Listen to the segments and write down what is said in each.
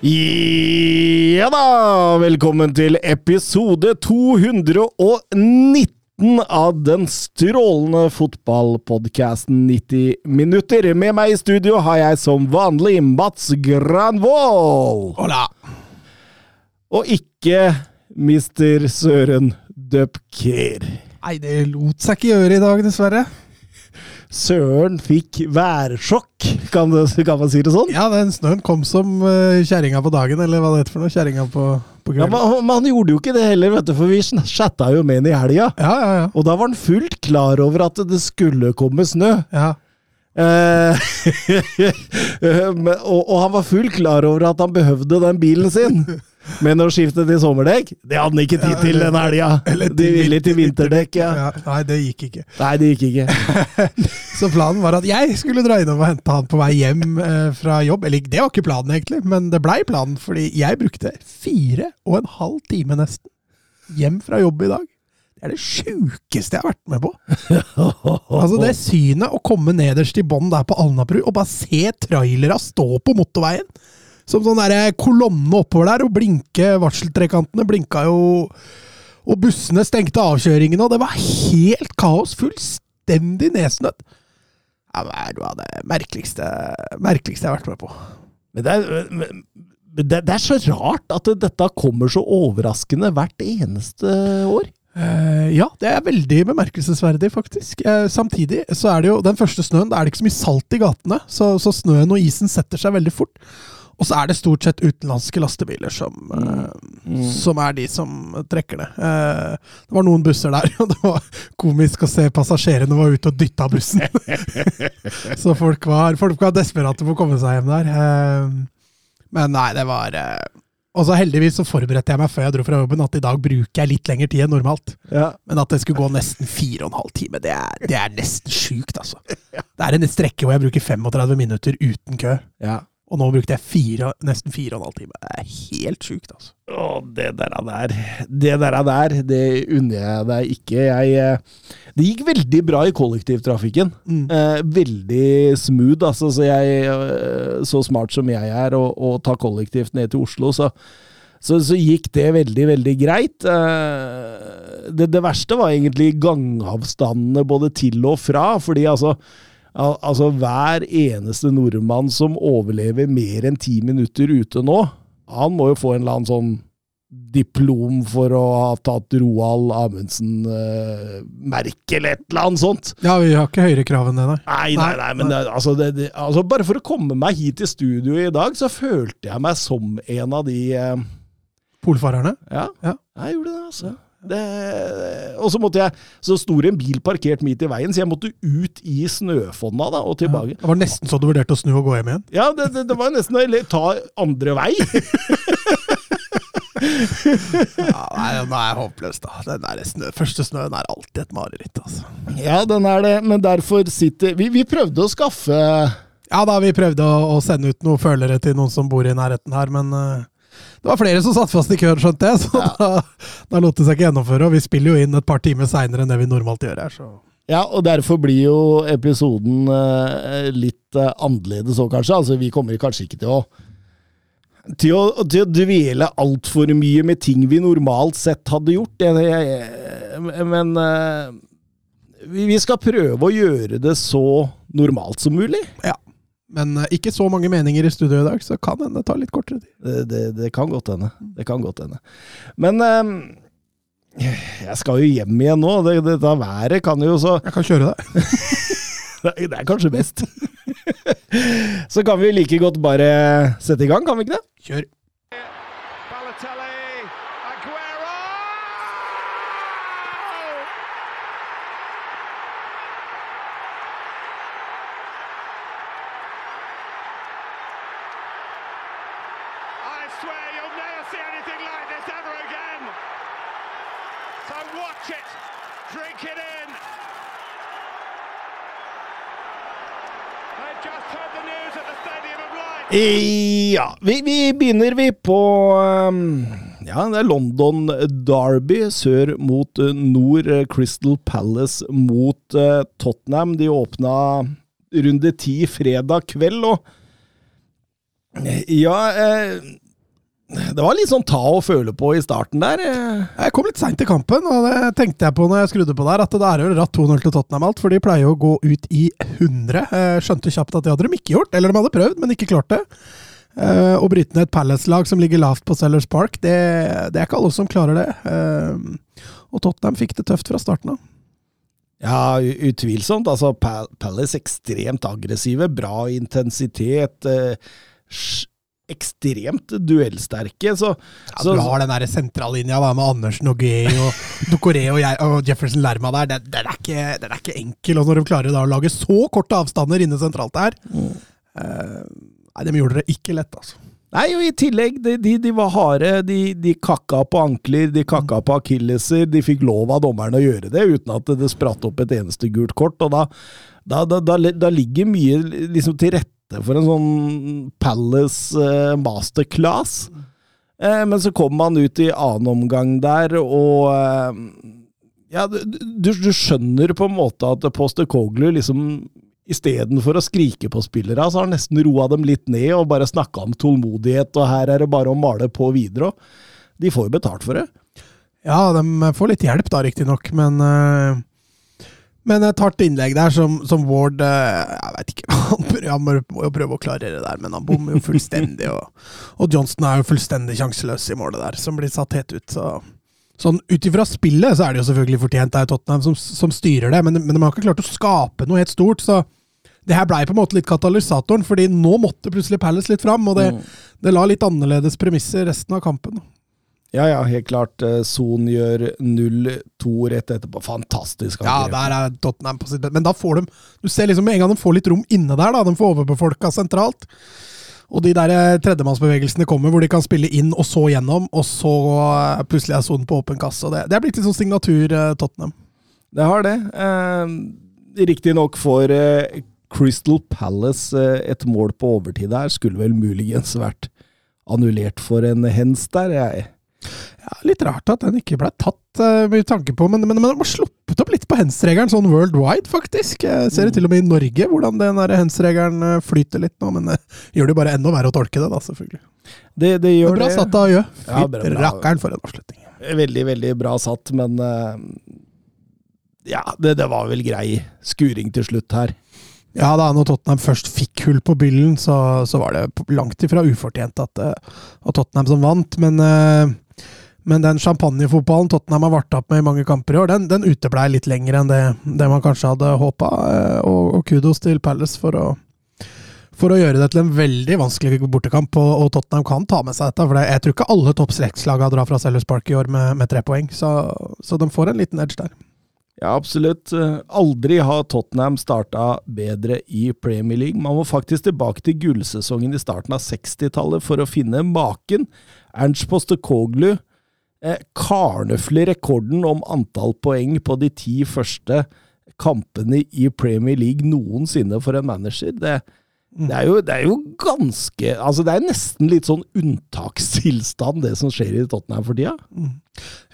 Ja da! Velkommen til episode 219 av den strålende fotballpodkasten 90 minutter. Med meg i studio har jeg som vanlig Mats Granvoll. Hola! Og ikke Mr. Søren Dupker. Nei, det lot seg ikke gjøre i dag, dessverre. Søren fikk værsjokk, kan, kan man si det sånn? Ja, den snøen kom som uh, kjerringa på dagen, eller hva det heter for noe. Kjerringa på, på Ja, men, men han gjorde jo ikke det heller, vet du, for vi chatta jo med han i helga. Ja, ja, ja. Og da var han fullt klar over at det skulle komme snø. ja. Eh, og, og han var fullt klar over at han behøvde den bilen sin. Men å skifte til sommerdekk, det hadde han ikke tid til den helga. De ville til vinterdekk, ja. ja. Nei, det gikk ikke. Nei, det gikk ikke. Så planen var at jeg skulle dra innom og hente han på vei hjem eh, fra jobb. Eller det var ikke planen, egentlig, men det blei planen, fordi jeg brukte fire og en halv time nesten hjem fra jobb i dag. Det er det sjukeste jeg har vært med på. Altså Det synet å komme nederst i bånn der på Alnabru og bare se trailera stå på motorveien som sånn der kolonne oppover der og blinke varseltrekantene blinka jo Og bussene stengte avkjøringene, og det var helt kaos. Fullstendig nedsnødd. Ja, det er noe av det merkeligste, merkeligste jeg har vært med på. Men det er, men det, det er så rart at dette kommer så overraskende hvert eneste år. Eh, ja, det er veldig bemerkelsesverdig, faktisk. Eh, samtidig så er det jo den første snøen, da er det ikke så mye salt i gatene, så, så snøen og isen setter seg veldig fort. Og så er det stort sett utenlandske lastebiler som, eh, som er de som trekker det. Eh, det var noen busser der, og det var komisk å se passasjerene var ute og dytta bussen. så folk var, folk var desperate på å komme seg hjem der. Eh, men nei, det var Og så heldigvis så forberedte jeg meg før jeg dro fra jobben at i dag bruker jeg litt lengre tid enn normalt. Ja. Men at det skulle gå nesten fire og en halv time, det er, det er nesten sjukt, altså. Det er en strekke hvor jeg bruker 35 minutter uten kø. ja. Og nå brukte jeg fire, nesten fire og en halv time. Det er helt sjukt, altså. Å, det der er der. Det der er der, det unner jeg deg ikke. Jeg, eh, det gikk veldig bra i kollektivtrafikken. Mm. Eh, veldig smooth, altså. Så jeg, eh, så smart som jeg er, og, og tar kollektivt ned til Oslo, så, så, så gikk det veldig, veldig greit. Eh, det, det verste var egentlig gangavstandene både til og fra, fordi altså Al altså, hver eneste nordmann som overlever mer enn ti minutter ute nå, han må jo få en eller annen sånn diplom for å ha tatt Roald Amundsen-merke eller et eller annet sånt. Ja, vi har ikke høyere krav enn det, nei. Nei, nei, nei, men det, altså, det, det, altså bare for å komme meg hit til studio i dag, så følte jeg meg som en av de eh, Polfarerne? Ja, Ja. jeg gjorde det, altså. Det, og så måtte jeg Så sto det en bil parkert midt i veien, så jeg måtte ut i snøfonna da, og tilbake. Det var nesten så du vurderte å snu og gå hjem igjen. Ja, det, det, det var nesten å eller ta andre vei. Ja, nei, den er håpløs, da. Den der snø, første snøen er alltid et mareritt, altså. Ja, den er det, men derfor sitter Vi, vi prøvde å skaffe Ja da, vi prøvde å, å sende ut noen følere til noen som bor i nærheten her, men eh, det var flere som satt fast i køen, skjønte jeg, så da, da lot det seg ikke gjennomføre. Og vi spiller jo inn et par timer seinere enn det vi normalt gjør her, så Ja, og derfor blir jo episoden eh, litt eh, annerledes òg, kanskje. Altså, vi kommer kanskje ikke til å til å, til å dvele altfor mye med ting vi normalt sett hadde gjort. Det, jeg, men eh, vi, vi skal prøve å gjøre det så normalt som mulig. ja. Men eh, ikke så mange meninger i studio i dag, så kan hende det tar litt kortere tid. Det, det, det kan godt hende. Det kan godt hende. Men eh, jeg skal jo hjem igjen nå. Det, dette været kan jo så Jeg kan kjøre deg. Det er kanskje best. Så kan vi like godt bare sette i gang, kan vi ikke det? Kjør. Ja, vi, vi begynner vi på um, Ja, det er London Derby sør mot uh, nord. uh, Crystal Palace mot Tottenham. De åpna runde ti fredag kveld, og Ja eh, Det var litt sånn ta og føle på i starten der. eh. Jeg kom litt seint til kampen, og det tenkte jeg på når jeg skrudde på der, at det er jo ratt 2-0 til Tottenham alt, for de pleier jo å gå ut i 100. Jeg skjønte kjapt at det hadde de ikke gjort, eller de hadde prøvd, men ikke klart det. Eh, Å bryte ned et Palace-lag som ligger lavt på Sellers Park, det, det er ikke alle som klarer det. Eh, Og Tottenham fikk det tøft fra starten av. Ja, utvilsomt. Altså, Pal Palace ekstremt aggressive, bra intensitet. Eh, ekstremt duellsterke. Så, Ja, så du har den der sentrallinja med Andersen og Gay og Ducoré og, og Jefferson Lerma der. Den, den, er ikke, den er ikke enkel. Og når de klarer å lage så korte avstander inne sentralt der eh, Nei, de gjorde det ikke lett, altså. Nei, og i tillegg, de, de, de var harde. De, de kakka på ankler, de kakka på akilleser. De fikk lov av dommeren å gjøre det, uten at det spratt opp et eneste gult kort. Og da, da, da, da ligger mye liksom til rette for en sånn Palace eh, masterclass. Eh, men så kommer man ut i annen omgang der, og eh, Ja, du, du, skjønner på en måte at Poster Coglu liksom Istedenfor å skrike på spillere, så har han nesten roa dem litt ned og bare snakka om tålmodighet, og her er det bare å male på videre. De får jo betalt for det. Ja, de får litt hjelp da, riktignok, men eh, Men et hardt innlegg der som, som Ward eh, Jeg veit ikke, han, må jo prøve å klarere det der, men han bommer jo fullstendig. og, og Johnston er jo fullstendig sjanseløs i målet der, som blir satt helt ut. så... Sånn Ut ifra spillet så er det jo selvfølgelig fortjent, det er Tottenham som, som styrer det, men, men de har ikke klart å skape noe helt stort. så det her blei på en måte litt katalysatoren, fordi nå måtte plutselig Palace litt fram, og det, det la litt annerledes premisser resten av kampen. Ja, ja, helt klart. eh, Son gjør 0-2 rett etterpå. Fantastisk. Ja, der er Tottenham på sitt best. Men da får de Du ser liksom med en gang de får litt rom inne der, da. De får overbefolka sentralt. Og de der eh, tredjemannsbevegelsene kommer, hvor de kan spille inn og så gjennom, og så eh, plutselig er sonen på åpen kasse. Det, det er blitt litt sånn signatur Tottenham. Det har det. Eh, Riktignok får eh, Crystal Palace eh, et mål på overtid der. Skulle vel muligens vært annullert for en hens der. Jeg. Ja, litt rart at den ikke ble tatt uh, med tanke på, men, men, men de har sluppet opp litt på hens-regelen, sånn worldwide, faktisk. Jeg ser det til og med i Norge, hvordan den hens-regelen eh, flyter litt nå, men det gjør det jo bare enda verre å tolke det, da, selvfølgelig. Det, det gjør Men bra det. satt av Jø. Ja, rakkeren for en avslutning. Veldig, veldig bra satt, men uh, Ja, det, det var vel grei skuring til slutt her. Ja da, når Tottenham først fikk hull på byllen, så, så var det langt ifra ufortjent at, eh, at Tottenham som vant. Men, eh, men den champagnefotballen Tottenham har vart opp med i mange kamper i år, den, den uteblei litt lenger enn det, det man kanskje hadde håpa. Og, og kudos til Palace for å, for å gjøre det til en veldig vanskelig bortekamp. Og, og Tottenham kan ta med seg dette. For jeg tror ikke alle topp drar fra Sellers Park i år med, med tre poeng. Så, så de får en liten edge der. Ja, absolutt. Aldri har Tottenham starta bedre i Premier League. Man må faktisk tilbake til gullsesongen i starten av 60-tallet for å finne maken. Ernst Postekoglu eh, karnøfler rekorden om antall poeng på de ti første kampene i Premier League noensinne for en manager. Det, det, er, jo, det er jo ganske Altså, det er nesten litt sånn unntakstilstand, det som skjer i Tottenham for tida.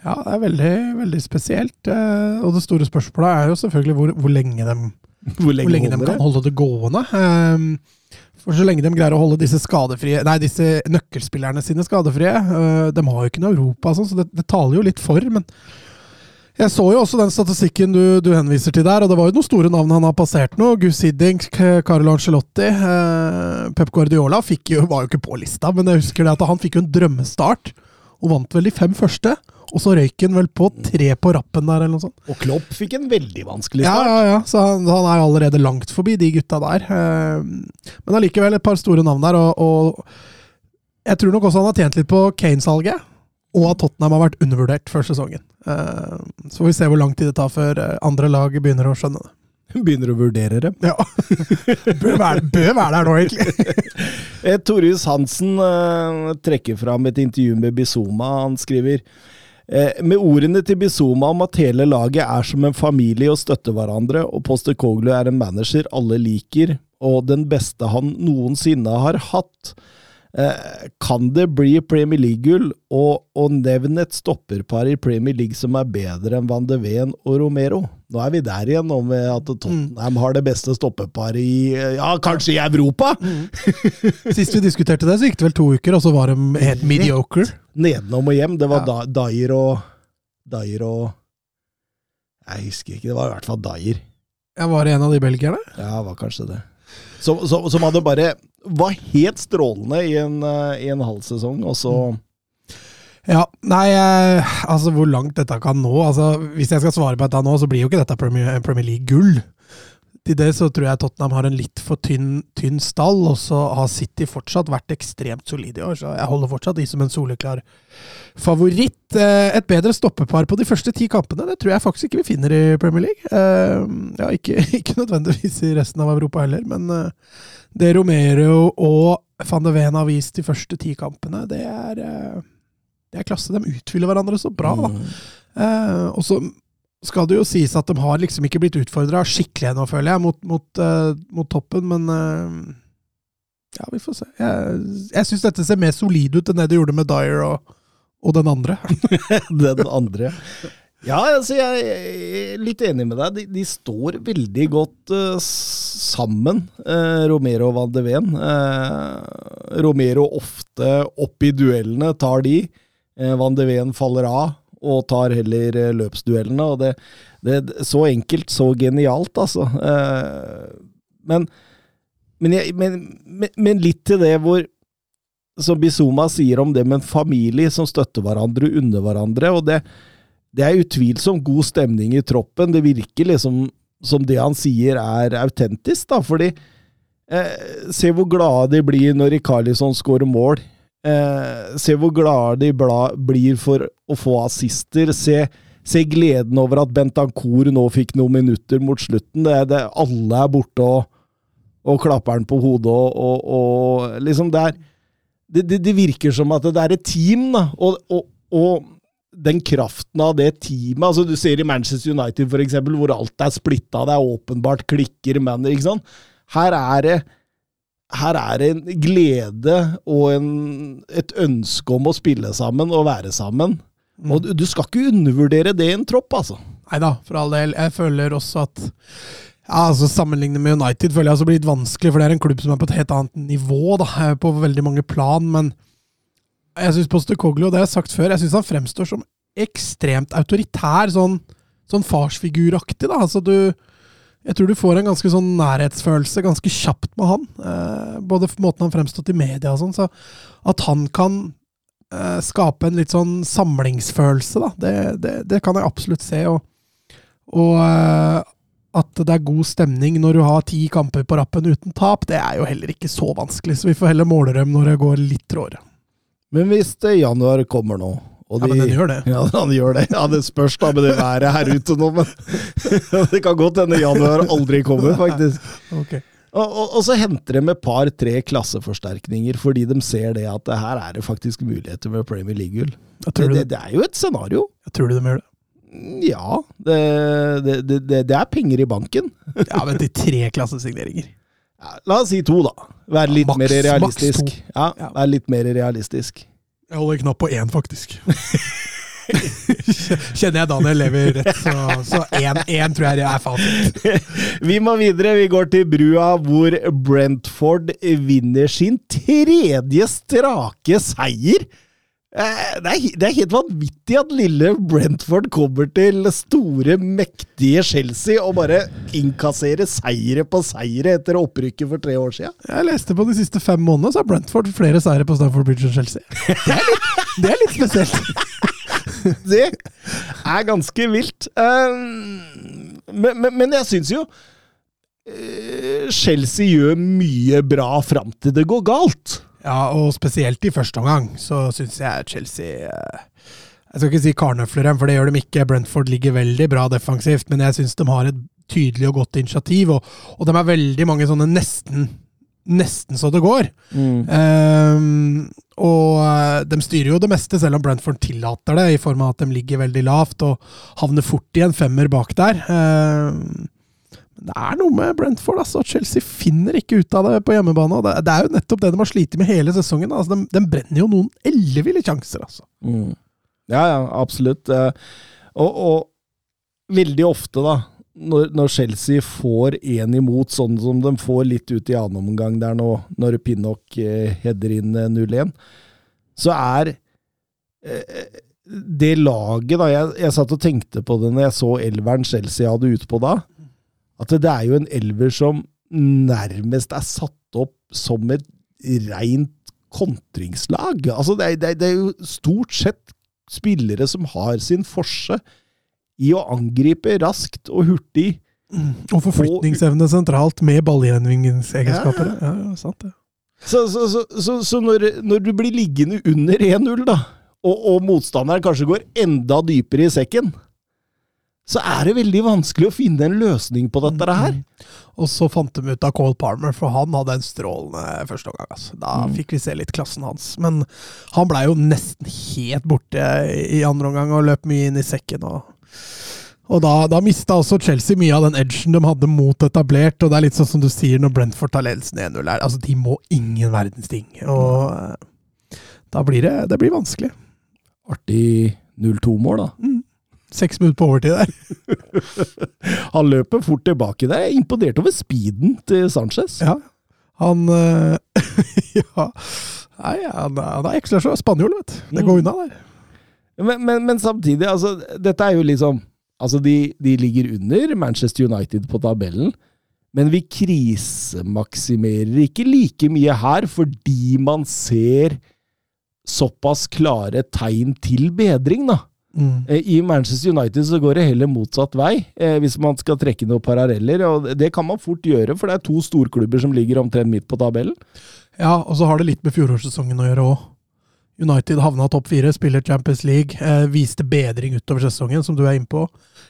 Ja, det er veldig, veldig spesielt. eh, Og det store spørsmålet er jo selvfølgelig hvor, hvor lenge de Hvor lenge, hvor lenge de kan holde det gående. Ehm, For så lenge de greier å holde disse Nei, disse nøkkelspillerne sine skadefrie øh, De har jo ikke noe Europa, sånn, så det, det taler jo litt for. Men jeg så jo også den statistikken du, du henviser til der, og det var jo noen store navn han har passert nå. Gus Hiddink, Carlo Ancelotti, eh, Pep Guardiola jo, var jo ikke på lista, men jeg husker det at han fikk jo en drømmestart. Og vant vel de fem første. Og så røyk han vel på tre på rappen der, eller noe sånt. Og Klopp fikk en veldig vanskelig Ja, start. ja, ja. Så han, han er allerede langt forbi de gutta der. Eh, Men allikevel et par store navn der, og, og jeg tror nok også han har tjent litt på Kane-salget. Og at Tottenham har vært undervurdert før sesongen. Eh, Så får vi se hvor lang tid det tar før eh, andre lag begynner å skjønne det. Begynner å vurdere dem. Ja. bør, være, bør være der nå, egentlig. Eh, Torjus Hansen trekker fram et intervju med Bizoma. Han skriver med ordene til Bizoma om at hele laget er som en familie og støtter hverandre, og Postecoglou er en manager alle liker, og den beste han noensinne har hatt. Eh, kan det bli Premier League-gull, og, og nevn et stopperpar i Premier League som er bedre enn Van de Ven og Romero? Nå er vi der igjen, med at Tottenham har det beste stoppeparet i Ja, kanskje i Europa! Sist vi diskuterte det, så gikk det vel to uker, og så var de helt mediocre. Nedenom og hjem. Det var Ja. Dyer og Dyer og Jeg husker ikke, det var i hvert fall Dyer. Jeg var en av de belgierne. Ja, det var kanskje det. Som, som, som hadde bare Var helt strålende i en, eh, i en halv sesong, og så Ja, nei, eh, altså hvor langt dette kan nå altså Hvis jeg skal svare på dette nå, så blir jo ikke dette Premier, Premier League-gull. Til det så tror jeg Tottenham har en litt for tynn, tynn stall, og så har City fortsatt vært ekstremt solide i år, så jeg holder fortsatt de som en soleklar favoritt. Eh, Et bedre stoppepar på de første ti kampene, det tror jeg faktisk ikke vi finner i Premier League. Eh, Ja, ikke, ikke nødvendigvis i resten av Europa heller, men eh, det Romero og van de Ven har vist de første ti kampene, det er eh, det er klasse. De utfyller hverandre så bra. da. Mm. Eh, og så skal det jo sies at de har liksom ikke blitt utfordra skikkelig ennå, føler jeg, mot, mot, eh, mot toppen, men eh, Ja, vi får se. Jeg, jeg syns dette ser mer solid ut enn det det gjorde med Dyer og, og den andre. den andre. Ja, altså jeg er litt enig med deg. De, de står veldig godt uh, sammen, uh, Romero og Van de Ven. Uh, Romero ofte opp i duellene, tar de. Van de Ven faller av og tar heller løpsduellene. og det, det, Så enkelt, så genialt, altså. Men, men, jeg, men, men litt til det hvor som Bizuma sier om det med en familie som støtter hverandre, under hverandre. og det, det er utvilsomt god stemning i troppen. Det virker liksom som det han sier er autentisk, da, fordi eh, Se hvor glade de blir når Rikarlisson scorer mål. Eh, se hvor glade de bla, blir for å få assister. Se, se gleden over at Bentancour nå fikk noen minutter mot slutten. Det, det, alle er borte og, og klapper han på hodet og, og, og liksom det er det, det, virker som at det er et team, da. Og den kraften av det teamet altså Du ser i Manchester United, for eksempel, hvor alt er splitta, det er åpenbart klikker, men ikke sant? Her er det her er det en glede og en, et ønske om å spille sammen og være sammen. Og du, du skal ikke undervurdere det i en tropp, altså. Nei da, for all del. Jeg føler også at ja, altså Sammenlignet med United føler jeg altså blir litt vanskelig, for det er en klubb som er på et helt annet nivå da, på veldig mange plan. Men jeg syns Postekoglu, og det har jeg sagt før, jeg syns han fremstår som ekstremt autoritær, sånn, sånn farsfiguraktig. da, altså du jeg tror du får en ganske sånn nærhetsfølelse ganske kjapt med han. Eh, både måten han fremstått i media og sånn. Så at han kan eh, skape en litt sånn samlingsfølelse, da, det, det, det kan jeg absolutt se. Og, og eh, at det er god stemning når du har ti kamper på rappen uten tap, det er jo heller ikke så vanskelig. Så vi får heller måle dem når det går litt trådere. Men hvis det januar kommer nå og de, Ja, men den gjør det. Ja, den gjør det. Ja, Det spørs da med det været her ute nå, men det kan godt hende januar aldri kommer, faktisk. Ok. Og, og, og så henter de med par-tre klasseforsterkninger, fordi de ser det at det her er det faktisk muligheter med Premier League-gull. Det, det, det, er jo et scenario. jeg tror du de gjør det. Ja, det, det, det, det, det er penger i banken. Ja, men til tre klassesigneringer. Ja, la oss si to, da. Være litt Maks- mer realistisk. Ja, Ja. være litt mer realistisk. Jeg holder knapp på én, faktisk. Kjenner jeg Daniel lever rett, så, én tror jeg er fasit. Vi må videre. Vi går til brua hvor Brentford vinner sin tredje strake seier. Eh, Det er, det er helt vanvittig at lille Brentford kommer til store, mektige Chelsea og bare innkasserer seire på seire etter opprykket for tre år siden. Jeg leste på de siste fem månedene, så har Brentford flere seire på Stamford Bridge enn Chelsea. Det er litt, det er litt spesielt. Det er ganske vilt. Eh, Men, men, men jeg syns jo eh, Chelsea gjør mye bra fram til det går galt. Ja, og spesielt i første omgang så syns jeg Chelsea eh, Jeg skal ikke si karnøfler dem, for det gjør de ikke. Brentford ligger veldig bra defensivt, men jeg syns de har et tydelig og godt initiativ, og, og de er veldig mange sånne nesten Nesten så det går. Mm. Um, og eh, de styrer jo det meste, selv om Brentford tillater det, i form av at de ligger veldig lavt og havner fort i en femmer bak der. Ehm, det er noe med Brentford. altså. Chelsea finner ikke ut av det på hjemmebane. og Det, er jo nettopp det de har slitt med hele sesongen. altså. De, de brenner jo noen elleville sjanser, altså. Mm. Ja, ja, absolutt. Eh, Og, og veldig ofte, da, når, når Chelsea får én imot, sånn som de får litt ut i annen omgang der nå, når Pinnock eh, header inn eh, 0-1, så er eh, det laget da, jeg, jeg satt og tenkte på det når jeg så elveren Chelsea hadde utpå da, at det er jo en elver som nærmest er satt opp som et rent kontringslag. Altså, det er, det, er, det er jo stort sett spillere som har sin forse i å angripe raskt og hurtig. Og forflytningsevne sentralt med ballgjenvinningsegenskaper. Ja, ja, sant det. Så, så, så, så, så når, når du blir liggende under 1-0, da, og, og motstanderen kanskje går enda dypere i sekken, så er det veldig vanskelig å finne en løsning på dette her. Og så fant de ut av Cole Palmer, for han hadde en strålende første omgang. Altså. Da Mm. fikk vi se litt klassen hans. Men han blei jo nesten helt borte i andre omgang og løp mye inn i sekken. Og, og da, da mista også Chelsea mye av den edgen de hadde mot etablert. Og det er litt sånn som du sier når Brentford tar ledelsen 1-0 her. Altså, de må ingen verdens ting. Og eh, da blir det, det blir vanskelig. Artig 0-2-mål, da. Seks minutter på overtid der. Han løper fort tilbake der. Jeg er imponert over speeden til Sanchez. Ja. Han eh, Ja. Nei, han, han er ekstra så spanjol, vet du. Det går unna der. Men, men, men samtidig, altså, dette er jo liksom Altså, de, de ligger under Manchester United på tabellen, men vi krisemaksimerer ikke like mye her, fordi man ser såpass klare tegn til bedring, da. Mm. Eh, I Manchester United så går det heller motsatt vei, eh, hvis man skal trekke noen paralleller. og Det kan man fort gjøre, for det er to storklubber som ligger omtrent midt på tabellen. Ja, og så har det litt med fjorårssesongen å gjøre òg. United havna topp fire, spiller Champions League, eh, viste bedring utover sesongen, som du er inne på.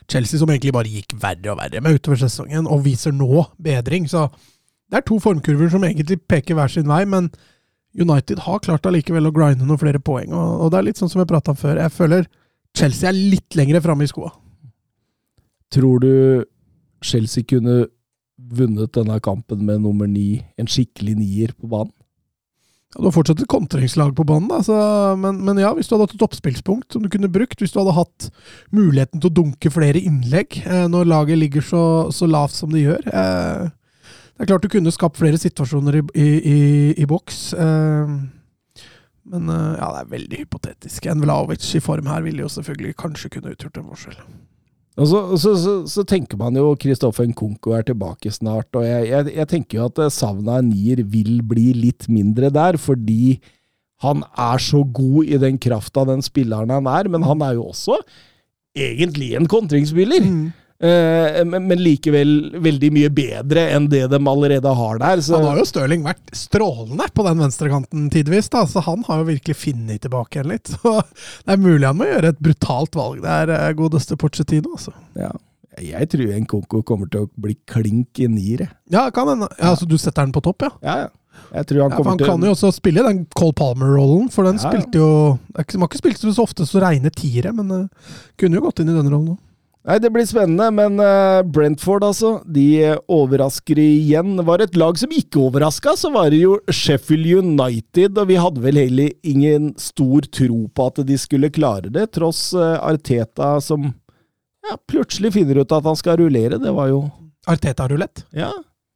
Chelsea som egentlig bare gikk verre og verre med utover sesongen, og viser nå bedring. Så det er to formkurver som egentlig peker hver sin vei, men United har klart allikevel å grinde noen flere poeng. Og, og det er litt sånn som jeg prata om før. Jeg føler Chelsea er litt lenger framme i skoa. Tror du Chelsea kunne vunnet denne kampen med nummer ni, en skikkelig nier på banen? Ja, Du har fortsatt et kontringslag på banen, da, så, men, men ja, hvis du hadde hatt et oppspillspunkt som du kunne brukt, hvis du hadde hatt muligheten til å dunke flere innlegg eh, når laget ligger så, så lavt som det gjør eh, Det er klart du kunne skapt flere situasjoner i, i, i, i boks. Eh, men eh, ja, det er veldig hypotetisk. En Vlaovic i form her ville jo selvfølgelig kanskje kunne utgjort en forskjell. Og så, så, så, så tenker man jo Kristoffer Nkunko er tilbake snart, og jeg, jeg, jeg tenker jo at Savna savnet av nier vil bli litt mindre der, fordi han er så god i den krafta den spilleren han er, men han er jo også egentlig en kontringsspiller. Eh, men, men likevel veldig mye bedre enn det de allerede har der. Så, Han har jo Stirling vært strålende på den venstrekanten tidvis, da, så han har jo virkelig funnet tilbake igjen litt. Så det er mulig han må gjøre et brutalt valg der, eh, godeste Porcetino. Altså. ja. Jeg tror en Konko kommer til å bli klink i niere. Ja, kan hende. Ja, altså, du setter den på topp, ja? Ja, ja. Jeg tror han ja for han til kan jo også spille den Cole Palmer-rollen, for den Ja, ja. spilte jo De har ikke spilt så ofte så reine tiere, men uh, kunne jo gått inn i den rollen òg. Nei, Det blir spennende, men eh, Brentford, altså. De eh, overrasker igjen. Var det et lag som ikke overraska, så var det jo Sheffield United. Og vi hadde vel heller ingen stor tro på at de skulle klare det, tross eh, Arteta som ja, plutselig finner ut at han skal rullere. Det var jo Arteta-rulett. Ja.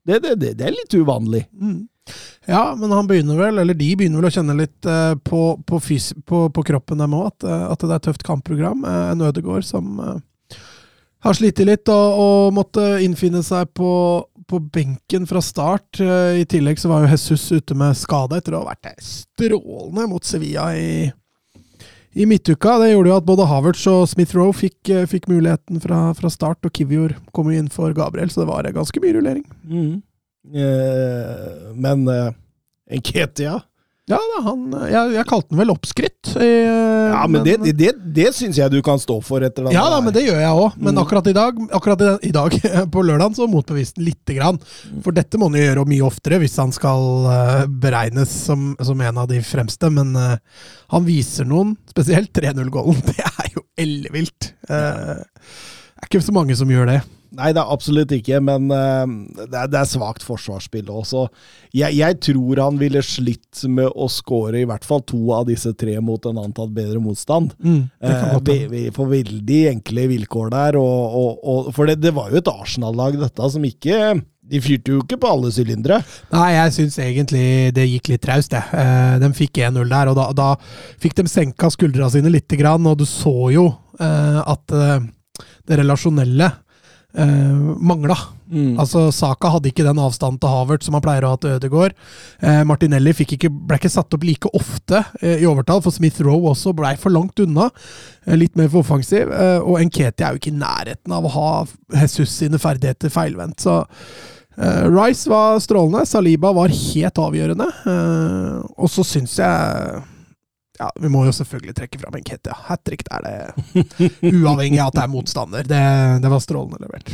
Det, det, det, det er litt uvanlig. Mm. Ja, men han begynner vel, eller de begynner vel å kjenne litt eh, på, på, fys på, på kroppen dem òg, at, eh, at det er et tøft kampprogram. Uh, en Ødegård som eh, har slitt litt og, og måtte innfinne seg på, på benken fra start. Eh, I tillegg så var jo Jesus ute med skade etter å ha vært strålende mot Sevilla i, i midtuka. Det gjorde jo at både Havertz og Smith Rowe fikk, eh, fikk muligheten fra, fra start, og Kivior kom jo inn for Gabriel, så det var eh, ganske mye rullering. Eh, men eh, Enketia Ja, han, jeg, jeg kalte den vel oppskrytt. eh, Ja, men det, det, det syns jeg du kan stå for etter den Ja da, men det gjør jeg òg. Men Mm. akkurat i dag, akkurat i, dag på lørdag, så motbeviste han lite grann. For dette må han jo gjøre mye oftere hvis han skal eh, beregnes som, som en av de fremste. Men eh, han viser noen, spesielt 3-0-gålen. Det er jo ellevilt. Uh, det er ikke så mange som gjør det. Nei, det er absolutt ikke, men eh, det, er, det er svakt forsvarsspill også. Jeg, jeg tror han ville slitt med å skåre i hvert fall to av disse tre mot en antatt bedre motstand. Mm, det Eh, vi, vi får veldig enkle vilkår der. Og, og, og, for det, det var jo et Arsenal-lag, dette, som ikke De fyrte jo ikke på alle sylindere. Nei, jeg syns egentlig det gikk litt traust, jeg. Eh, de fikk 1-0 der, og da, da fikk de senka skuldra sine lite grann, og du så jo eh, at eh, det relasjonelle eh, mangla. Altså, Saka hadde ikke den avstanden til Havert som han pleier å ha til Ødegaard. Uh, Martinelli ikke, ble ikke satt opp like ofte uh, i overtall, for Smith Rowe også blei for langt unna. Uh, litt mer for offensiv. Og Enketi er jo ikke i nærheten av å ha Jesus sine ferdigheter feilvendt. så Rice var strålende, Saliba var helt avgjørende. og så syns jeg ja, Vi må jo selvfølgelig trekke fram Enketia. Hat trick er det, uavhengig av at det er motstander. Det, det var strålende levert.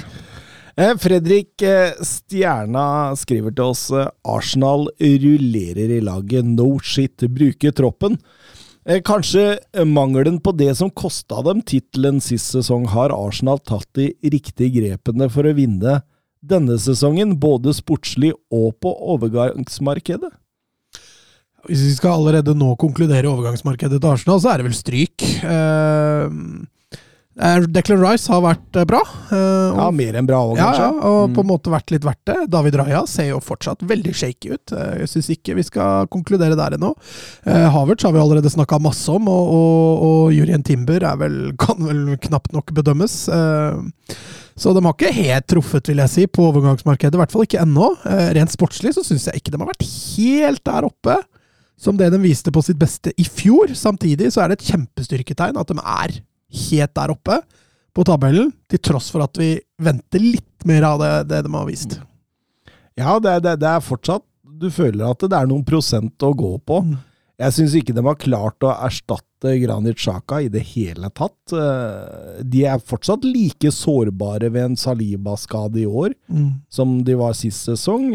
Eh, Fredrik eh, Stjerna skriver til oss eh, Arsenal rullerer i laget. No shit, bruker troppen. Kanskje mangelen på det som kosta dem tittelen sist sesong, har Arsenal tatt de riktige grepene for å vinne denne sesongen, både sportslig og på overgangsmarkedet? Hvis vi skal allerede nå konkludere overgangsmarkedet til Arsenal, så er det vel stryk. Eh, Declan Rice har vært eh, bra. eh, og Ja, mer enn bra òg, Ja, kanskje? ja, og på en Mm. måte vært litt verdt det. David Raja ser jo fortsatt veldig shaky ut. Eh, Jeg syns ikke vi skal konkludere der ennå. Eh, Havertz har vi allerede snakka masse om, og, og, og Jurien Timber er vel, kan vel knapt nok bedømmes. Eh, Så de har ikke helt truffet, vil jeg si, på overgangsmarkedet. I hvert fall ikke ennå. Eh, Rent sportslig så syns jeg ikke de har vært helt der oppe som det de viste på sitt beste i fjor. Samtidig så er det et kjempestyrketegn at de er helt der oppe på tabellen, til tross for at vi venter litt mer av det, det de har vist. Ja, det, det, det er fortsatt Du føler at det er noen prosent å gå på. Mm. Jeg syns ikke de har klart å erstatte Granit Xhaka i det hele tatt. Eh, De er fortsatt like sårbare ved en Saliba-skade i år Mm. som de var sist sesong.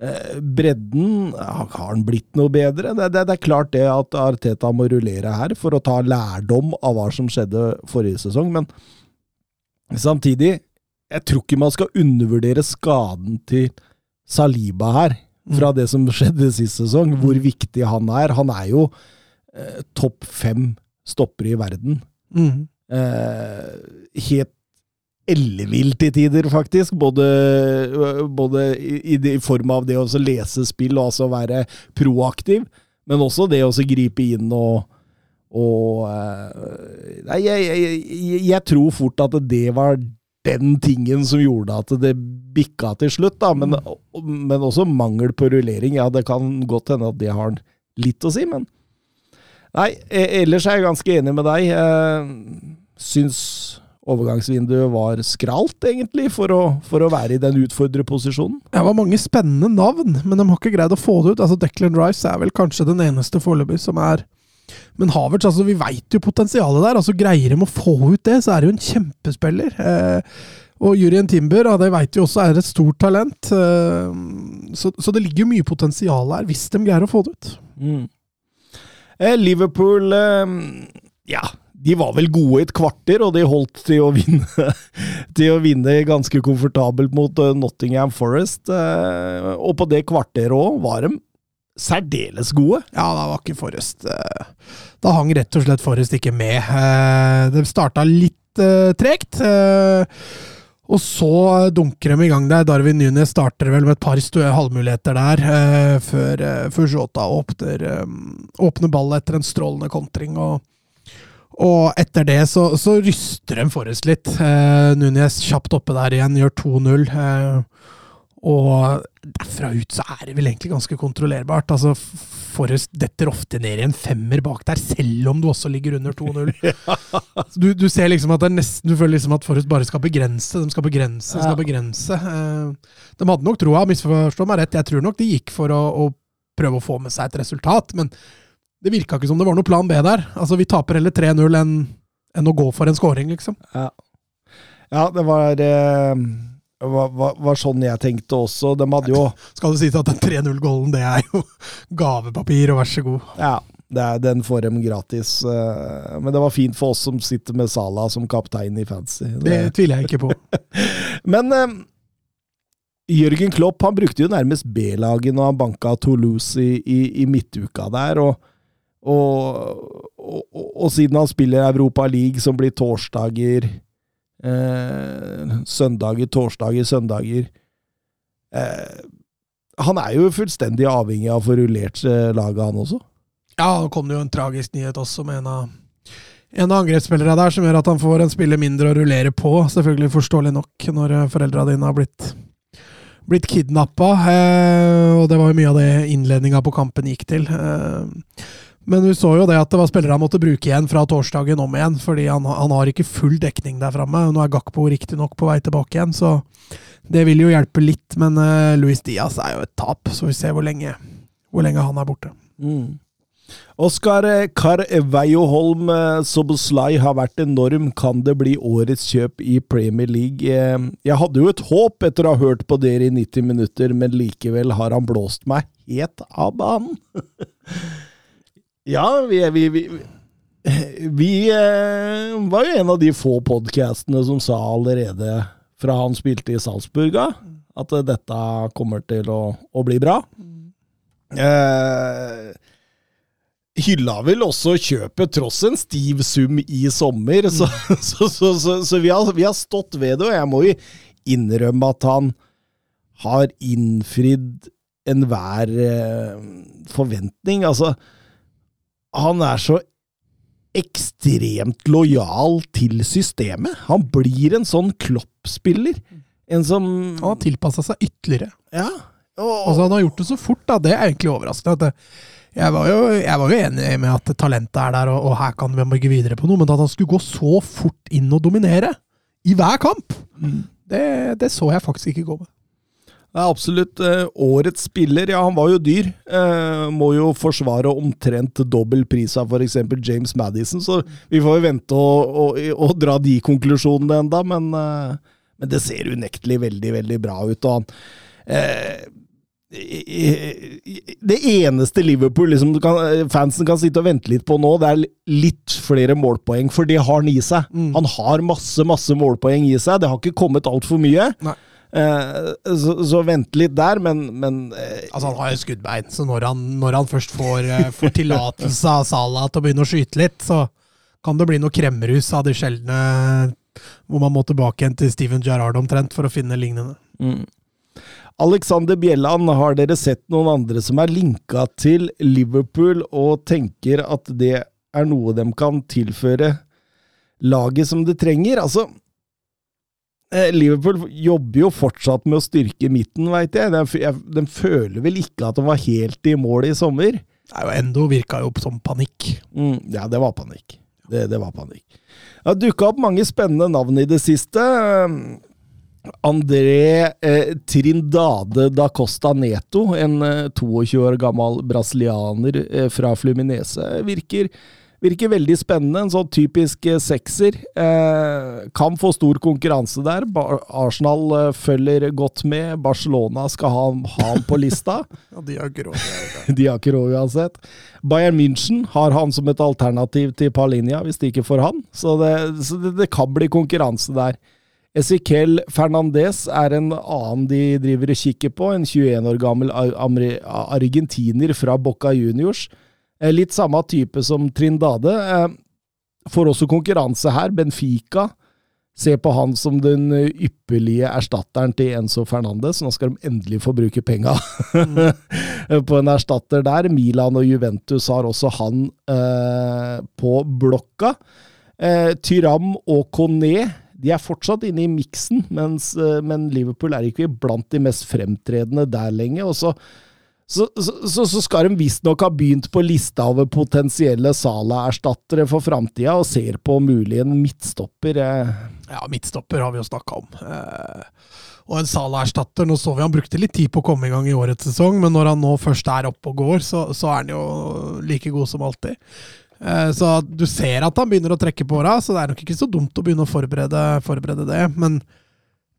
Eh, Bredden Har den blitt noe bedre? Det, det, det er klart det at Arteta må rullere her for å ta lærdom av hva som skjedde forrige sesong, men samtidig Jeg tror ikke man skal undervurdere skaden til Saliba her, fra det som skjedde sist sesong, hvor viktig han er. Han er jo eh, topp fem stoppere i verden. Mm. Eh, helt ellevill til tider, faktisk. Både, både i, i form av det å lese spill og altså være proaktiv, men også det å gripe inn og, og eh, Nei, jeg, jeg, jeg, tror fort at det var den tingen som gjorde at det bikka til slutt, da. Men, men også mangel på rullering. Ja, det kan godt hende at det har litt å si, men Nei, e- ellers er jeg ganske enig med deg. Syns overgangsvinduet var skralt, egentlig, for å, for å være i den utfordrerposisjonen. Det var mange spennende navn, men de har ikke greid å få det ut. Altså Declan Rice er vel kanskje den eneste foreløpig som er Men Havertz, altså vi veit jo potensialet der. altså Greier de å få ut det, så er det jo en kjempespiller. Eh, og Jurien Timber ja, det vet vi også er et stort talent. Eh, så, så det ligger jo mye potensial her, hvis de greier å få det ut. Eh, Liverpool eh, Ja, de var vel gode i et kvarter, og de holdt til å vinne, til å vinne ganske komfortabelt mot eh, Nottingham Forest. Eh, og på det kvarteret òg var de særdeles gode. Ja, da var ikke Forrest eh, Da hang rett og slett Forrest ikke med. Det starta litt tregt. Og så dunker de i gang der. Darwin Nunes starter vel med et par halvmuligheter der, før, før Jota åpner, åpner ball etter en strålende kontring. og og etter det så, så ryster de Forrest litt. Eh, Nunes kjapt oppe der igjen, gjør 2-0. Eh, og derfra ut så er det vel egentlig ganske kontrollerbart. Altså, Forrest detter ofte ned i en femmer bak der, selv om du også ligger under 2-0. du, du ser liksom at det er nesten Du føler liksom at Forrest bare skal begrense. De skal begrense, skal begrense. Eh, de hadde nok troa, misforstå meg rett, jeg tror nok de gikk for å, å prøve å få med seg et resultat. Men det virka ikke som det var noe plan B der. Altså, Vi taper heller 3-0 enn, enn å gå for en scoring, liksom. Ja, ja det var, eh, var, var, var sånn jeg tenkte også. De hadde jo Skal det sies at den 3-0-gålen, det er jo gavepapir, og vær så god. Ja, det er, den får dem gratis. eh, Men det var fint for oss som sitter med Salah som kaptein i Fantasy. Det tviler jeg ikke på. Men eh, Jørgen Klopp han brukte jo nærmest B-laget når han banka Toulouse i, i, i midtuka der. Og, og, og, og, siden han spiller Europa League, som blir torsdager eh, Søndager, torsdager, søndager eh, Han er jo fullstendig avhengig av å få rullert eh, laget, han også. Ja, nå kom det jo en tragisk nyhet også med en av, en av angrepsspillerne der, som gjør at han får en spiller mindre å rullere på. Selvfølgelig forståelig nok, når eh, foreldra dine har blitt, blitt kidnappa. Eh, og det var jo mye av det innledninga på kampen gikk til. Eh, men vi så jo det at det var spillere han måtte bruke igjen fra torsdagen om igjen, fordi han, han har ikke full dekning der framme. Nå er Gakpo riktignok på vei tilbake igjen, så det vil jo hjelpe litt. Men uh, Luis Diaz er jo et tap, så vi ser hvor lenge, hvor lenge han er borte. Mm. Oskar Carveio Holm Soboslai har vært enorm. Kan det bli årets kjøp i Premier League? Jeg hadde jo et håp etter å ha hørt på dere i 90 minutter, men likevel har han blåst meg helt av banen. ja, vi, vi, vi, vi var jo en av de få podkastene som sa allerede fra han spilte i Salzburga, at dette kommer til å, å bli bra. Eh, hylla vel også kjøpet tross en stiv sum i sommer, så, mm. så, så, så vi, har, vi, har, stått ved det, og jeg må jo innrømme at han har innfridd enhver eh, forventning. Altså, han er så ekstremt lojal til systemet. Han blir en sånn kloppspiller. En som Han har tilpassa seg ytterligere. Ja. Og, altså, han har gjort det så fort, da. Det er egentlig overraskende. jeg var, jo, jeg var, jo, enig med at talentet er der, og, og her kan vi bygge videre på noe, men at han skulle gå så fort inn og dominere i hver kamp, mm. det, det, så jeg faktisk ikke gå med. Det er absolutt eh, årets spiller. Ja, han var jo dyr. Eh, må jo forsvare omtrent dobbel pris av f.eks. James Madison, så vi får jo vente og, og, og dra de konklusjonene enda, men, eh, men, det ser unektelig veldig, veldig bra ut. og han eh, det eneste Liverpool liksom, fansen kan sitte og vente litt på nå, det er litt flere målpoeng, for det har han i seg. Mm. Han har masse, masse målpoeng i seg. Det har ikke kommet altfor mye. Eh, så, så vent litt der, men, men eh, Altså, han har jo skuddbein, så når han, når han først får, eh, får tillatelse av Salah til å begynne å skyte litt, så kan det bli noe kremmerhus av de sjeldne hvor man må tilbake igjen til Steven Gerrard omtrent for å finne lignende. Mm. Alexander Bjelland, har dere sett noen andre som er linka til Liverpool og tenker at det er noe de kan tilføre laget som det trenger? Altså, eh, Liverpool jobber jo fortsatt med å styrke midten, veit jeg. De, de, føler vel ikke at de var helt i mål i sommer? Nei, og Endo virka jo som panikk. Mm, ja, det var panikk. Det, det var panikk. Det har dukka opp mange spennende navn i det siste. André eh, Trindade da Costa Neto, en eh, 22 år gammel brasilianer eh, fra Fluminese, virker, virker, veldig spennende. En sånn typisk eh, sekser. Eh, kan få stor konkurranse der. Arsenal eh, følger godt med. Barcelona skal ha, ha han på lista. ja, de har ikke råd. de har ikke råd uansett. Bayern München har han som et alternativ til Paulinia, hvis de ikke får han. Så det, så det, det kan bli konkurranse der. Ezequiel Fernandez er en annen de driver og kikker på. En 21 år gammel argentiner fra Boca Juniors. Eh, litt samme type som Trindade. Eh, får også konkurranse her. Benfica ser på han som den ypperlige erstatteren til Enzo Fernandez. Nå skal de endelig få bruke penga mm. på en erstatter der. Milan og Juventus har også han eh, på blokka. Eh, Tyram og Coné de er fortsatt inne i miksen, eh, men Liverpool er ikke blant de mest fremtredende der lenge. og så så, så, så, skal de visstnok ha begynt på lista over potensielle Sala-erstattere for framtida, og ser på mulig en midtstopper. Eh. Ja, midtstopper har vi jo snakka om. Eh, og en Sala-erstatter Nå så vi han brukte litt tid på å komme i gang i årets sesong, men når han nå først er oppe og går, så, så er han jo like god som alltid. Eh, Så du ser at han begynner å trekke på åra, så det er nok ikke så dumt å begynne å forberede, forberede det. Men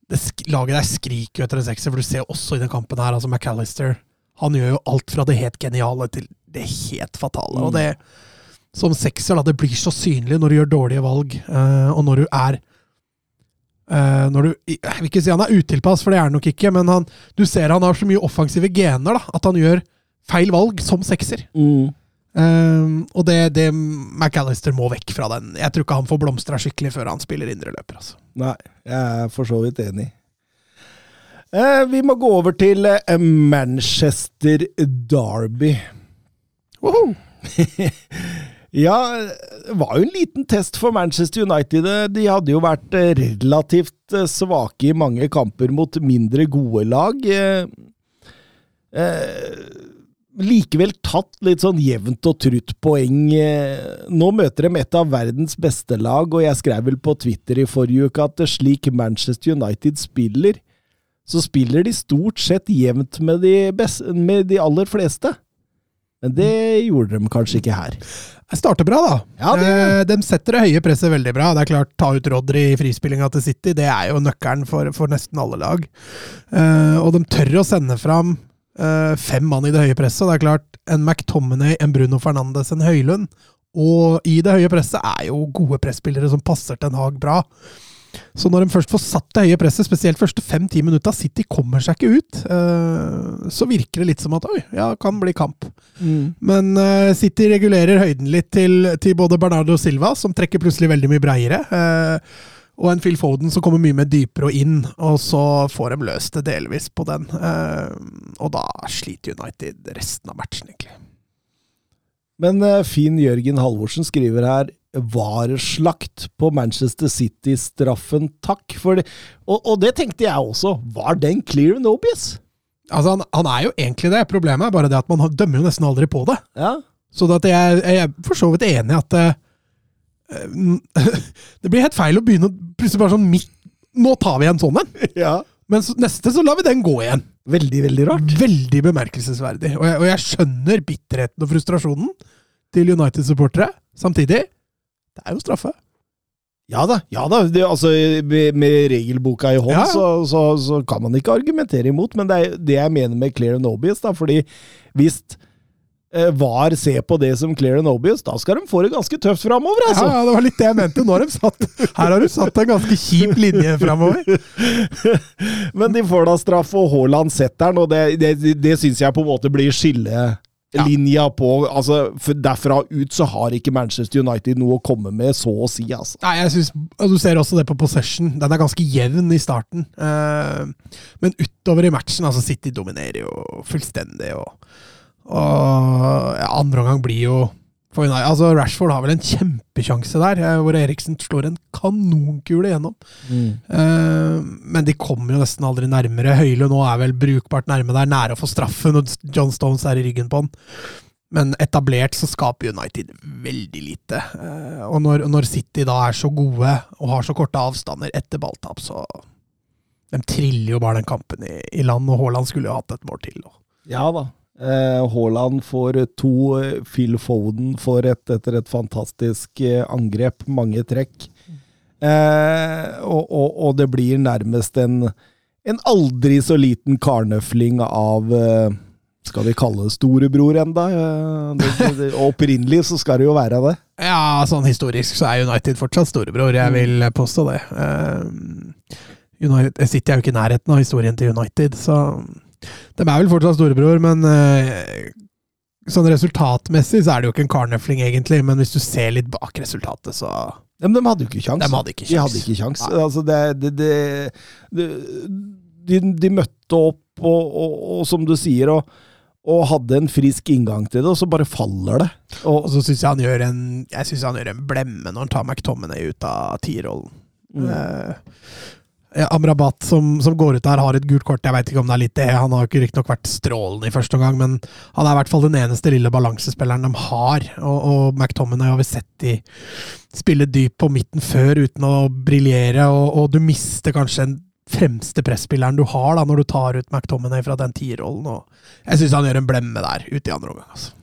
det, laget der skriker jo etter en sekser, for du ser også i den kampen her, altså McAllister Han gjør jo alt fra det helt geniale til det helt fatale. Og det som sekser, da, det blir så synlig når du gjør dårlige valg, uh, og når du er uh, når du, Jeg vil ikke si han er utilpass, for det er han nok ikke, men han, du ser han har så mye offensive gener da, at han gjør feil valg som sekser. Mm. Um, og det, det McAllister må vekk fra den. Jeg tror ikke han får blomstra skikkelig før han spiller indreløper. Altså. Nei, jeg er for så vidt enig. Eh, vi må gå over til eh, Manchester Derby. Woho! Ja, det var jo en liten test for Manchester United. De hadde jo vært eh, relativt svake i mange kamper mot mindre gode lag. Likevel tatt litt sånn jevnt og trutt poeng. Nå møter de et av verdens beste lag, og jeg skrev vel på Twitter i forrige uke at slik Manchester United spiller, så spiller de stort sett jevnt med de, best, med de aller fleste. Men det gjorde de kanskje ikke her. Jeg starter bra, da. Ja, det- Eh, de setter det høye presset veldig bra. Det er klart, Ta ut Rodder i frispillinga til City, det er jo nøkkelen for, for nesten alle lag. Eh, og de tør å sende fram eh, fem mann i det høye presset. Det er klart, en McTominay, en Bruno Fernandes, en Høylund og i det høye presset er jo gode presspillere som passer Ten Hag bra. Så når de først får satt det høye presset, spesielt første fem-ti minutta, City kommer seg ikke ut, eh, så virker det litt som at oi, ja, kan bli kamp. Men eh, City regulerer høyden litt til, til både Bernardo Silva, som trekker plutselig veldig mye breiere, eh, og en Phil Foden som kommer mye mer dypere og inn, og så får de løst det delvis på den. Og da sliter United resten av matchen, egentlig. Men fin Jørgen Halvorsen skriver her var slakt på Manchester City-straffen, takk for det. Og, og det tenkte jeg også. Var den clear and obvious? Altså, han, han er jo egentlig det. Problemet er bare det at man dømmer jo nesten aldri på det. Ja. Så at jeg, jeg er for så vidt enig i at eh, Det blir helt feil å begynne plutselig bare sånn midt Nå tar vi en sånn en! ja. Men så, neste så lar vi den gå igjen. Veldig, veldig rart. Veldig bemerkelsesverdig. Og jeg, og jeg skjønner bitterheten og frustrasjonen til United-supportere. Samtidig, det er jo straffe. Ja da, ja da. Det, altså, med, med regelboka i hånd, Ja. så, så, så kan man ikke argumentere imot. Men det er det jeg mener med clear and obvious. Da, fordi hvis eh, VAR ser på det som clear and obvious, da skal de få det ganske tøft framover, altså. Ja, ja, det var litt det jeg mente. Nå har de satt, her har du satt en ganske kjip linje framover. Men de får da straff, og Haaland setter den, og det, det, det syns jeg på en måte blir skillelinja på altså, Derfra ut så har ikke Manchester United noe å komme med, så å si. altså. Nei, jeg synes, Du ser også det på possession. Den er ganske jevn i starten. Eh, men utover i matchen altså City dominerer jo fullstendig. Og, og ja, andre omgang blir jo for United, altså Rashford har vel en kjempesjanse der, eh, hvor Eriksen slår en kanonkule gjennom. Eh, men de kommer jo nesten aldri nærmere. Høyle nå er vel brukbart nærme der, nære å få straffen, og John Stones er i ryggen på han. Men etablert så skaper United veldig lite. Uh, Og når, når City da er så gode og har så korte avstander etter balltap, så De triller jo bare den kampen i, i land, og Haaland skulle jo hatt et mål til. Og. Ja da. Eh, Haaland får to, Phil Foden får et etter et fantastisk eh, angrep, mange trekk. Eh, og, og, og det blir nærmest en, en aldri så liten karnøfling av Skal vi kalle det storebror enda? Det, opprinnelig så skal det jo være det. Ja, sånn historisk så er United fortsatt storebror, jeg vil påstå det. United, jeg sitter jo ikke i nærheten av historien til United, så de er vel fortsatt storebror, men eh, sånn resultatmessig så er det jo ikke en karnøfling, egentlig. Men hvis du ser litt bak resultatet, så Men de hadde jo ikke kjangs. De hadde ikke De hadde ikke kjangs. Ja. Altså, det, det, det, de, de møtte opp, og, og, og som du sier, og, og hadde en frisk inngang til det, og så bare faller det. Og, så syns jeg han gjør en Jeg synes han gjør en blemme når han tar McTominay ut av tierrollen. Mm. Uh, Amrabat som, som går ut der, har et gult kort. Jeg veit ikke om det er litt det. Han har ikke riktignok vært strålende i første omgang, men han er i hvert fall den eneste lille balansespilleren de har. Og, og McTominay har vi sett de spille dypt på midten før uten å briljere, og, og du mister kanskje en fremste presspilleren du har da, når du tar ut McTominay fra den tierrollen. Jeg syns han gjør en blemme der ute i andre omgang. Altså.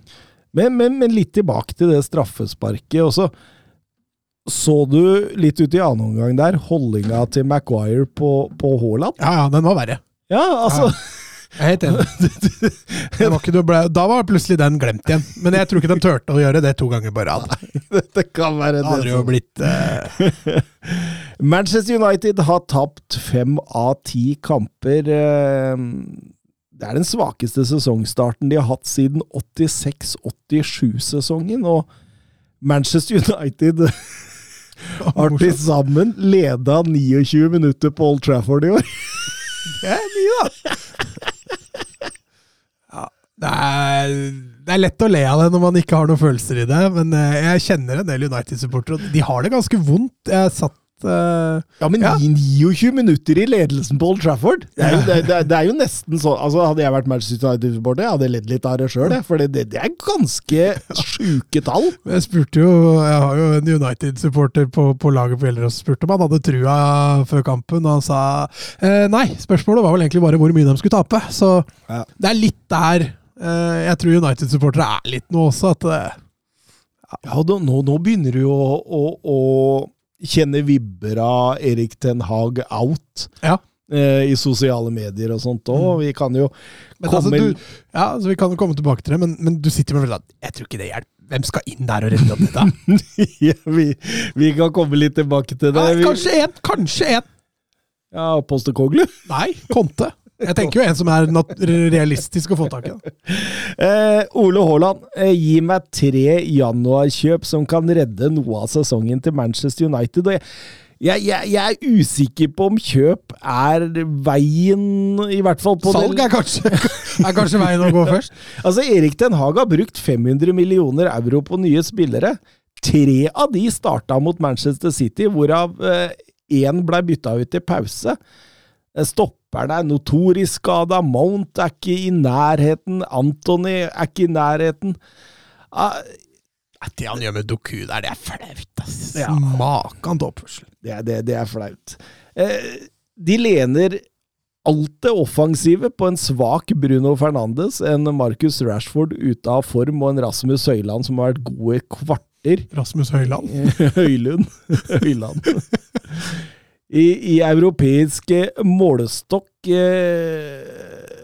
Men, men, men, litt tilbake til det straffesparket. også. Så du litt ut i annen omgang der, holdinga til Maguire på, på Haaland? Ja, ja, den var verre. Ja, altså Ja. Jeg er helt enig. Det var da var plutselig den glemt igjen. Men jeg tror ikke de turte å gjøre det to ganger på rad. Dette kan være det. hadde det jo blitt uh... Manchester United har tapt fem av ti kamper. eh, Det er den svakeste sesongstarten de har hatt siden 86-87-sesongen. Og Manchester United har til sammen leda 29 minutter på Old Trafford i år. Det er mye, da. Ja, det er, det er lett å le av det når man ikke har noen følelser i det, men eh, jeg kjenner en del United-supportere, og de har det ganske vondt. Jeg satt eh, Ja, men Ja. 29 minutter i ledelsen på Old Trafford! Det er jo, det, det, det er jo nesten sånn altså Hadde jeg vært Manchester United-supporter, jeg hadde ledd litt av det sjøl, for det, er ganske sjuke tall. Jeg spurte jo, jeg har jo en United-supporter på, på laget på Gjellerås, spurte om han hadde trua før kampen, og han sa eh, nei, spørsmålet var vel egentlig bare hvor mye de skulle tape. Så Ja. det er litt der eh, jeg tror United-supportere er litt nå også, at eh, Ja, nå, nå begynner du å, å, å kjenne vibber av Erik Ten Hag out Ja. eh, i sosiale medier og sånt òg. Vi kan jo Men altså, komme du, ja, altså, Vi kan jo komme tilbake til det, men, men du sitter med følelsen at jeg tror ikke det hjelper. Hvem skal inn der og redde opp dette? ja, vi, vi kan komme litt tilbake til det. Ja, kanskje én, kanskje én. Ja, Postekoglu. Nei, Conte. Jeg tenker jo en som er realistisk å få tak i. Eh, Ole Haaland, eh, gi meg tre januarkjøp som kan redde noe av sesongen til Manchester United. Jeg, jeg, jeg, jeg er usikker på om kjøp er veien, i hvert fall på Salg er kanskje, er kanskje veien å gå først. Altså, Erik Den Haag har brukt 500 millioner euro på nye spillere. Tre av de starta mot Manchester City, hvorav én ble bytta ut i pause. Eh, Stopperne er notorisk skada. Mount er ikke i nærheten. Anthony er ikke i nærheten. Ah, Det han gjør med Doku der, det er flaut. ass. Ja. Makan til oppførsel. Det, det, det er flaut. Eh, de lener alt det offensive på en svak Bruno Fernandes, en Marcus Rashford ute av form og en Rasmus Høyland som har vært god i kvarter. Rasmus Høyland. Høylund. Høyland. I, I europeisk målestokk eh,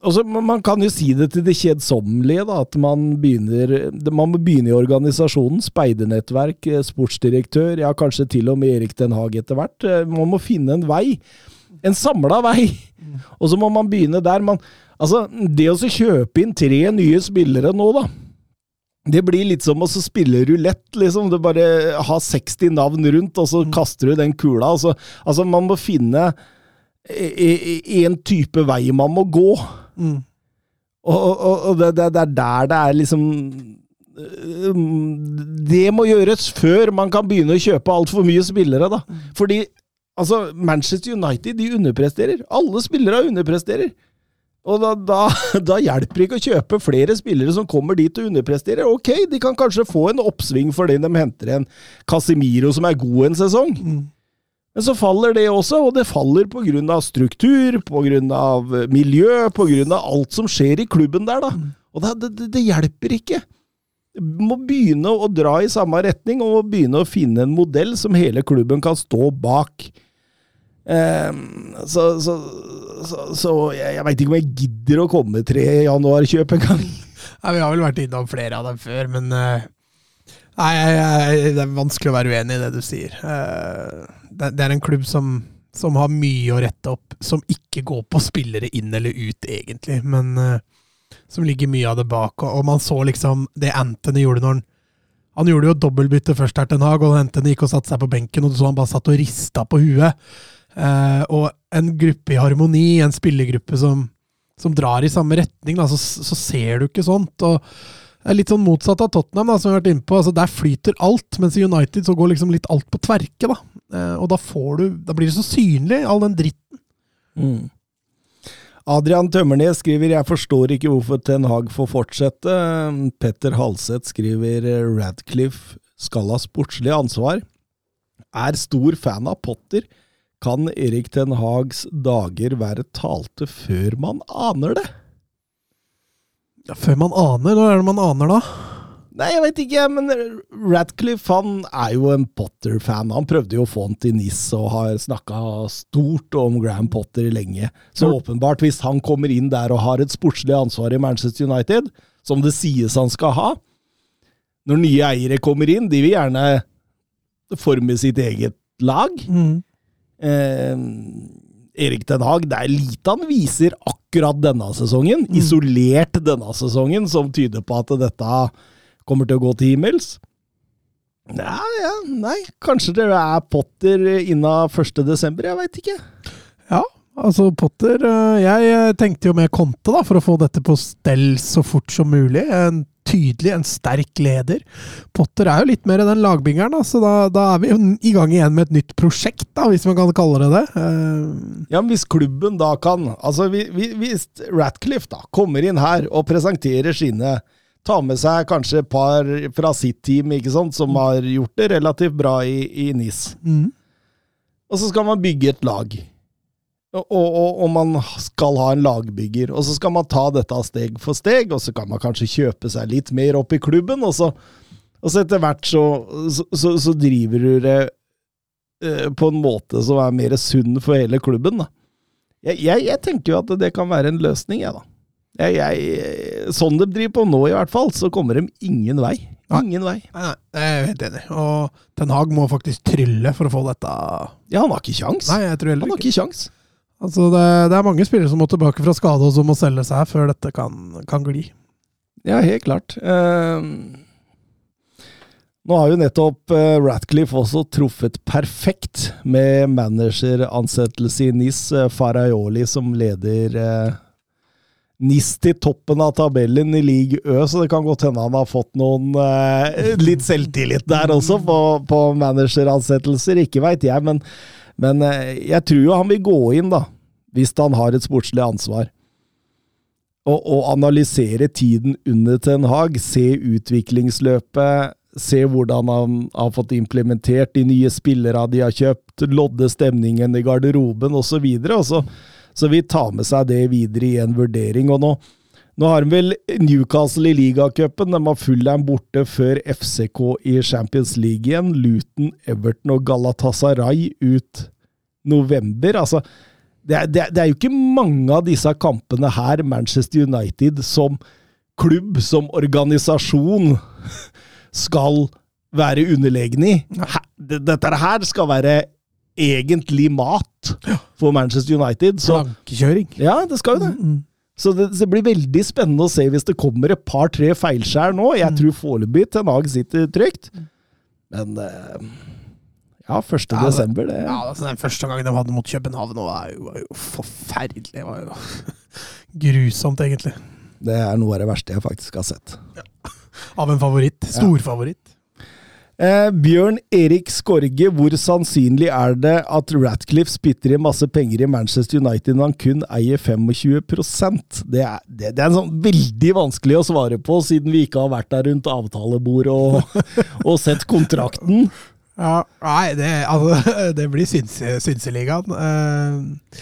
altså, man kan jo si det til det kjedsommelige, da, at man begynner Man må begynne i organisasjonen. Speidernettverk, eh, sportsdirektør, ja, kanskje til og med Erik Den Haag etter hvert. Eh, Man må finne en vei. En samla vei. Og så må man begynne der. Man, altså, det å kjøpe inn tre nye spillere nå, da. Det blir litt som å spille rulett, liksom. Du bare har 60 navn rundt, og så kaster du den kula. Altså, altså man må finne en type vei man må gå. Mm. Og, og, og det, det, det er der det er liksom øh, Det må gjøres før man kan begynne å kjøpe altfor mye spillere, da. Fordi altså, Manchester United de underpresterer. Alle spillere underpresterer. Og da, da, da hjelper det ikke å kjøpe flere spillere som kommer dit og underpresterer. Ok, de kan kanskje få en oppsving fordi de henter en Casemiro som er god en sesong. Mm. Men så faller det også, og det faller av struktur, på grunn av miljø, av alt som skjer i klubben der, da. Og det, det, det hjelper ikke. Du må begynne å dra i samme retning, og begynne å finne en modell som hele klubben kan stå bak. Ehm, så så, så, så jeg, jeg veit ikke om jeg gidder å komme tre januarkjøp engang. Nei, vi har vel vært innom flere av dem før, men eh, Nei, jeg, det er vanskelig å være uenig i det du sier. Eh, det, det er en klubb som, som har mye å rette opp, som ikke går på spillere inn eller ut, egentlig, men eh, som ligger mye av det bak. Og, og man så liksom det Anthony gjorde når han Han gjorde jo dobbeltbytte først her til en hag og Anthony gikk og satte seg på benken, og du så han bare satt og rista på huet. Eh, og en gruppe i harmoni, en spillergruppe som, som drar i samme retning, da, så, så ser du ikke sånt. og det er litt sånn motsatt av Tottenham, da, som vi har vært inne på. Altså, der flyter alt, mens i United så går liksom litt alt på tverke. da. Eh, og da du, da blir det så synlig, all den dritten. Mm. Adrian Tømmernes skriver 'Jeg forstår ikke hvorfor Ten Hag får fortsette'. Petter Halseth skriver 'Radcliffe skal ha sportslig ansvar'. Er stor fan av Potter. Kan Erik Ten Hags dager være talte før man aner det? Ja, før man aner. Hva er det man aner, da? Nei, jeg vet ikke, men Radcliffe han er jo en Potter-fan. Han prøvde jo å få han til NIS og har snakka stort om Graham Potter lenge. Så Mm. åpenbart, hvis han kommer inn der og har et sportslig ansvar i Manchester United, som det sies han skal ha Når nye eiere kommer inn, de vil gjerne forme sitt eget lag. Mm. Eh, Erik Den Haag, det er lite han viser akkurat denne sesongen, isolert denne sesongen, som tyder på at dette kommer til å gå til himmels. Ja, ja, nei, kanskje det er Potter innen 1. desember, jeg veit ikke. Ja, altså Potter eh, Jeg tenkte jo med Conte, da, for å få dette på stell så fort som mulig. En tydelig, en sterk leder. Potter er jo litt mer den lagbingeren, da, så da, da er vi jo i gang igjen med et nytt prosjekt, da, hvis man kan kalle det det. Uh... Ja, men Hvis klubben da kan Altså, vi- vi- Hvis Ratcliffe da kommer inn her og presenterer sine Tar med seg kanskje et par fra sitt team ikke sant, som har gjort det relativt bra i, i NIS. mm. Og så skal man bygge et lag. Og, og, og man skal ha en lagbygger. Og så skal man ta dette steg for steg, og så kan man kanskje kjøpe seg litt mer opp i klubben. Og så, og så etter hvert så, så, så, så driver du det eh, på en måte som er mer sunn for hele klubben. Da. Jeg, jeg, jeg tenker jo at det kan være en løsning, jeg, da. Jeg, sånn de driver på nå, i hvert fall, så kommer de ingen vei. Ingen vei. Nei, nei, jeg er helt enig. Og Ten Hag må faktisk trylle for å få dette Ja, han har ikke kjangs. Nei, jeg tror Han har ikke. ikke kjangs. Altså, det, det er mange spillere som må tilbake fra skade og som må selge seg før dette kan, kan gli. Ja, helt klart. Eh, nå har jo nettopp eh, Ratcliffe også truffet perfekt med manageransettelse i NIS. Eh, Faraioli som leder eh, NIS til toppen av tabellen i league Ø, så det kan godt hende han har fått noen eh, litt selvtillit der også på, på manageransettelser. Ikke veit jeg, men, men eh, jeg tror jo han vil gå inn, da. Hvis han har et sportslig ansvar og, og analysere tiden under Ten Hag, se utviklingsløpet, se hvordan han har fått implementert de nye spillere de har kjøpt, lodde stemningen i garderoben osv. Så, videre, så, så vi tar med seg det videre i en vurdering. og nå nå har de vel Newcastle i ligacupen. De har Fullham borte før FCK i Champions League igjen. Luton, Everton og Galatasaray ut november. Altså, det er, det, er, det er jo ikke mange av disse kampene her Manchester United som klubb, som organisasjon, skal være underlegne i. Dette her skal være egentlig mat for Manchester United. Så, Plankekjøring. ja, det skal jo det. Mm. Så det, det blir veldig spennende å se hvis det kommer et par-tre feilskjær nå. Jeg tror foreløpig Ten Hag sitter trygt. Men eh, ja, 1. Ja, desember, det Ja, altså Den første gangen de hadde mot København, var jo, var jo forferdelig. Det var jo grusomt, egentlig. Det er noe av det verste jeg faktisk har sett. Av en favoritt. Storfavoritt. Eh, Bjørn Erik Skorge, hvor sannsynlig er det at Ratcliffe spytter i masse penger i Manchester United når han kun eier 25% Det er, det, det er sånn veldig vanskelig å svare på, siden vi ikke har vært der rundt avtalebordet og, og sett kontrakten. Ja, nei, det, altså, det blir synse, Synseligaen. Uh,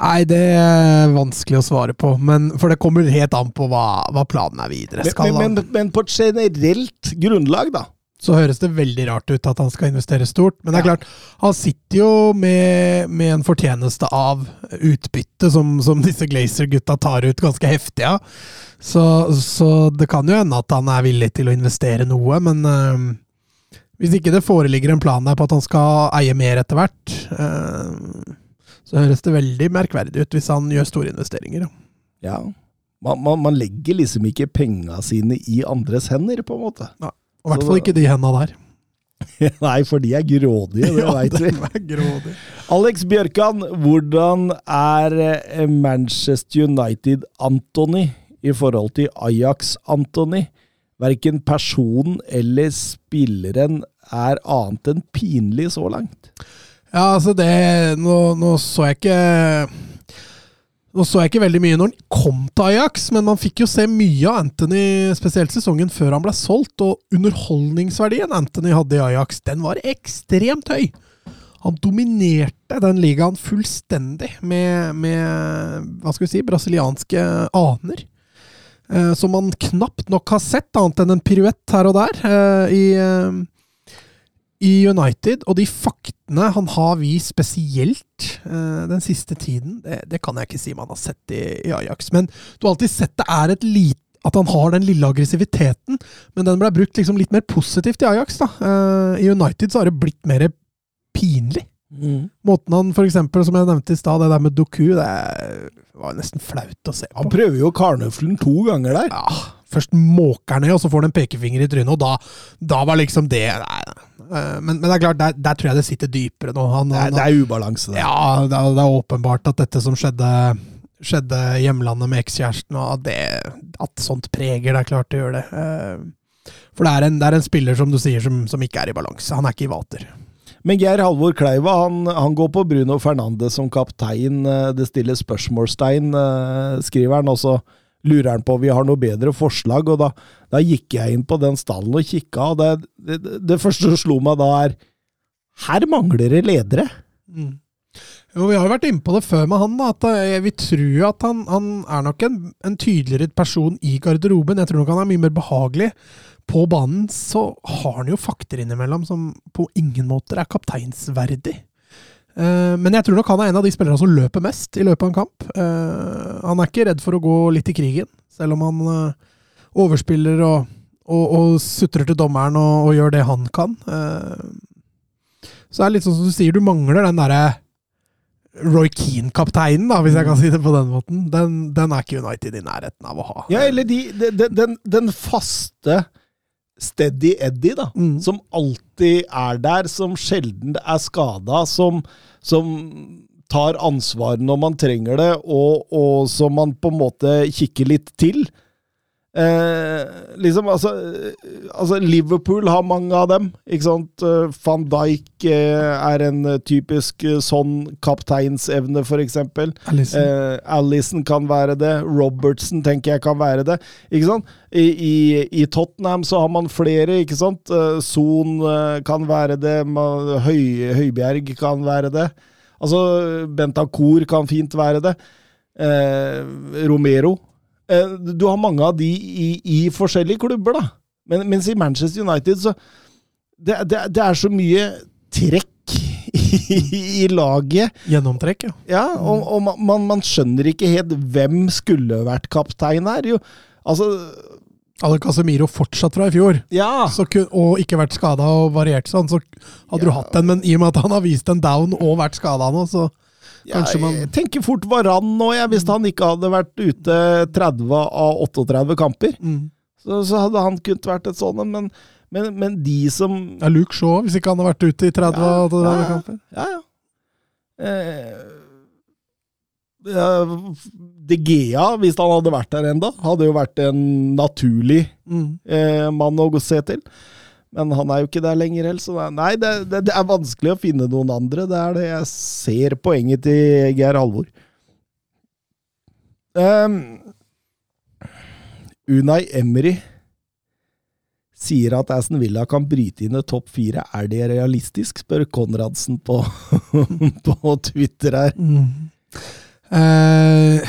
nei, det er vanskelig å svare på. Men, for det kommer helt an på hva, hva planen er videre. Men, men, men på et generelt grunnlag, da. Så høres det veldig rart ut at han skal investere stort. Men det er Ja. klart, han sitter jo med, med en fortjeneste av utbytte som, som disse Glazer-gutta tar ut ganske heftig av. Så, så det kan jo hende at han er villig til å investere noe, men eh, hvis ikke det foreligger en plan der på at han skal eie mer etter hvert, eh, så høres det veldig merkverdig ut hvis han gjør store investeringer. Ja. Ja. Man, man, man legger liksom ikke penga sine i andres hender, på en måte. Og i hvert fall ikke de henda der. Nei, for de er grådige, det Ja, veit vi. er grådig. Alex Bjørkan, hvordan er eh, Manchester United Anthony i forhold til Ajax Anthony? Verken personen eller spilleren er annet enn pinlig så langt. Ja, altså det Nå, nå så jeg ikke Nå så jeg ikke veldig mye når han kom til Ajax, men man fikk jo se mye av Anthony, spesielt sesongen før han ble solgt, og underholdningsverdien Anthony hadde i Ajax, den var ekstremt høy. Han dominerte den ligaen fullstendig med, med hva skal vi si, brasilianske aner. Eh, som man knapt nok har sett, annet enn en piruett her og der eh, i, eh, i United. Og de faktene han har vist spesielt eh, den siste tiden, det, det, kan jeg ikke si man har sett i, i Ajax. Men du har alltid sett det er et lite at han har den lille aggressiviteten, men den ble brukt liksom litt mer positivt i Ajax. da. Uh, I United så har det blitt mer pinlig. Mm. Måten han for eksempel, som jeg nevnte i stad, det der med Doku, det var nesten flaut å se på. Han prøver jo karnøflen to ganger der. Ja, Først måker ned, og så får han en pekefinger i trynet, og da, da var liksom det nei, men, men, det er klart, der, der, tror jeg det sitter dypere nå. Han, det, er, det er ubalanse det. Ja, det er, det er åpenbart at dette som skjedde skjedde hjemlandet med ekskjæresten, og at, det, at sånt preger det, er klart det gjør det. Eh, for det er, en, det er en spiller, som du sier, som, som, ikke er i balanse. Han er ikke i vater. Men Geir Halvor Kleiva han, han, går på Bruno Fernandes som kaptein. Eh, det stiller spørsmålstegn, eh, skriver han. Og så lurer han på om vi har noe bedre forslag. og Da, da gikk jeg inn på den stallen og kikka, og det, det, det første som slo meg da, er Her mangler det ledere! Mm. Jo, Vi har jo vært inne på det før med han. da, at eh, Vi tror at han, han er nok en, en, tydeligere person i garderoben. Jeg tror nok han er mye mer behagelig. På banen så har han jo fakter innimellom som på ingen måter er kapteinsverdig. Uh, men jeg tror nok han er en av de spillerne som løper mest i løpet av en kamp. Uh, han er ikke redd for å gå litt i krigen, selv om han uh, overspiller og, og, og, sutrer til dommeren og, og, gjør det han kan. så er det litt sånn som du sier, du mangler den derre Roy Keane-kapteinen, da, hvis jeg kan si det på den måten, den, den, er ikke United i nærheten av å ha. Ja, eller de, de, den, den, faste Steady Eddie, da, mm. som alltid er der, som sjelden er skada, som, som, tar ansvar når man trenger det, og, og som man på en måte kikker litt til. Eh, liksom, altså, altså, Liverpool har mange av dem. ikke sant? Eh, Van Dijk eh, er en typisk eh, sånn kapteinsevne, f.eks. Alison. Eh, kan være det. Robertson tenker jeg kan være det. ikke sant? I, i, i Tottenham så har man flere, ikke sant? Eh, Son kan være det. Høy, Høybjerg kan være det. Altså, Bentancour kan fint være det. Romero Eh, du har mange av de i, i forskjellige klubber, da. Men, mens i Manchester United så det, det, det er så mye trekk i, i laget. Gjennomtrekk, ja. ja og, og man, man, skjønner ikke helt hvem skulle vært kaptein her. Jo, altså hadde Casemiro fortsatt fra i fjor, ja. kun, og ikke vært skada og variert sånn, så hadde ja. du hatt den. Men i og med at han har vist en down og vært skada nå, så Kanskje man Jeg tenker fort Varan nå, jeg, hvis han ikke hadde vært ute 30 av 38 kamper. Mm. Så, så, hadde han kunnet vært et sånt men, men, men, de som Ja, Luke Shaw, hvis ikke han hadde vært ute i 30 av ja, 38 ja, kamper. Ja, ja. Eh, De Gea, hvis han hadde vært der enda, hadde jo vært en naturlig mm. eh, mann å se til. Men han er jo ikke der lenger heller, så nei, det, det, det, er vanskelig å finne noen andre. Det er det jeg ser poenget til Geir Halvor. Um, Unai Emry sier at Aston Villa kan bryte inn i topp fire. Er det realistisk, spør Konradsen på, på Twitter her. Mm. Uh,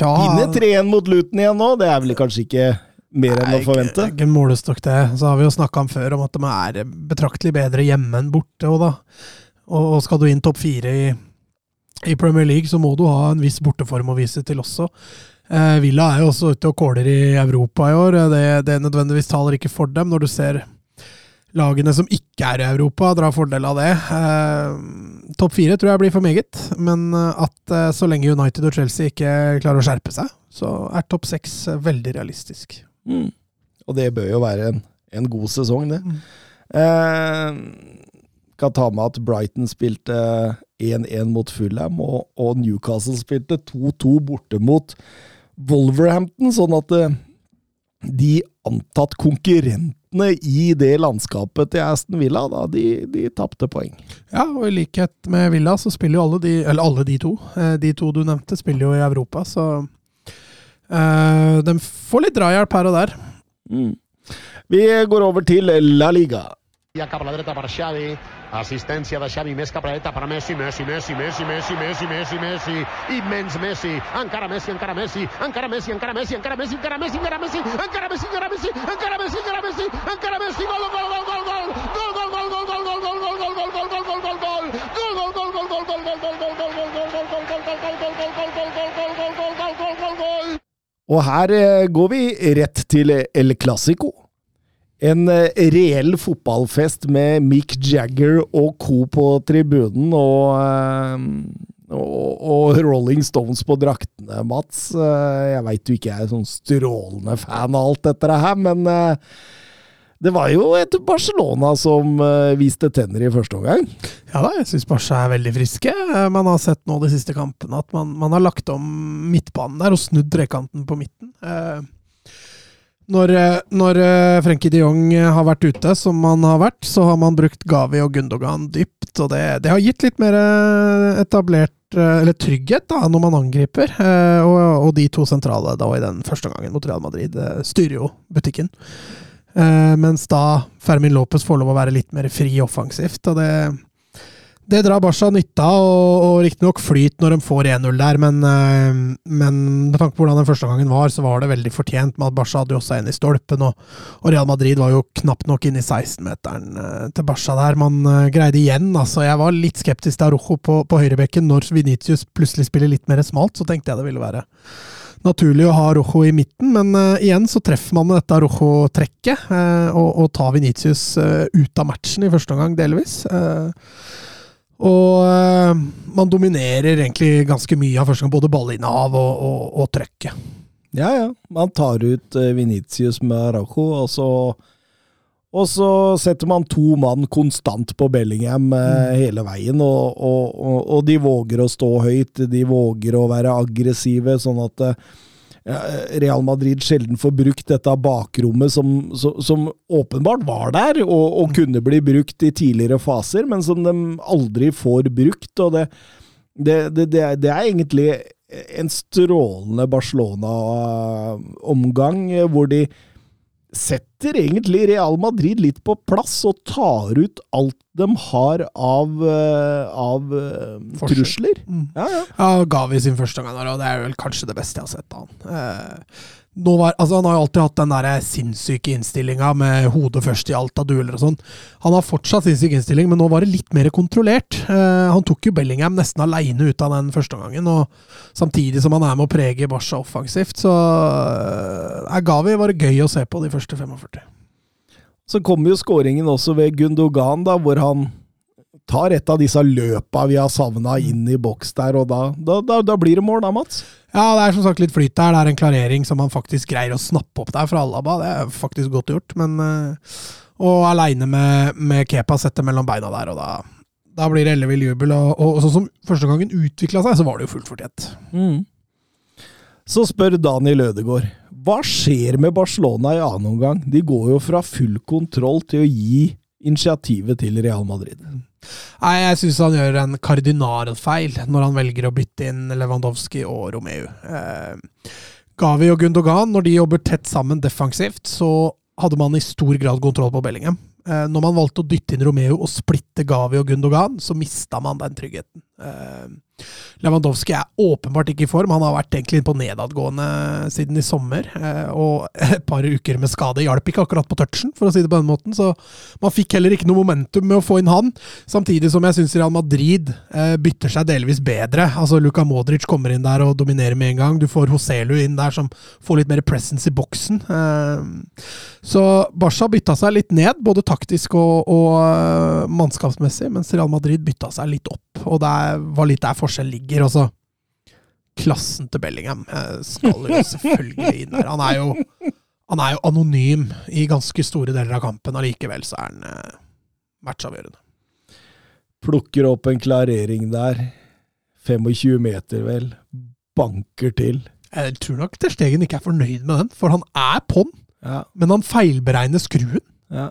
ja Vinne 3-1 mot Luton igjen nå, det er vel kanskje ikke mer enn å forvente? Ikke, ikke målestokk, det. Så har vi jo snakka om før om at de er betraktelig bedre hjemme enn borte. Og, da. og skal du inn topp fire i, i, Premier League, så må du ha en viss borteform å vise til også. Eh, Villa er jo også ute og kåler i Europa i år. Det, det nødvendigvis taler ikke for dem, når du ser lagene som ikke er i Europa, drar fordel av det. Eh, Topp fire tror jeg blir for meget, men at eh, så lenge United og Chelsea ikke klarer å skjerpe seg, så er topp seks eh, veldig realistisk. Mm. Og det bør jo være en, en god sesong, det. Mm. Eh, kan ta med at Brighton spilte 1-1 mot Fulham, og, og, Newcastle spilte 2-2 borte mot Wolverhampton, sånn at eh, de antatt konkurrentene i det landskapet til Aston Villa, da, de, de tapte poeng. Ja, og i likhet med Villa så spiller jo alle de, eller alle de to, eh, de to du nevnte, spiller jo i Europa, så Uh, de får litt drahjelp her og der. Mm. Vi går over til La Liga. cap a la dreta per Xavi, assistència de Xavi més cap a la dreta per Messi, Messi, Messi, Messi, Messi, Messi, Messi, Messi, immens Messi, encara Messi, encara Messi, encara Messi, encara Messi, encara Messi, encara Messi, encara Messi, encara Messi, encara Messi, encara Messi, encara Messi, encara Messi, gol, gol, gol, gol, gol, gol, gol, gol, gol, gol, gol, gol, gol, gol, gol, gol, gol, gol, gol, Og her går vi rett til El Clásico. En reell fotballfest med Mick Jagger og co. på tribunen, og, og, og, Rolling Stones på draktene, Mats. Jeg veit du ikke er sånn strålende fan av alt dette her, men det var jo et Barcelona som viste tenner i første omgang. Ja da, jeg syns Barca er veldig friske. Man har sett nå de siste kampene at man, man har lagt om midtbanen der og snudd trekanten på midten. Når, når Frenkie de Jong har vært ute, som han har vært, så har man brukt Gavi og Gundogan dypt. Og det, det har gitt litt mer etablert eller trygghet da, når man angriper. Og, og de to sentrale da i den første gangen mot Real Madrid styrer jo butikken. Mens da Fermin Lopez får lov å være litt mer fri offensivt. og det det drar Barca nytte av, og, og riktignok flyt når de får 1-0 der, men, men med tanke på hvordan den første gangen var, så var det veldig fortjent med at Barca hadde jo også en i stolpen, og, og Real Madrid var jo knapt nok inne i 16-meteren til Barca der. Man greide igjen, altså. Jeg var litt skeptisk til Arojo på, på høyrebekken når Venitius plutselig spiller litt mer smalt, så tenkte jeg det ville være naturlig å ha Rojo i midten, men uh, igjen så treffer man dette Rojo-trekket, uh, og, og tar Venitius uh, ut av matchen i første omgang, delvis. og man dominerer egentlig ganske mye av første gang, både ballinnehav og, og, og trøkket. Ja, ja. Man tar ut Venitius med Rojo, og så og så setter man to mann konstant på Bellingham eh, hele veien, og, og, og, og, de våger å stå høyt, de våger å være aggressive, sånn at eh, Real Madrid sjelden får brukt dette bakrommet som, som, som åpenbart var der, og, kunne bli brukt i tidligere faser, men som de aldri får brukt. og det, det, det, det er egentlig en strålende Barcelona-omgang, hvor de setter egentlig Real Madrid litt på plass og tar ut alt de har av, av trusler. Mm. Ja, ja. ja, Gavi sin første gang, og det er vel kanskje det beste jeg har sett av han. Eh, var, altså han har jo alltid hatt den der sinnssyke innstillinga med hodet først i alt av dueller og sånn. Han har fortsatt sinnssyk innstilling, men nå var det litt mer kontrollert. Eh, han tok jo Bellingham nesten aleine ut av den første gangen, og samtidig som han er med å prege Barca offensivt, så er Gavi var det gøy å se på de første 45. Så kommer jo skåringen også ved Gundogan, da, hvor han tar et av disse løpa vi har savna inn i boks der, og da, da, da, da blir det mål da, Mats? Ja, det er som sagt litt flyt der. Det er en klarering som han faktisk greier å snappe opp der fra Alaba. Det er faktisk godt gjort, men uh, Og aleine med, med, Kepa setter mellom beina der, og da, da blir det ellevill jubel. Og, og, og, sånn som første gangen utvikla seg, så var det jo fullt fortjent. Mm. Så spør Daniel Ødegaard hva skjer med Barcelona i annen omgang? De går jo fra full kontroll til å gi initiativet til Real Madrid. Nei, jeg syns han gjør en kardinalfeil når han velger å bytte inn Lewandowski og Romeu. Eh, Gavi og Gundogan, når de jobber tett sammen defensivt, så hadde man i stor grad kontroll på Bellingham. Eh, når man valgte å dytte inn Romeo og splitte Gavi og Gundogan, så mista man den tryggheten. Eh, Lewandowski er åpenbart ikke i form. Han har vært egentlig på nedadgående siden i sommer. Eh, og et par uker med skade hjalp ikke akkurat på touchen, for å si det på den måten. Så man fikk heller ikke noe momentum med å få inn han. Samtidig som jeg syns Real Madrid bytter seg delvis bedre. Altså Luka Modric kommer inn der og dominerer med en gang. Du får Hoselu inn der som får litt mer presence i boksen. Så Barca bytta seg litt ned, både taktisk og, og mannskapsmessig, mens Real Madrid bytta seg litt opp og det var litt der forskjellen ligger. Også. Klassen til Bellingham eh, skal jo selvfølgelig inn der. Han er jo, han er jo anonym i ganske store deler av kampen, allikevel så er han eh, matchavgjørende. Plukker opp en klarering der. 25 meter, vel. Banker til. Jeg tror nok Terstegen ikke er fornøyd med den, for han er på'n. Ja. Men han feilberegner skruen. Ja.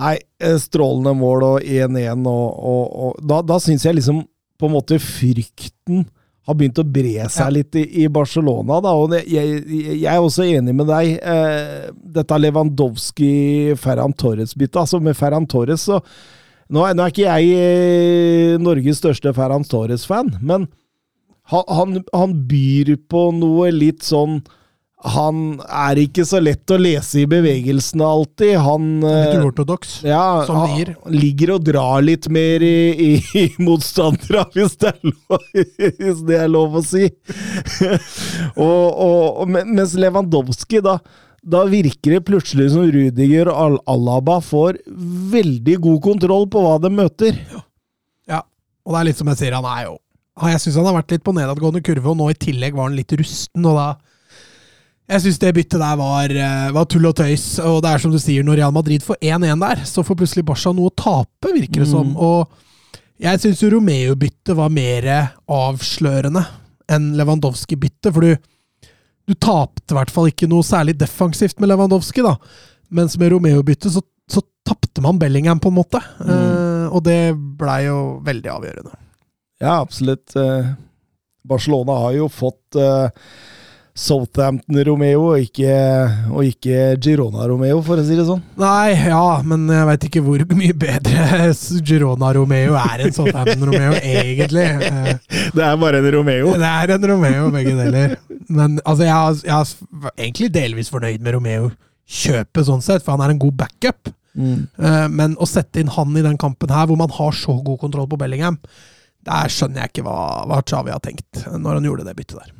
Nei, eh, strålende mål og 1-1, og, og, og, da, da syns jeg liksom på en måte frykten har begynt å bre seg Ja. litt i, i Barcelona. Da, og jeg, jeg jeg er også enig med deg. Eh, dette Lewandowski-Ferran Torres-byttet. Altså Med Ferran Torres så nå er, nå er ikke jeg eh, Norges største Ferran Torres-fan, men han, han, han byr på noe litt sånn Han er ikke så lett å lese i bevegelsene alltid. Han Litt eh, uortodoks. ja, som han gir. ligger og drar litt mer i, i, i motstandere, hvis det, lov, hvis det er lov å si. og, og, mens Lewandowski, da, da virker det plutselig som Rudiger og Al Alaba får veldig god kontroll på hva de møter. Ja, og det er litt som jeg sier, han er jo Jeg syns han har vært litt på nedadgående kurve, og nå i tillegg var han litt rusten, og da Jeg syns det byttet der var, eh, var tull og tøys, og det er som du sier, når Real Madrid får 1-1 der, så får plutselig Barca noe å tape, virker det som. Og jeg syns jo Romeo-byttet var mer avslørende enn Lewandowski-byttet, for du, du tapte i hvert fall ikke noe særlig defensivt med Lewandowski, da. Mens med Romeo-byttet så, så tapte man Bellingham, på en måte. Eh, og det blei jo veldig avgjørende. Ja, absolutt. Eh, Barcelona har jo fått eh, Southampton Romeo, og ikke, og ikke Girona Romeo, for å si det sånn. Nei, ja, men jeg veit ikke hvor mye bedre Girona Romeo er enn Southampton Romeo, egentlig. Det er bare en Romeo. Det er en Romeo, begge deler. Men altså, jeg, jeg er egentlig delvis fornøyd med Romeo-kjøpet, sånn sett, for han er en god backup. Mm. Eh, Men å sette inn han i den kampen her, hvor man har så god kontroll på Bellingham, der skjønner jeg ikke hva, hva Chavi har tenkt når han gjorde det byttet der.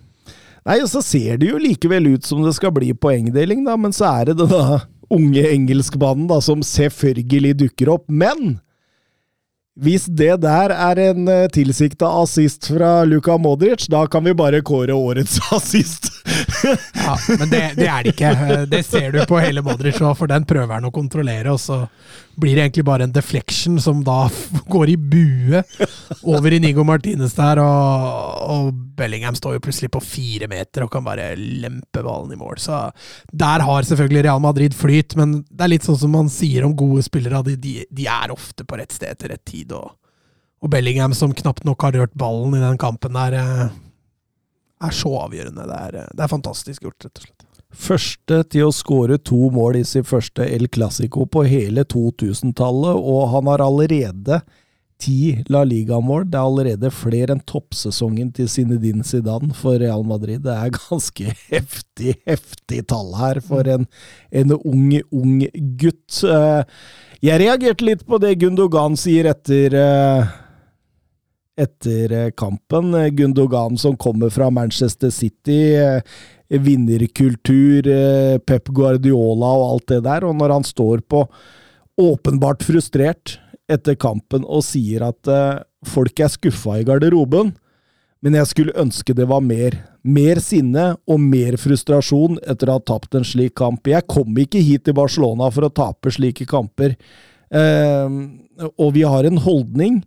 Nei, og så ser det jo likevel ut som det skal bli poengdeling, da, men så er det denne unge engelskmannen da, som selvfølgelig dukker opp. Men hvis det der er en uh, tilsikta assist fra Luka Modric, da kan vi bare kåre årets assist. Ja, Men det, det er det ikke. Eh, Det ser du på hele Modric òg, for den prøver han å kontrollere, og så blir det egentlig bare en deflection som da går i bue over Inigo Martinez der, og, og Bellingham står jo plutselig på fire meter og kan bare lempe ballen i mål. Så der har selvfølgelig Real Madrid flyt, men det er litt sånn som man sier om gode spillere, de, de, de er ofte på rett sted til rett tid, og, og Bellingham som knapt nok har rørt ballen i den kampen der, eh, er så avgjørende. Det er, det er fantastisk gjort, rett og slett. Første til å skåre to mål i sin første El Clásico på hele 2000-tallet, og han har allerede ti La Liga-mål. Det er allerede flere enn toppsesongen til Zinedine Zidane for Real Madrid. Det er ganske heftig, heftig tall her for en, en ung, ung gutt. Eh, Jeg reagerte litt på det Gundogan sier etter eh, etter eh, kampen. Eh, Gundogan som kommer fra Manchester City. eh, Vinnerkultur, Pep Guardiola og alt det der. Og når han står på åpenbart frustrert etter kampen og sier at folk er skuffa i garderoben, men jeg skulle ønske det var mer. Mer sinne og mer frustrasjon etter å ha tapt en slik kamp. Jeg kom ikke hit til Barcelona for å tape slike kamper. Og vi har en holdning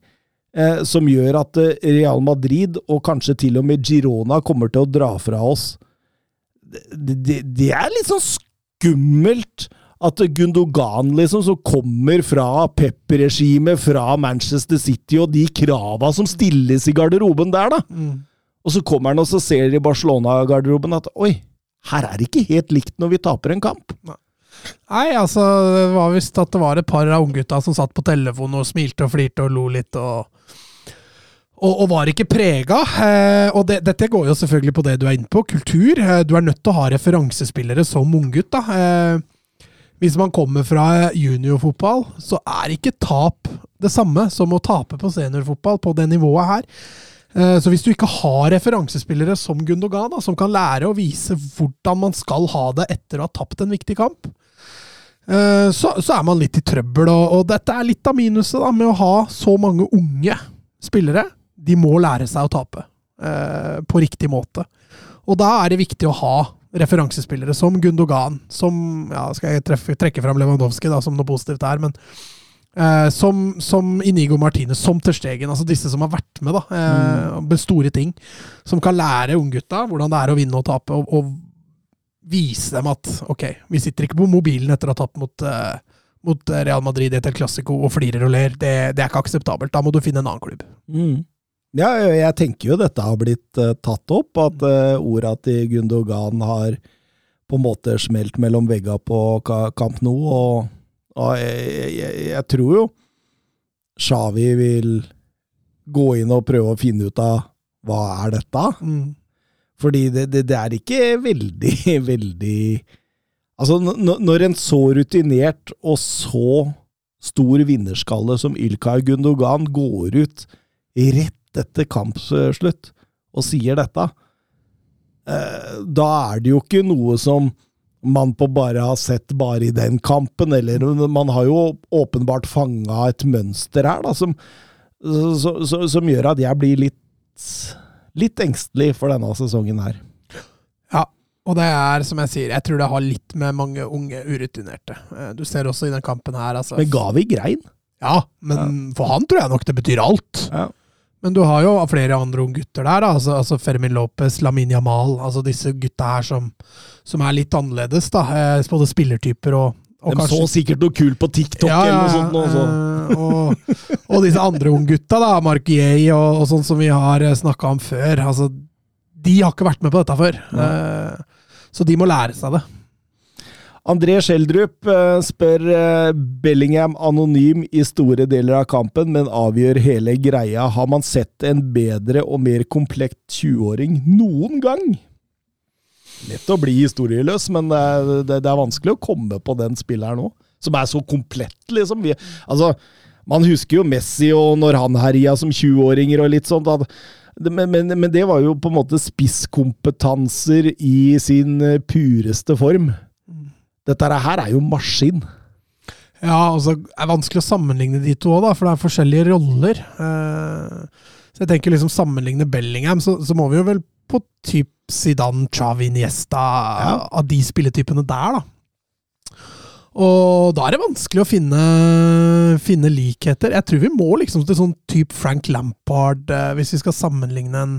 eh, som gjør at eh, Real Madrid, og kanskje til og med Girona, kommer til å dra fra oss. Det, det, det er litt sånn skummelt at Gundogan, liksom, som kommer fra Pep-regimet, fra Manchester City, og de krava som stilles i garderoben der, da. Og så kommer han og så ser i Barcelona-garderoben at oi, her er det ikke helt likt når vi taper en kamp. Nei, altså, det var visst at det var et par av unggutta som satt på telefonen og smilte og flirte og lo litt og og, og var ikke prega. Eh, og det, dette går jo selvfølgelig på det du er inne på, kultur. Eh, du er nødt til å ha referansespillere som unggutt. Eh, hvis man kommer fra juniorfotball, så er ikke tap det samme som å tape på seniorfotball på det nivået her. Eh, Så hvis du ikke har referansespillere som Gundogan, da, som kan lære å vise hvordan man skal ha det etter å ha tapt en viktig kamp, så, så er man litt i trøbbel. Og, og dette er litt av minuset da, med å ha så mange unge spillere. De må lære seg å tape eh, på riktig måte. Og da er det viktig å ha referansespillere som Gundogan, som ja, Skal jeg treffe, trekke fram Lewandowski da, som noe positivt her, men Eh, som, som Inigo Martinez, som Terstegen, Altså disse som har vært med da, eh, med store ting. Som kan lære unggutta hvordan det er å vinne og tape, og, og vise dem at ok, vi sitter ikke på mobilen etter å ha tapt mot, uh, mot Real Madrid i et El Clásico og flirer og ler. Det, det er ikke akseptabelt. Da må du finne en annen klubb. Mm. Ja, jeg tenker jo dette har blitt uh, tatt opp, at uh, orda til Gundogan har på en måte smelt mellom vegga på Camp Nou, og, og jeg, jeg, jeg, tror jo Shawi vil gå inn og prøve å finne ut av hva er dette? Mm. Fordi det, det, det, er ikke veldig, veldig Altså, når en så rutinert og så stor vinnerskalle som Ylkay Gundogan går ut rett etter kampslutt og sier dette, eh, da er det jo ikke noe som man på bare har sett bare i den kampen, eller man har jo åpenbart fanga et mønster her, da, som, som, som gjør at jeg blir litt, litt engstelig for denne sesongen her. Ja, Og det er, som jeg sier, jeg tror det har litt med mange unge urutinerte. Eh, du ser også i den kampen her altså, Men Gavi grein? Ja, men ja. for han tror jeg nok det betyr alt. Ja. Men du har jo flere andre unge gutter der. Altså, altså Fermin Lopez, Lamin Jamal, Altså disse gutta her som, som er litt annerledes. da, eh, Både spillertyper og, og De kanskje... så sikkert noe kult på TikTok ja, eller noe sånt. Også. Eh, og, og, disse andre unggutta, Mark Yay og, og sånn som vi har snakka om før. altså De har ikke vært med på dette før. Ja. Eh, så de må lære seg det. André Schjelderup eh, spør eh, Bellingham anonym i store deler av kampen, men avgjør hele greia. Har man sett en bedre og mer komplekt 20-åring noen gang? Lett å bli historieløs, men det er, det, det er, vanskelig å komme på den spilleren nå. Som er så komplett, liksom. Vi, altså, man husker jo Messi og når han herja som 20-åringer og litt sånt. at men, men, men, det var jo på en måte spisskompetanser i sin eh, pureste form. Dette her er jo maskin. Ja, altså det er vanskelig å sammenligne de to òg, for det er forskjellige roller. Eh, så jeg tenker liksom sammenligne Bellingham, så, så må vi jo vel på typ Zidane, Chavi, Niesta, ja. av de spilletypene der, da. Og da er det vanskelig å finne, finne likheter. Jeg tror vi må liksom til sånn type Frank Lampard, eh, hvis vi skal sammenligne en,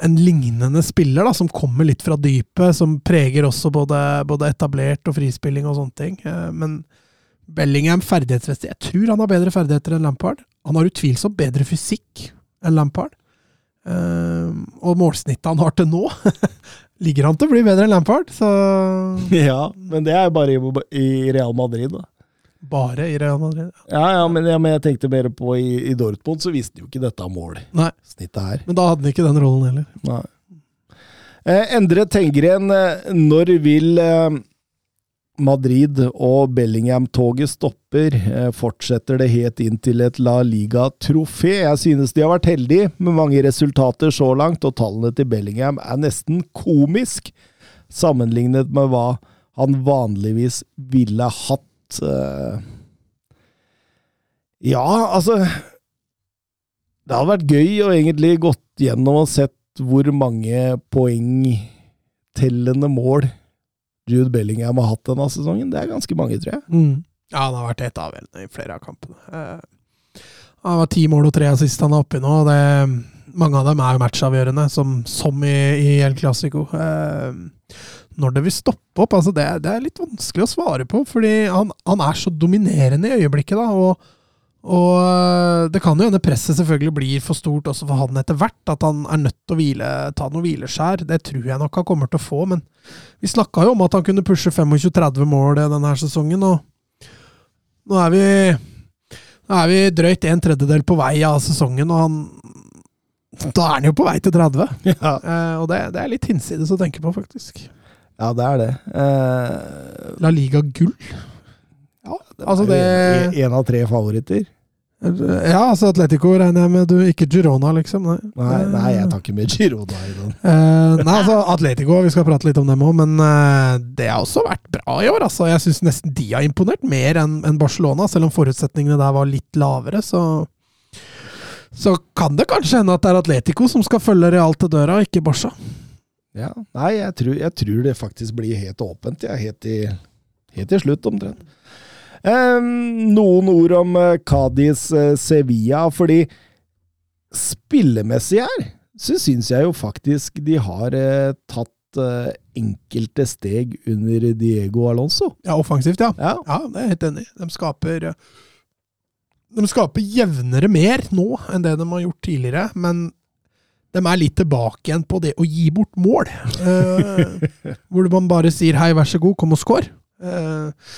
en lignende spiller da, som kommer litt fra dypet, som preger også både, både etablert og frispilling og sånne ting. Eh, men Bellingham ferdighetsmessig Jeg tror han har bedre ferdigheter enn Lampard. Han har utvilsomt bedre fysikk enn Lampard. Uh, og målsnittet han har til nå, ligger han til å bli bedre enn Lampard. Så Ja, men det er jo bare i, i, Real Madrid, da. Bare i Real Madrid? Ja, ja, men, ja, men jeg tenkte mer på i, i Dortmund, så visste jo ikke dette målsnittet her. Men da hadde han ikke den rollen heller. Nei. Eh, Endre Tengren, eh, når vil eh, Madrid og Bellingham-toget stopper, eh, fortsetter det helt inn til et La Liga-trofé. Jeg synes de har vært heldige med mange resultater så langt, og tallene til Bellingham er nesten komisk sammenlignet med hva han vanligvis ville hatt. Eh. Ja, altså Det hadde vært gøy å egentlig gått gjennom og sett hvor mange poengtellende mål Jude Bellingham har hatt denne sesongen. Det er ganske mange, tror jeg. Mm. Ja, han har vært helt avgjørende i flere av kampene. Uh, han var ti mål og tre assist han er oppi nå. Det, mange av dem er jo matchavgjørende, som, som i, i, El Clásico. Uh, når det vil stoppe opp, altså det, det, er litt vanskelig å svare på, fordi han, han er så dominerende i øyeblikket. da, og og eh, det kan jo hende presset selvfølgelig blir for stort også for han etter hvert. At han er nødt til å hvile, ta noe hvileskjær. Det tror jeg nok han kommer til å få. Men vi snakka jo om at han kunne pushe 25-30 mål denne sesongen. Og nå er vi, nå er vi drøyt en tredjedel på vei av sesongen, og han Da er han jo på vei til 30. Ja. Eh, og det, det, er litt hinsides å tenke på, faktisk. Ja, det er det. Eh... La Liga gull? Ja, det altså det En av tre favoritter. Ja, altså Atletico regner jeg med. Du, ikke Girona, liksom? Nei, nei, nei jeg tar ikke med Girona i den. Uh, nei, altså Atletico, vi skal prate litt om dem òg, men uh, det har også vært bra i år. altså. Jeg syns nesten de har imponert mer enn en Barcelona, selv om forutsetningene der var litt lavere. Så, så kan det kanskje hende at det er Atletico som skal følge Real til døra, ikke Barca. Ja, Nei, jeg tror, jeg tror det faktisk blir helt åpent, ja, helt, i, helt til slutt, omtrent. Noen ord om eh, Cádiz eh, Sevilla, fordi spillemessig her så syns jeg jo faktisk de har eh, tatt enkelte steg under Diego Alonso. Ja, offensivt, ja. Ja, ja det er jeg helt enig i. De skaper de skaper jevnere mer nå enn det de har gjort tidligere, men de er litt tilbake igjen på det å gi bort mål. Eh, hvor man bare sier 'hei, vær så god, kom og score'. Eh,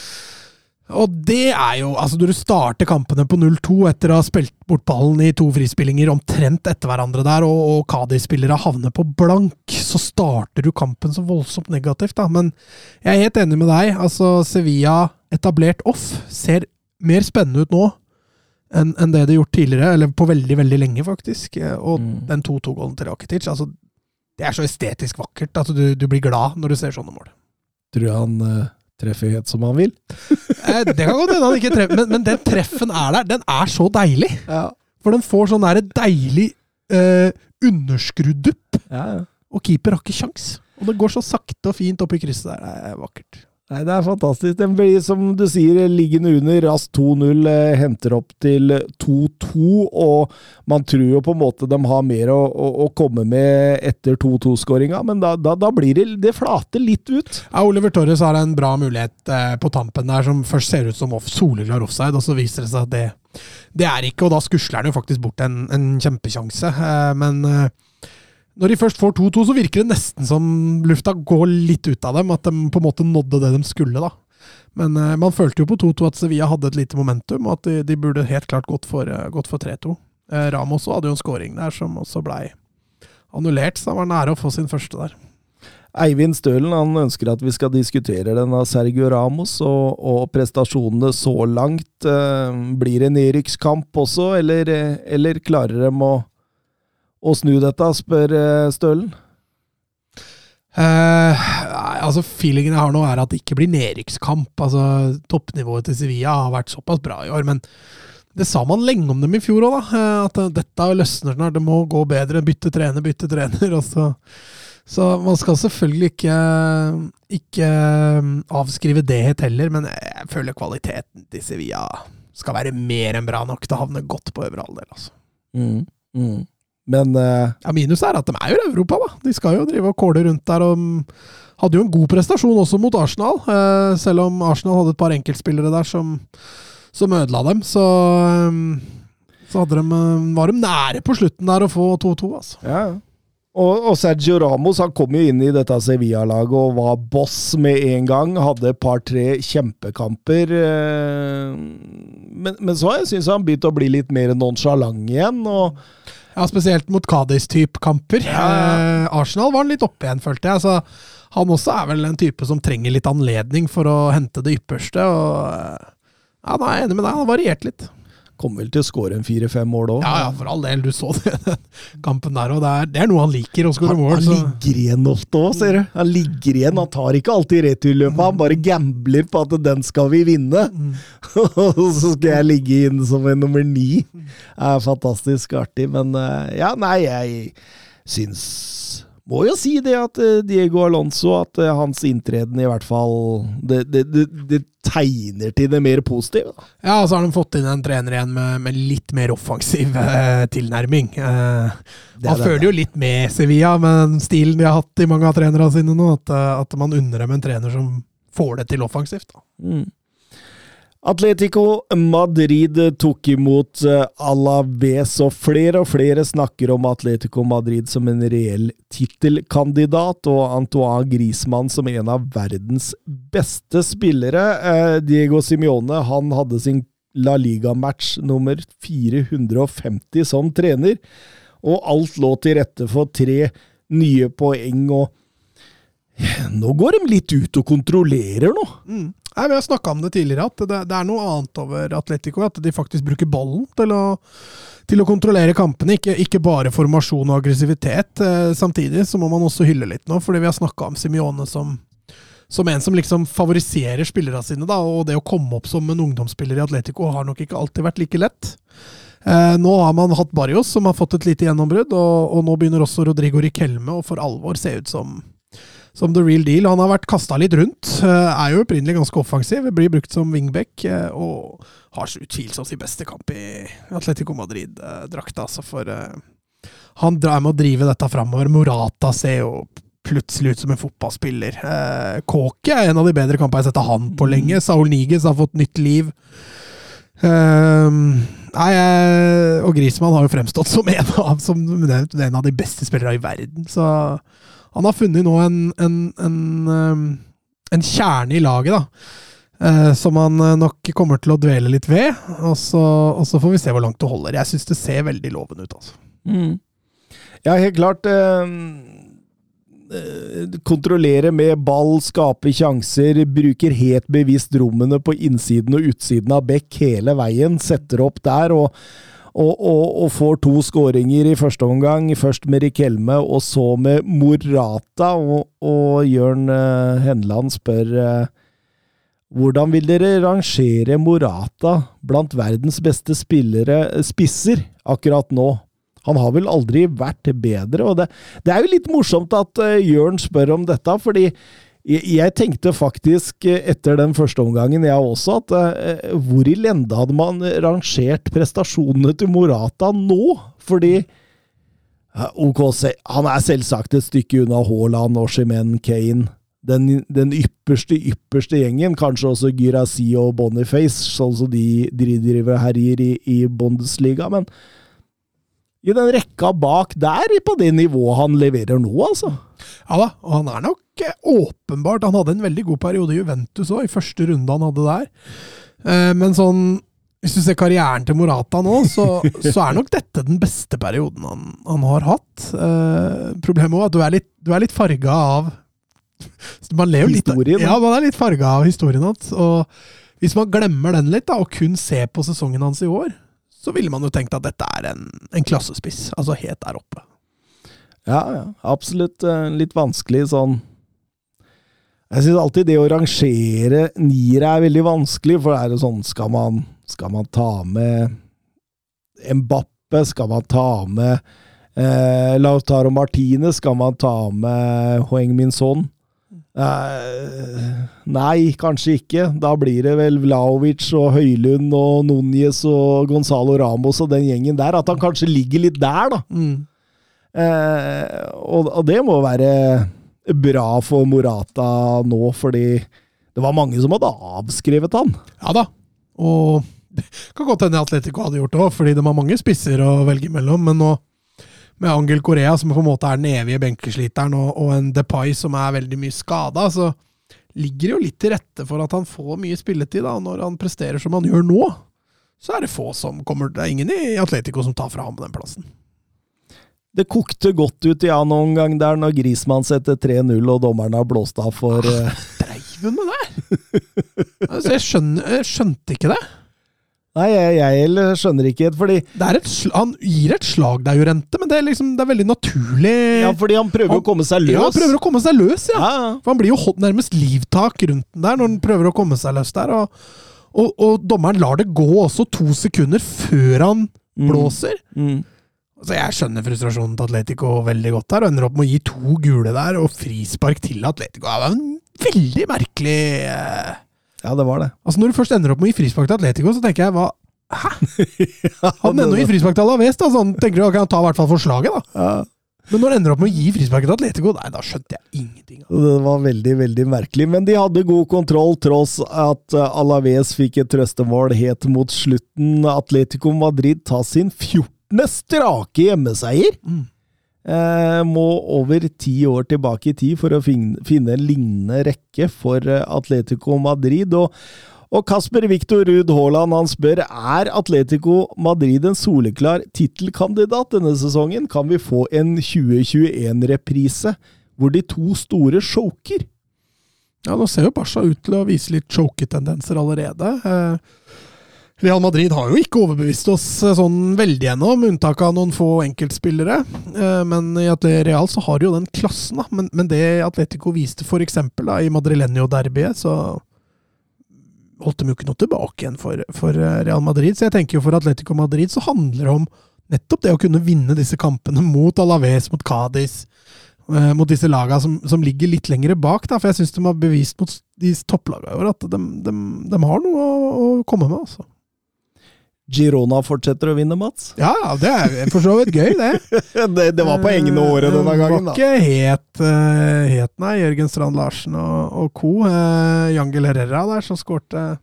og det er jo Altså, når du starter kampene på 0-2 etter å ha spilt bort ballen i to frispillinger omtrent etter hverandre der, og, og Kadi-spillere havner på blank, så starter du kampen så voldsomt negativt, da. Men jeg er helt enig med deg. Altså, Sevilla etablert off ser mer spennende ut nå enn en det de har gjort tidligere, eller på veldig, veldig lenge, faktisk. Eh, Og Mm. den 2-2-gålen til Rakitic, altså Det er så estetisk vakkert at du, du blir glad når du ser sånne mål. Tror jeg han treffer helt som han vil. Eh, det kan godt hende han ikke treffer, men, men den treffen er der. Den er så deilig! Ja, For den får sånn der deilig eh, underskrudd-dupp, ja, ja. og keeper har ikke kjangs. Og det går så sakte og fint opp i krysset der. Det er vakkert. Nei, det er fantastisk. Den blir, som du sier, liggende under, raskt 2-0, eh, henter opp til 2-2, og man tror jo på en måte de har mer å, å, å komme med etter 2-2-skåringa, men da, da, da blir det Det flater litt ut. Ja, Oliver Torres har en bra mulighet eh, på tampen der, som først ser ut som off, soleklar offside, og så viser det seg at det, det er ikke, og da skusler han jo faktisk bort en, en kjempekjanse. Eh, men når de først får 2-2, så virker det nesten som lufta går litt ut av dem, at de på en måte nådde det de skulle, da. Men uh, man følte jo på 2-2 at Sevilla hadde et lite momentum, og at de, de burde helt klart gått for, uh, for 3-2. Uh, Ramos også hadde jo en scoring der som også blei annullert, så han var nære å få sin første der. Eivind Stølen han ønsker at vi skal diskutere den av Sergio Ramos og, og prestasjonene så langt. Eh, blir det nedrykkskamp også, eller, eh, eller klarer de å, å snu dette, spør eh, Stølen? Eh, altså Feelingen jeg har nå, er at det ikke blir nedrykkskamp. Altså, toppnivået til Sevilla har vært såpass bra i år, men det sa man lenge om dem i fjor òg, da. eh, At dette løsner snart, det må gå bedre. Bytte trener, bytte trener. Og så, så man skal selvfølgelig ikke, ikke eh, avskrive det helt heller, men jeg føler kvaliteten til Sevilla skal være mer enn bra nok til å havne godt på øvre halvdel. Altså. Mm, mm. Men uh, Ja, Minus er at de er jo i Europa, da. De skal jo drive og kåle rundt der. og Hadde jo en god prestasjon også mot Arsenal, uh, selv om Arsenal hadde et par enkeltspillere der som, som ødela dem. Så, um, så de, var de nære på slutten der å få 2-2, altså. Ja, ja. Og, Sergio Ramos han kom jo inn i dette Sevilla-laget og var boss med en gang. Hadde et par-tre kjempekamper. Men, men så har jeg syntes han begynt å bli litt mer nonsjalant igjen. og Ja, Spesielt mot Kadis-type kamper. Ja, ja. Eh, Arsenal var han litt oppe igjen, følte jeg. Så han også er vel en type som trenger litt anledning for å hente det ypperste. og eh, ja, nå er jeg enig med deg, han har variert litt. Kommer vel til å skåre en fire-fem mål òg. Ja, ja, for all del. Du så det, den kampen der, og det det er noe han liker, å skåre mål. han ligger igjen ofte òg, ser du. Han ligger igjen, han tar ikke alltid returløpet. Han bare gambler på at den skal vi vinne. Og så skal jeg ligge inn som en nummer ni. Det er fantastisk artig, men eh, ja, nei, jeg syns må jo si det at eh, Diego Alonso, at eh, hans inntreden i hvert fall Det, det, det, det tegner til det mer positive. da. Ja, så har de fått inn en trener igjen med, med litt mer offensiv eh, tilnærming. Eh, man føler jo litt med Sevilla, med stilen de har hatt i mange av trenerne sine nå, at, eh, at man unner dem en trener som får det til offensivt. Da. Mm. Atletico Madrid tok imot eh, Alaves, og flere og flere snakker om Atletico Madrid som en reell tittelkandidat, og Antoine Griezmann som en av verdens beste spillere. Eh, Diego Simione han hadde sin La Liga-match nummer 450 som trener, og alt lå til rette for tre nye poeng. og nå går de litt ut og kontrollerer nå. Mm. Nei, Vi har snakka om det tidligere, at det, det er noe annet over Atletico. At de faktisk bruker ballen til å, til å kontrollere kampene, ikke, ikke bare formasjon og aggressivitet. Eh, samtidig så må man også hylle litt nå, fordi vi har snakka om Simione som, som en som liksom favoriserer spillerne sine. da, Og det å komme opp som en ungdomsspiller i Atletico har nok ikke alltid vært like lett. Eh, nå har man hatt Barrios, som har fått et lite gjennombrudd, og, og nå begynner også Rodrigo Riquelme å for alvor se ut som som the real deal. Han har vært kasta litt rundt. eh, Er jo opprinnelig ganske offensiv. Blir brukt som wingback. eh, Og har så utvilsomt sin beste kamp i Atletico Madrid-drakta. Altså for eh, han drar med å drive dette framover. Morata ser jo plutselig ut som en fotballspiller. Kåke er en av de bedre kampene jeg har sett han på lenge. Saul Niges har fått nytt liv. Ehm, nei, og Griezmann har jo fremstått som en av, som en av de beste spillerne i verden. Så han har funnet nå en, en, en, en kjerne i laget, da. eh, som han eh, nok kommer til å dvele litt ved. Og så, og så får vi se hvor langt det holder. Jeg syns det ser veldig lovende ut, altså. Mm. Ja, helt klart. Eh, eh, kontrollere med ball, skape sjanser, bruker helt bevisst rommene på innsiden og utsiden av bekk hele veien. Setter opp der og, og, og, og får to skåringer i første omgang. Først med Rikelme, og så med Morata. Og, og Jørn uh, Henland spør uh, hvordan vil dere rangere Morata blant verdens beste spillere, spisser akkurat nå? Han har vel aldri vært bedre, og det, det er jo litt morsomt at Jørn spør om dette, fordi jeg, tenkte faktisk eh, etter den første omgangen, jeg også, at uh, hvor i lende hadde man rangert prestasjonene til Morata nå? Fordi uh, OK, han er selvsagt et stykke unna Haaland, Oshimen, Kane. Den, den ypperste, ypperste gjengen, kanskje også Gyrasi og Boniface, sånn som de, de driver herjer i, i Bundesliga, men i den rekka bak der, på det nivået han leverer nå, altså. Ja da, og han er nok eh, åpenbart Han hadde en veldig god periode i Juventus òg, i første runde han hadde der. Eh, men sånn Hvis du ser karrieren til Morata nå, så, så er nok dette den beste perioden han, han har hatt. Eh, problemet er at du er litt, du er litt farga av Man ler litt Historien. Ja, man er litt farga av historien hans. Og hvis man glemmer den litt, da, og kun ser på sesongen hans i år, så ville man jo tenkt at dette er en, en klassespiss. Altså helt der oppe. Ja, ja, absolutt eh, litt vanskelig sånn Jeg syns alltid det å rangere niere er veldig vanskelig, for er det sånn Skal man, skal man ta med Mbappe? Skal man ta med eh, Lautaro Martinez? Skal man ta med Hoeng Min Son? Eh, nei, kanskje ikke. Da blir det vel Vlaovic og Høylund og Núñez og Gonzalo Ramos og den gjengen der. At han kanskje ligger litt der, da. Mm. Eh, og, og det må være bra for Morata nå, fordi det var mange som hadde avskrevet han. Ja da. Og det kan godt hende Atletico hadde gjort det òg, fordi de har mange spisser å velge mellom. Men nå, med Angel Korea, som på en måte er den evige benkesliteren, og, og en Depay som er veldig mye skada, så ligger det jo litt til rette for at han får mye spilletid. da, Når han presterer som han gjør nå, så er det få som kommer Det er ingen i Atletico som tar fra ham den plassen. Det kokte godt ut ja noen gang der når Grismann setter 3-0 og dommeren har blåst av for ah, Dreiv hun med det? altså, jeg, skjønner, jeg skjønte ikke det. Nei, jeg, jeg skjønner ikke fordi er han gir et slag der, Jorente, men det er, liksom, det er veldig naturlig. Ja, fordi han prøver Han- å komme seg løs. Ja, han prøver å komme seg løs, ja. Ja. For han blir jo nærmest livtak rundt den der når han prøver å komme seg løs der. Og, og, og dommeren lar det gå også to sekunder før han Mm. blåser. Mm. Så jeg skjønner frustrasjonen til Atletico veldig godt her, og ender opp med å gi to gule der og frispark til Atletico. Det var en veldig merkelig eh, Ja, det var det. Altså Når du først ender opp med å gi frispark til Atletico, så tenker jeg hva Hæ? Han ender jo i frispark til Alaves, da, så han tenker kan han ta i hvert fall forslaget, da. Ja. Men når det ender opp med å gi frisparket til Atletico, nei, da skjønte jeg ingenting. Det var veldig, veldig merkelig. Men de hadde god kontroll, tross at eh, Alaves fikk et trøstemål helt mot slutten. Atletico Madrid tar sin 14. strake hjemmeseier. Mm. Eh, må over ti år tilbake i tid for å finne, en lignende rekke for eh, Atletico Madrid. Og, og Kasper Victor Ruud Haaland han spør er Atletico Madrid en soleklar tittelkandidat denne sesongen. Kan vi få en 2021-reprise hvor de to store choker? Ja, nå ser jo Barca ut til å vise litt choketendenser allerede. Eh, Real Madrid har jo ikke overbevist oss eh, sånn veldig ennå, med unntak av noen få enkeltspillere. Eh, Men i Atle- Real så har de jo den klassen, da. Men, men det Atletico viste for eksempel da, i Madrilenio-derbyet, så holdt de jo ikke noe tilbake igjen for, for eh, Real Madrid. Så jeg tenker jo for Atletico Madrid så handler det om nettopp det å kunne vinne disse kampene mot Alaves, mot Cádiz, mot disse lagene som, som ligger litt lengre bak. Da, for jeg syns de har bevist mot de topplagene i år at de, de, de har noe å, å komme med. altså. Girona fortsetter å vinne, Mats. Ja, det er for så vidt gøy, det. det, det var på engene året denne gangen, Det var ikke het, eh, nei, Jørgen Strand Larsen og, og co. Uh, Jangel Herrera der, som skårte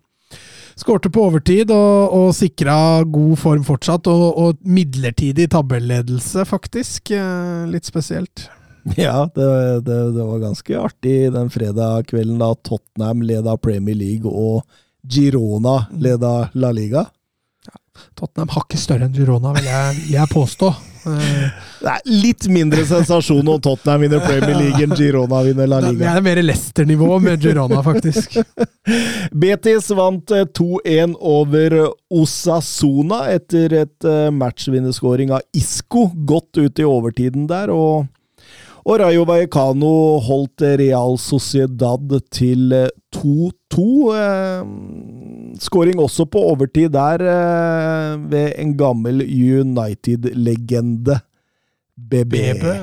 Skårte på overtid og, og sikra god form fortsatt, og, og midlertidig tabelledelse, faktisk. Eh, litt spesielt. Ja, det, det, det var ganske artig den fredag kvelden da Tottenham leda Premier League og Girona leda La Liga. Tottenham hakket større enn Girona, vil jeg, vil jeg påstå. Eh, Det er litt mindre sensasjon om Tottenham vinner Premier League enn Girona vinner La Liga. Det er mer Leicester-nivå med Girona, faktisk. Betis vant eh, 2-1 over Osasona etter et eh, matchvinnerskåring av Isco, godt ut i overtiden der. og og Rayo Vallecano holdt Real Sociedad til eh, 2-2. Eh, Skåring også på overtid der eh, ved en gammel United-legende. BB. Bebe.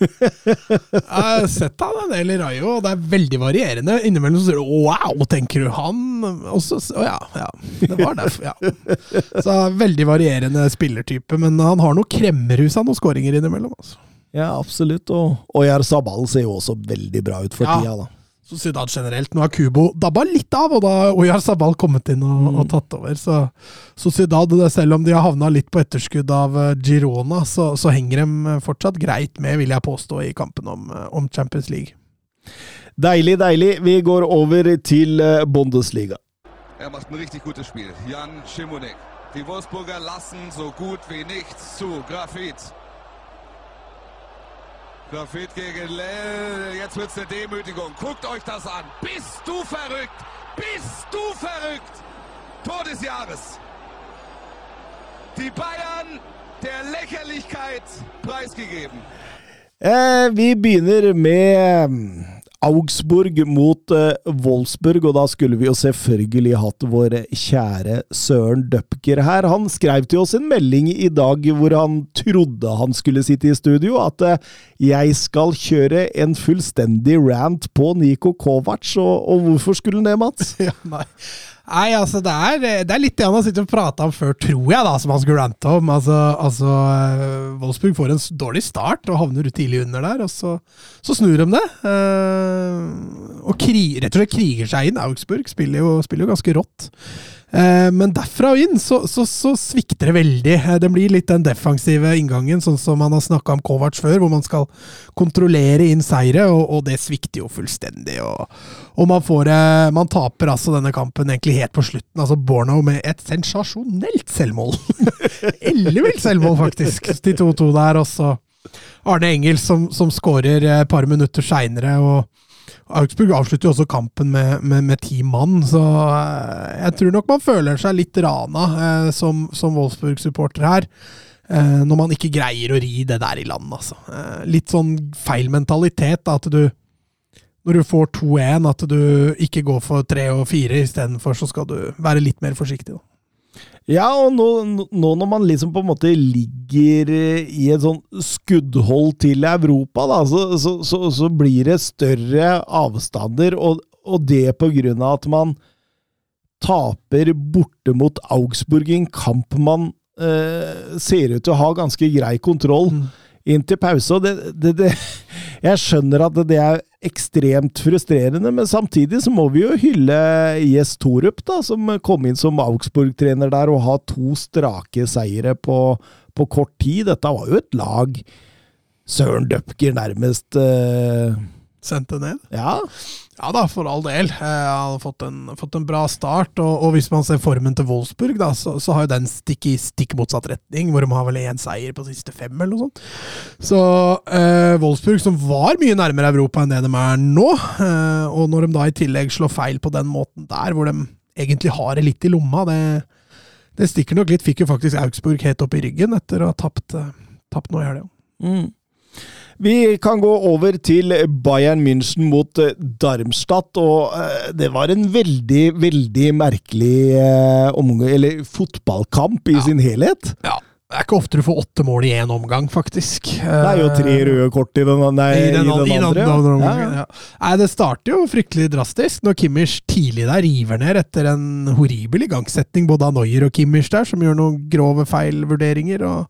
Jeg har sett han en del i Rayo, og det er veldig varierende. Innimellom så sier du 'wow', tenker du han? Og så Å ja, ja. Det var derfor, ja. Så veldig varierende spillertype, men han har noe kremmerhus av noen skåringer innimellom. Altså. Ja, absolutt. Og og Sabal ser jo også veldig bra ut for Ja. tida, da. Sociedad generelt. Nå har Kubo dabba litt av, og da har Oyar Sabal kommet inn og, og tatt over. Så Sociedad, selv om de har havna litt på etterskudd av eh, Girona, så, så henger de fortsatt greit med, vil jeg påstå, i kampen om, eh, om Champions League. Deilig, deilig. Vi går over til eh, Bundesliga. Er macht ein richtig gutes Spiel. Jan Schimonek. Die Wolfsburger lassen so gut wie nichts zu. Grafit. Grafit gegen Lell. Jetzt wird's eine Demütigung. Guckt euch das an. Bist du verrückt? Bist du verrückt? Tor des Jahres. Die Bayern der Lächerlichkeit preisgegeben. Eh, vi begynner med Augsburg mot uh, Wolfsburg, og da skulle vi jo selvfølgelig hatt vår kjære Søren Døpker her. Han skrev til oss en melding i dag hvor han trodde han skulle sitte i studio, at uh, jeg skal kjøre en fullstendig rant på Niko Kovac, og, og hvorfor skulle han det, Mats? Ja, nei. Nei, altså det er, det er litt det han har sittet og prata om før, tror jeg, da, som han skulle rante om. Altså, altså eh, Wolfsburg får en dårlig start og havner tidlig under der, og så, så snur de det. Uh, og kri, rett og slett kriger seg inn. Augsburg spiller jo, spiller jo ganske rått. Eh, men derfra og inn så, så, så svikter det veldig. Eh, Det blir litt den defensive inngangen, sånn som man har snakka om Kovac før, hvor man skal kontrollere inn seire, og, og det svikter jo fullstendig. Og, og man, får, eh, man taper altså denne kampen egentlig helt på slutten. altså Borno med et sensasjonelt selvmål. Ellevilt selvmål, faktisk, til 2-2 der. Og så Arne Engel som, som skårer et par minutter seinere. og Augsburg avslutter jo også kampen med, med, med ti mann, så eh, jeg tror nok man føler seg litt rana eh, som, som Wolfsburg-supporter her. Eh, når man ikke greier å ri det der i land, altså. Eh, litt sånn feil mentalitet, da, at du Når du får 2-1, at du ikke går for 3 og 4 istedenfor, så skal du være litt mer forsiktig, da. Ja, og nå, nå når man liksom på en måte ligger eh, i et sånn skuddhold til Europa, da, så, så, så, så blir det større avstander, og, og det på grunn av at man taper borte mot Augsburg i en kamp man eh, ser ut til å ha ganske grei kontroll inn til pause. og det, det, det, Jeg skjønner at det er ekstremt frustrerende, men samtidig så må vi jo hylle Jes Torup, da, som kom inn som Augsburg-trener der og har to strake seire på, på kort tid. Dette var jo et lag Søren Døpker nærmest eh, Sendte ned. Ja. Ja da, for all del. Eh, Han har fått en, fått en bra start, og, og hvis man ser formen til Wolfsburg, da, så, så har jo den stikk i stikk motsatt retning, hvor de har vel én seier på siste fem, eller noe sånt. Så eh, Wolfsburg, som var mye nærmere Europa enn det de er nå, eh, og når de da i tillegg slår feil på den måten der, hvor de egentlig har det litt i lomma, det, det stikker nok litt. Fikk jo faktisk Augsburg helt opp i ryggen etter å ha tapt, eh, tapt nå i helga. Mm. Vi kan gå over til Bayern München mot eh, Darmstadt, og eh, det var en veldig, veldig merkelig eh, omgang, eller fotballkamp i sin helhet. Ja. Det er ikke ofte du får åtte mål i én omgang, faktisk. Det er jo tre røde kort i den, nei, I den, i den andre. andre ja. omgangen, ja. Nei, det starter jo fryktelig drastisk når Kimmich tidlig der river ned etter en horribel igangsetning både av Neuer og Kimmich der, som gjør noen grove feilvurderinger. og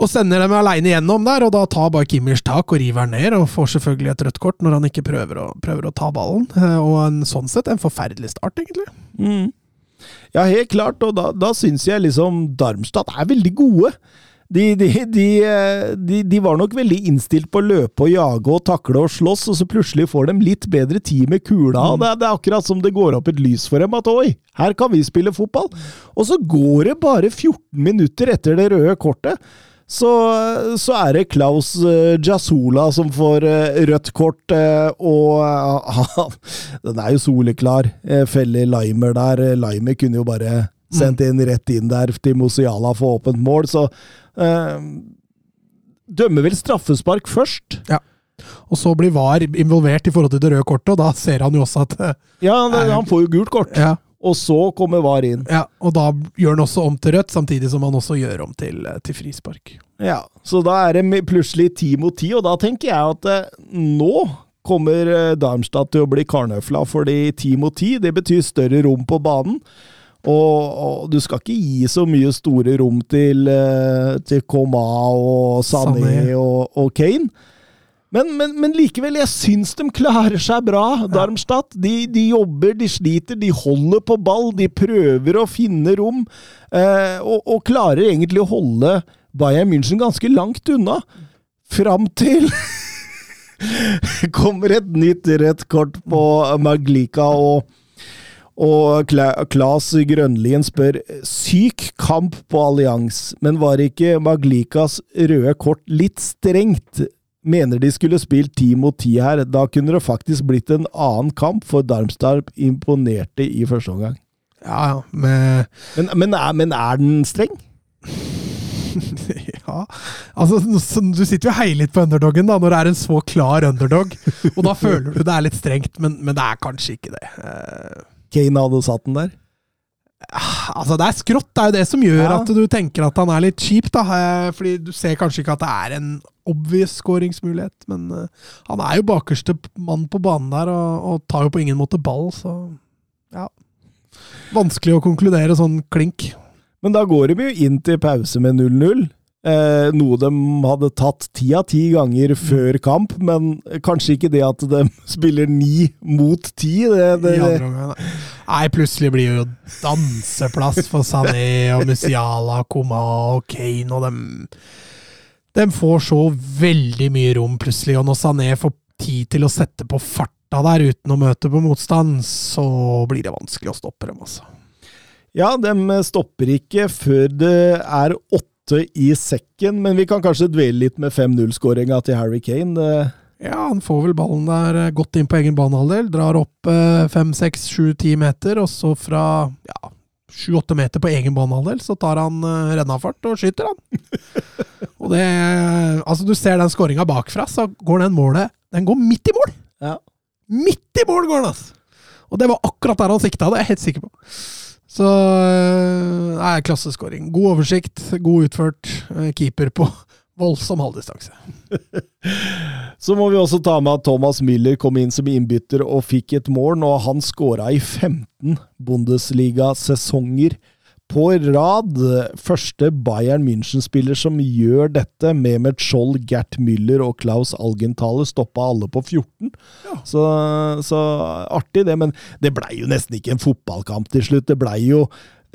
og sender dem aleine gjennom der, og da tar bare Kimmich tak og river den ned, og får selvfølgelig et rødt kort når han ikke prøver å, prøver å ta ballen. Eh, Og en sånn sett en forferdelig start, egentlig. Mm. Ja, helt klart, og da, da syns jeg liksom Darmstadt er veldig gode. De, de, de, de, de var nok veldig innstilt på å løpe og jage og takle og slåss, og så plutselig får de litt bedre tid med kula. og det, er- det er akkurat som det går opp et lys for dem at oi, her kan vi spille fotball. Og så går det bare 14 minutter etter det røde kortet. Så, så er det Klaus uh, Jasola som får eh, rødt kort, eh, og eh, Den er jo soleklar. Feller Limer der. Eh, Limer kunne jo bare sendt inn rett inn der til Mosiala for åpent mål, så eh, Dømmer vel straffespark først. Ja. Og så blir VAR involvert i forhold til det røde kortet, og da ser han jo også at eh, Ja, han får jo gult kort. ja, Og så kommer VAR inn. ja, Og da gjør han også om til rødt, samtidig som han også gjør om til, eh, til frispark. Ja, Så da er det plutselig ti mot ti, og da tenker jeg at eh, nå kommer eh, Darmstadt til å bli karnøfla, fordi ti mot ti, det betyr større rom på banen. Og, og du skal ikke gi så mye store rom til, eh, til Koma og Sané, Sané. Og, og Kane. Men, men, men likevel, jeg syns de klarer seg bra, Darmstadt. De, de jobber, de sliter, de holder på ball, de prøver å finne rom. Eh, og, og klarer egentlig å holde Bayern München ganske langt unna. Fram til kommer et nytt rødt kort på Maglika, og, og Klas Grønlien spør syk kamp på Allians, men var ikke Maglikas røde kort litt strengt? Mener de skulle spilt ti mot ti her, da kunne det faktisk blitt en annen kamp, for Darmstad imponerte i første omgang. Ja, ja, med Men, men, er, men er den streng? Ja, altså Du sitter jo og heier litt på underdogen da, når det er en så klar underdog. Og da føler du det er litt strengt, men, men det er kanskje ikke det. Eh, Kane hadde satt den der. Altså Det er skrått, det er jo det som gjør Ja. at du tenker at han er litt kjip. da, eh, Fordi du ser kanskje ikke at det er en obvious skåringsmulighet. Men eh, han er jo bakerste mann på banen der, og, og tar jo på ingen måte ball, så ja. Vanskelig å konkludere sånn klink. Men da går de jo inn til pause med 0-0. Eh, noe de hadde tatt ti av ti ganger før kamp, men kanskje ikke det at de spiller ni mot ti. Det, det, da. Nei, plutselig blir jo danseplass for Sané og Musiala, Koma og Kane og dem. De får så veldig mye rom plutselig, og når Sané får tid til å sette på farta der uten å møte på motstand, så blir det vanskelig å stoppe dem, altså. ja, de stopper ikke før det er åtte i sekken, men vi kan kanskje dvele litt med 5-0-skåringa til Harry Kane. Ja, han får vel ballen der eh, godt inn på egen banehalvdel, drar opp eh, fem, seks, sju, ti meter, og så fra ja, sju-åtte meter på egen banehalvdel, så tar han uh, rennafart og skyter, han. og det Altså, du ser den skåringa bakfra, så går den målet Den går midt i mål! ja. Midt i mål går den, altså! Og det var akkurat der han sikta, det er jeg helt sikker på. Så Nei, klasseskåring. God oversikt, god utført. keeper på voldsom halvdistanse. Så må vi også ta med at Thomas Müller kom inn som innbytter og fikk et mål, og han skåra i 15 Bundesliga-sesonger på rad. Første Bayern München-spiller som gjør dette. Mehmet Scholl, Gert Müller og Klaus Algenthaler stoppa alle på 14. Så, så artig, det. Men det blei jo nesten ikke en fotballkamp til slutt. Det blei jo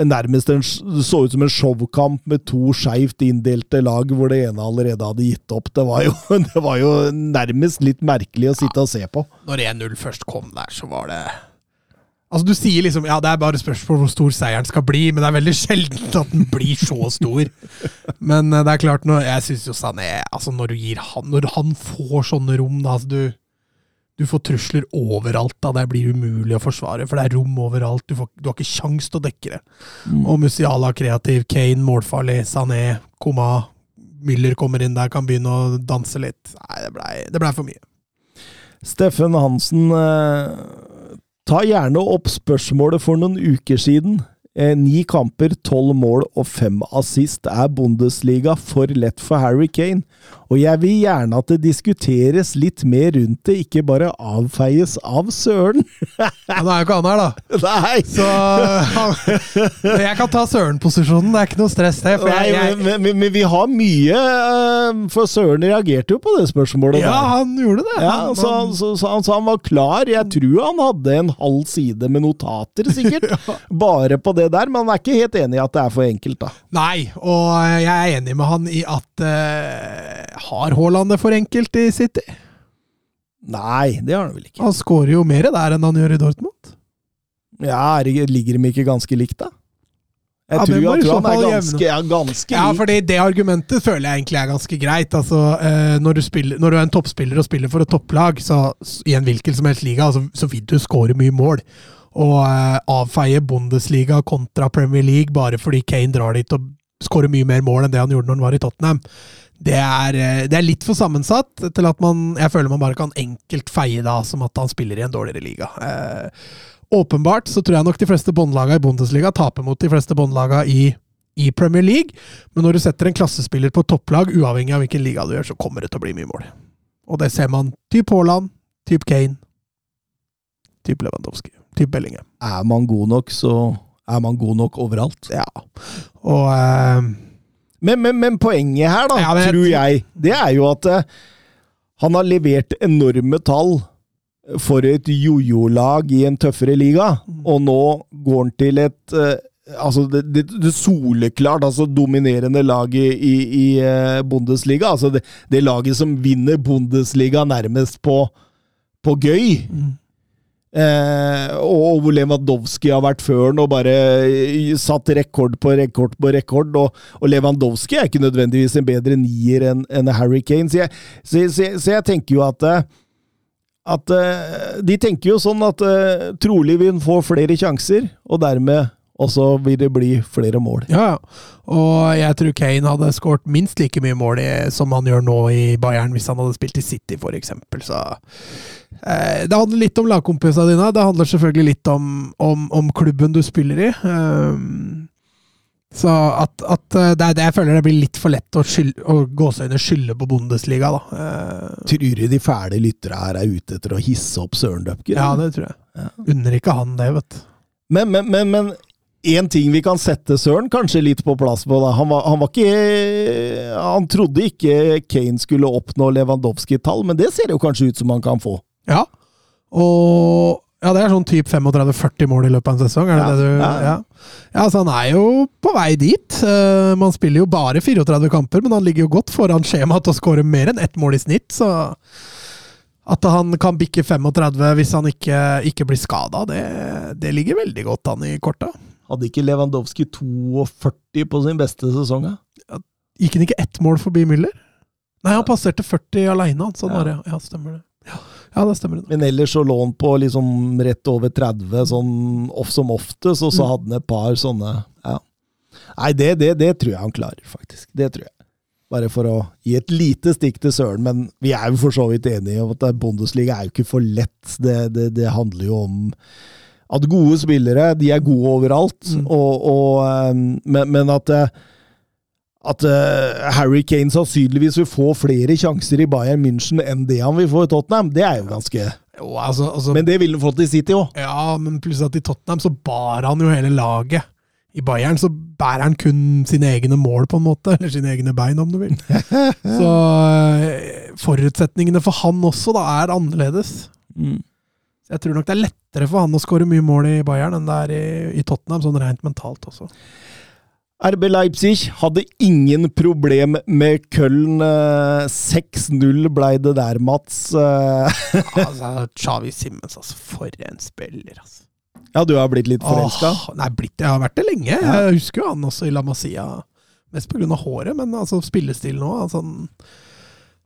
nærmest en, så ut som en showkamp med to skeivt inndelte lag, hvor det ene allerede hadde gitt opp. Det var jo, det var jo nærmest litt merkelig å sitte og se på. Når 1-0 først kom der, så var det Altså, du sier liksom ja, det er bare spørsmål hvor stor seieren skal bli, men det er veldig sjelden at den blir så stor. Men eh, det er klart, når, jeg syns jo Sané altså Når du gir han Når han får sånne rom, da altså du, du får trusler overalt. da, Det blir umulig å forsvare, for det er rom overalt. Du, får, du har ikke kjangs til å dekke det. Og Musiala kreativ, Kane målfarlig, Sané, Koma, Müller kommer inn der, kan begynne å danse litt. Nei, det blei ble for mye. Steffen Hansen, eh, ta gjerne opp spørsmålet for noen uker siden. Eh, ni kamper, tolv mål og fem assist. Er Bundesliga for lett for Harry Kane? Og jeg vil gjerne at det diskuteres litt mer rundt det, ikke bare avfeies av Søren. Ja, Nå er jo ikke han her, da. Nei! Så han- jeg kan ta Søren-posisjonen, det er ikke noe stress, det. For Nei, jeg, jeg, men, men, men vi har mye eh, For Søren reagerte jo på det spørsmålet. ja, der. han gjorde det. Ja, Han- så, han- så, så, han, så han var klar. Jeg tror han hadde en halv side med notater, sikkert. Bare på det der, men han er ikke helt enig i at det er for enkelt, da. Nei, og jeg er enig med han i at eh, Har Haaland det for enkelt i City? Nei, det har han vel ikke. Han skårer jo mer der enn han gjør i Dortmund. Ja, er Ligger de ikke ganske likt, da? Jeg Ja, tror, jeg tror han er ganske, ja, ganske Ja, fordi det argumentet føler jeg egentlig er ganske greit. Altså, eh, når, du spiller, når du er en toppspiller og spiller for et topplag, så i en hvilken som helst liga, så, så vil du skåre mye mål. Og eh, avfeie Bundesliga kontra Premier League bare fordi Kane drar dit og skårer mye mer mål enn det han gjorde når han var i Tottenham, det er, eh, det er litt for sammensatt til at man Jeg føler man bare kan enkelt feie det av som at han spiller i en dårligere liga. Eh, åpenbart så tror jeg nok de fleste båndlaga i Bundesliga taper mot de fleste båndlaga i i Premier League, men når du setter en klassespiller på topplag, uavhengig av hvilken liga du gjør, så kommer det til å bli mye mål. Og det ser man typ Haaland, typ Kane, typ Lewandowski, typ Bellingham. Er man god nok, så er man god nok overalt. Ja. Og eh, Men, men, men poenget her, da, Ja, det, tror jeg, det er jo at uh, han har levert enorme tall for et jojo-lag i en tøffere liga, og nå går han til et uh, Altså det, det, det soleklart altså dominerende laget i, i eh, Bundesliga. Altså det, det laget som vinner Bundesliga nærmest på, på gøy. Eh, og hvor Lewandowski har vært før han og bare eh, satt rekord på rekord på rekord. Og, og Lewandowski er ikke nødvendigvis en bedre nier enn en Harry Kane. Så jeg, så, så, så jeg tenker jo at eh, at eh, De tenker jo sånn at trolig vil han få flere sjanser, og dermed også vil det bli flere mål. ja, ja. Og jeg tror Kane hadde skåret minst like mye mål i, som han gjør nå i Bayern, hvis han hadde spilt i City, for eksempel. Så eh, Det handler litt om lagkompisene dine. Det handler selvfølgelig litt om, om, om klubben du spiller i. Um, så at, at eh, det det jeg føler det blir litt for lett å, skyld, å gåseøyne skylde på Bundesliga, da. Eh, Tror du de fæle lyttere her er ute etter å hisse opp Søren Dupker? ja, det tror jeg. Unner ikke han det, vet du. Men, men, men, men en ting vi kan sette Søren kanskje litt på plass på. Da. Han, var, han var ikke Han trodde ikke Kane skulle oppnå Lewandowski-tall, men det ser jo kanskje ut som han kan få. Ja. Og ja, det er sånn typ 35-40 mål i løpet av en sesong, er det Ja, det du ja. ja. ja, så han er jo på vei dit. Uh, man spiller jo bare 34 kamper, men han ligger jo godt foran skjemaet til å skåre mer enn ett mål i snitt, så at han kan bikke 35 hvis han ikke, ikke blir skada, det, det ligger veldig godt an i korta. Hadde ikke Lewandowski 42 på sin beste sesong? Ja, Gikk han ikke ett mål forbi Müller? Nei, han passerte 40 aleine, han. Sånn Ja. var det. Ja, stemmer det. Ja, ja det stemmer det. Men ellers så lå han på liksom rett over 30, sånn off som oftest, og så Mm. hadde han et par sånne ja. Nei, det, det, det tror jeg han klarer, faktisk. Det tror jeg. Bare for å gi et lite stikk til Søren, men vi er jo for så vidt enige om at Bundesliga er jo ikke for lett. Det, det, det handler jo om at gode spillere, de er gode overalt, Mm. og, og, eh, men, men at eh, at eh, Harry Kane sannsynligvis vil få flere sjanser i Bayern München enn det han vil få i Tottenham, det er jo ganske Jo, altså, altså Men det ville han fått i City òg. Ja, men pluss at i Tottenham så bar han jo hele laget. I Bayern så bærer han kun sine egne mål, på en måte. Eller sine egne bein, om du vil. Så eh, forutsetningene for han også da er annerledes. Så Jeg tror nok det er lettere for han å skåre mye mål i Bayern enn det er i, i Tottenham, sånn rent mentalt også. RB Leipzig hadde ingen problem med Köln. eh, 6-0 blei det der, Mats. Eh, Altså, Xavi Simmons, altså. For en spiller, altså. Ja, du har blitt litt forelska? Nei, blitt, jeg har vært det lenge. Jeg husker jo han også i La Masia. Mest pga. håret, men altså spillestil nå. Altså, han,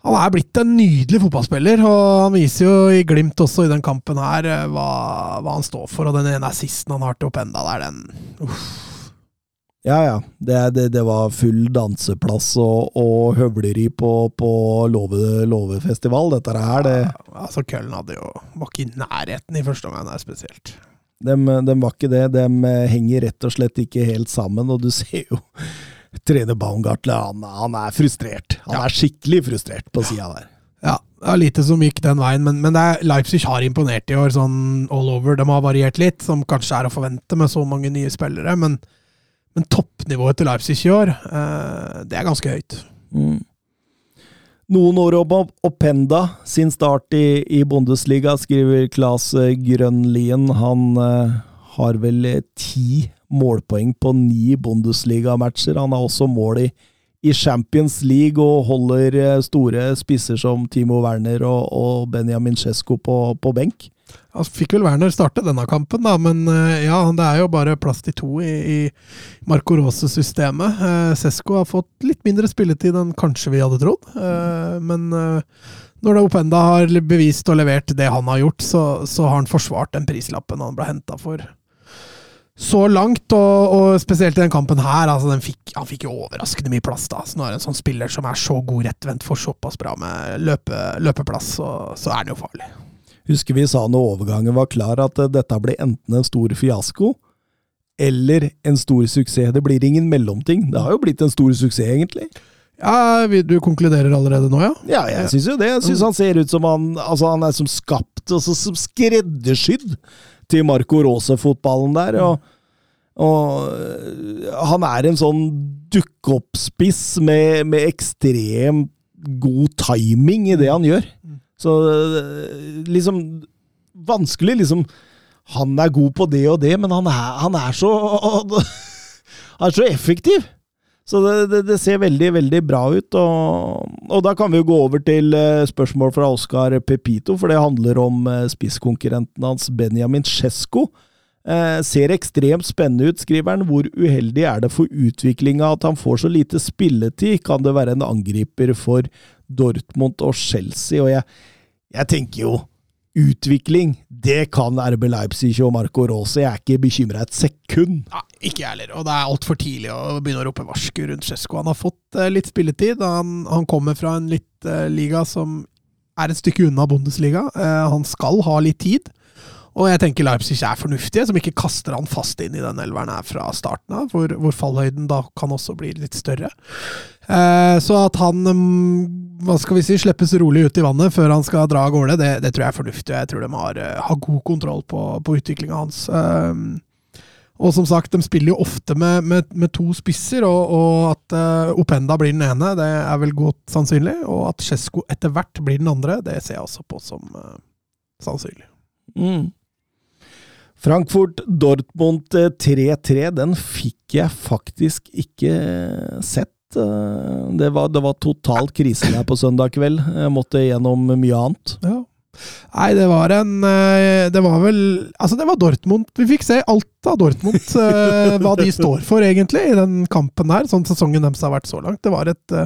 han er blitt en nydelig fotballspiller, og han viser jo i Glimt også i den kampen her eh, hva, hva han står for. Og den ene assisten han har til Openda der, den uff. Ja, ja. Det, det, det var full danseplass og, og høvleri på, på låve, låvefestival, dette her. Det, Altså, Køllen hadde jo var ikke i nærheten i første omgang her, spesielt. De, de var ikke det. De henger rett og slett ikke helt sammen, og du ser jo trener Baumgartle han, han er frustrert. Han er skikkelig frustrert på sida der. Ja, det er lite som gikk den veien, men, men er, Leipzig har imponert i år, sånn all over. De har variert litt, som kanskje er å forvente med så mange nye spillere, men, men toppnivået til Leipzig i år, eh, det er ganske høyt. Mm. Noen år om Openda sin start i, i Bundesliga, skriver Claes Grønlien. Han eh, har vel ti målpoeng på ni Bundesliga-matcher. Han har også mål i, i, Champions League og holder eh, store spisser som Timo Werner og, og Benjamin Cesco på, på benk. Han fikk vel Werner starte denne kampen, da, men eh, ja, det er jo bare plass til to i, i Marco Rose-systemet. Eh, Sesko har fått litt mindre spilletid enn kanskje vi hadde trodd, eh, men eh, når det Openda har bevist og levert det han har gjort, så, så har han forsvart den prislappen han ble henta for så langt, og, og, spesielt i den kampen her. Altså fikk, han fikk jo overraskende mye plass. da, så Når en sånn spiller som er så god rettvendt, får såpass bra med løpe, løpeplass, så, så, er han jo farlig. Husker vi sa når overgangen var klar, at uh, dette blir enten en stor fiasko eller en stor suksess. Det blir ingen mellomting. Det har jo blitt en stor suksess, egentlig. Ja, Du konkluderer allerede nå, ja? Ja, jeg syns jo det. Jeg syns han ser ut som han altså han er som skapt, altså som skreddersydd til Marco Rose-fotballen der. og og han er en sånn dukke-opp-spiss med, med ekstremt god timing i det han gjør. Så liksom Vanskelig, liksom Han er god på det og det, men han er, han er så Han er så effektiv! Så det, det, det, ser veldig, veldig bra ut. Og, og, da kan vi jo gå over til eh, spørsmål fra Oskar Pepito, for det handler om eh, spisskonkurrenten hans Benjamin Cesco. Eh, ser ekstremt spennende ut, skriver han. Hvor uheldig er det for utviklinga at han får så lite spilletid? Kan det være en angriper for Dortmund og Chelsea? Og jeg, jeg tenker jo utvikling, det kan RB Leipzig og Marco Rose. Jeg er ikke bekymra et sekund. Ja, ikke jeg heller, og det er altfor tidlig å begynne å rope varsku rundt Cesco. Han har fått uh, litt spilletid. Han, han, kommer fra en litt uh, liga som er et stykke unna Bundesliga. Uh, han skal ha litt tid. Og jeg tenker Leipzig er fornuftige, som ikke kaster han fast inn i den elveren her fra starten av, hvor, hvor fallhøyden da kan også bli litt større. Eh, så at han mm, hva skal vi si, slippes rolig ut i vannet før han skal dra av gårde, det, det tror jeg er fornuftig. Jeg tror de har, eh, har god kontroll på, på utviklinga hans. Eh, og som sagt, de spiller jo ofte med, med, med to spisser, og, og at uh, Openda blir den ene, det er vel godt sannsynlig. Og at Cesco etter hvert blir den andre, det ser jeg også på som uh, sannsynlig. Mm. Frankfurt-Dortmund 3-3, eh, den fikk jeg faktisk ikke sett. Det var, det var totalt krise der på søndag kveld. Jeg måtte gjennom mye annet. Ja. Nei, det var en Det var vel Altså, det var Dortmund. Vi fikk se alt av Dortmund. hva de står for, egentlig, i den kampen her. Sånn sesongen deres har vært så langt. Det var et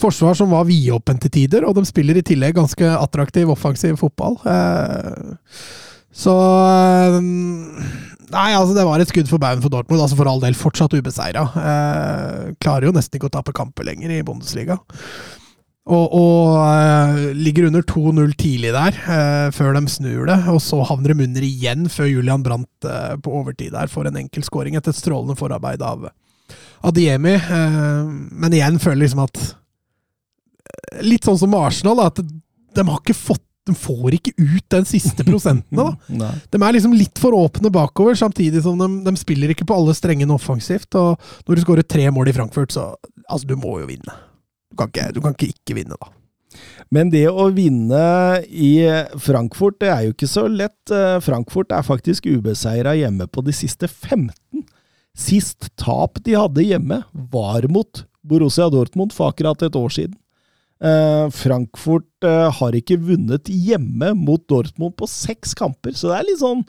forsvar som var vidåpent til tider, og de spiller i tillegg ganske attraktiv, offensiv fotball. Eh, så eh, Nei, altså det var et skudd for baugen for Dortmund. altså For all del fortsatt ubeseira. Eh, klarer jo nesten ikke å tape kamper lenger i Bundesliga. Og, og uh, ligger under 2-0 tidlig der, uh, før de snur det. Og så havner de under igjen, før Julian Brandt uh, på overtid der får en enkel skåring etter et strålende forarbeid av Adiemi. Men igjen føler liksom at Litt sånn som Arsenal, da, at de har ikke fått de får ikke ut den siste prosenten. da. de er liksom litt for åpne bakover, samtidig som de, de spiller ikke på alle strengene offensivt. og Når du skårer tre mål i Frankfurt, så altså, du må jo vinne. Du kan ikke, du kan ikke, ikke vinne, da. Men det å vinne i Frankfurt, det er jo ikke så lett. Eh, Frankfurt er faktisk ubeseira hjemme på de siste 15. Sist tap de hadde hjemme, var mot Borussia Dortmund for akkurat et år siden. Uh, Frankfurt uh, har ikke vunnet hjemme mot Dortmund på seks kamper, så det er litt sånn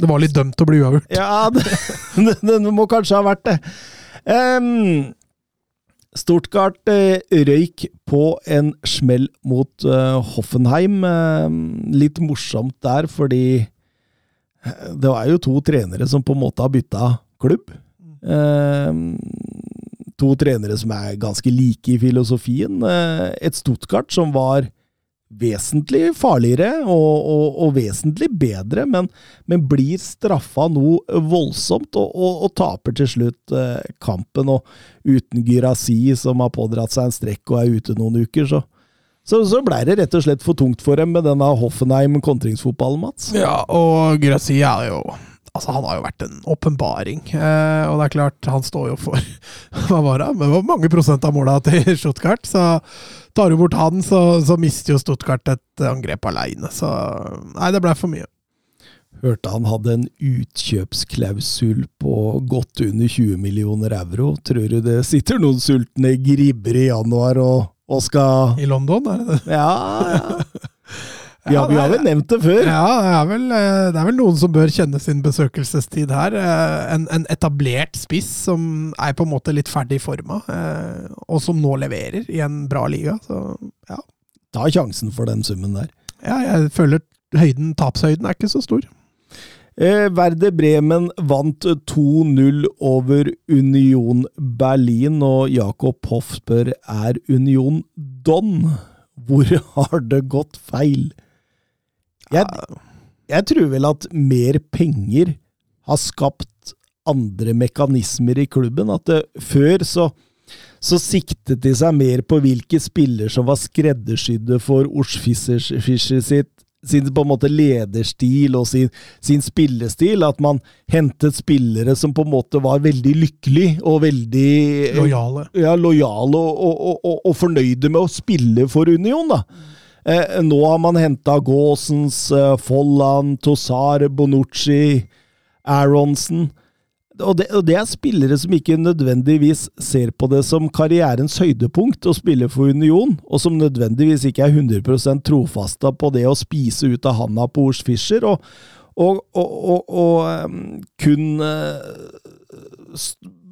Det var litt dømt å bli uavgjort? Ja, det, det, det, må kanskje ha vært det. Um, Stuttgart uh, røyk på en smell mot Hoffenheim. Ehm, litt morsomt der, fordi det er jo to trenere som på en måte har bytta klubb. To trenere som er ganske like i filosofien. Eh, et Stuttgart som var vesentlig farligere og, og, og vesentlig bedre, men, men, blir straffa noe voldsomt og, og, taper til slutt eh, kampen. Og uten Gyrasi, som har pådratt seg en strekk og er ute noen uker, så, så, så blei det rett og slett for tungt for dem med denne Hoffenheim-kontringsfotballen, Mats. Ja, og Gyrasi er jo Altså, han har jo vært en åpenbaring. Eh, og det er klart, han står jo for Hva var det? Men det var mange prosent av måla til Stuttgart. Så tar du bort han, så, så mister jo Stuttgart et angrep aleine. Så nei, det blei for mye. Hørte han hadde en utkjøpsklausul på godt under 20 millioner euro. Tror du det sitter noen sultne gribber i januar og, og skal I London, er det det? Ja, ja. Ja, vi har vel nevnt det før. Ja, det er, vel, eh, det er vel noen som bør kjenne sin besøkelsestid her. Eh, en, en, etablert spiss som er på en måte litt ferdig forma, eh, og som nå leverer i en bra liga. Så ja. Ta sjansen for den summen der. Ja, jeg føler høyden, tapshøyden er ikke så stor. Eh, Verde Bremen vant 2-0 over Union Berlin, og Jakob Hoff spør er Union Don. Hvor har det gått feil? Jeg, jeg tror vel at mer penger har skapt andre mekanismer i klubben. At det, før så, så siktet de seg mer på hvilke spiller som var skreddersydde for Ors Fischer sitt sin på en måte lederstil og sin, sin, spillestil. At man hentet spillere som på en måte var veldig lykkelige og veldig Lojale. Ja, lojale og, og, og, og, fornøyde med å spille for Union, da. Eh, nå har man henta Gaasens, eh, Folland, Tosar, Bonucci, Aronsen. Og det, og det, er spillere som ikke nødvendigvis ser på det som karrierens høydepunkt å spille for Union, og som nødvendigvis ikke er 100% trofaste på det å spise ut av handa på Ors Fischer, og, og, og, um, kun uh,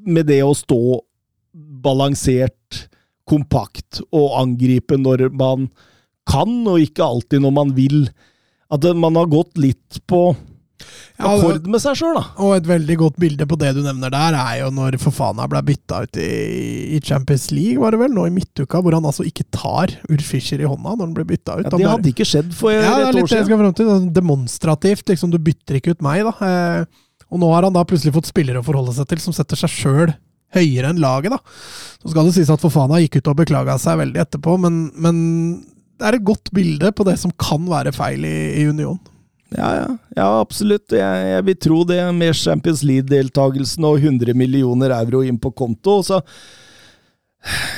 med det å stå balansert, kompakt og angripe når man kan, og ikke alltid når man vil. At man har gått litt på akkord med seg sjøl, da. Og et veldig godt bilde på det du nevner der, er jo når Fofana ble bytta ut i, Champions League, var det vel, nå i midtuka, hvor han altså ikke tar Ur Fischer i hånda når han ble bytta ut. Ja, det hadde ikke skjedd for ja, et år siden. Til, sånn Demonstrativt, liksom, du bytter ikke ut meg, da. Eh, og nå har han da plutselig fått spillere å forholde seg til som setter seg sjøl høyere enn laget, da. Så skal det sies at Fofana gikk ut og beklaga seg veldig etterpå, men, men det er et godt bilde på det som kan være feil i, i Union. Ja, ja, ja, absolutt. Jeg, jeg, vil tro det. Med Champions League-deltakelsen og 100 millioner euro inn på konto, så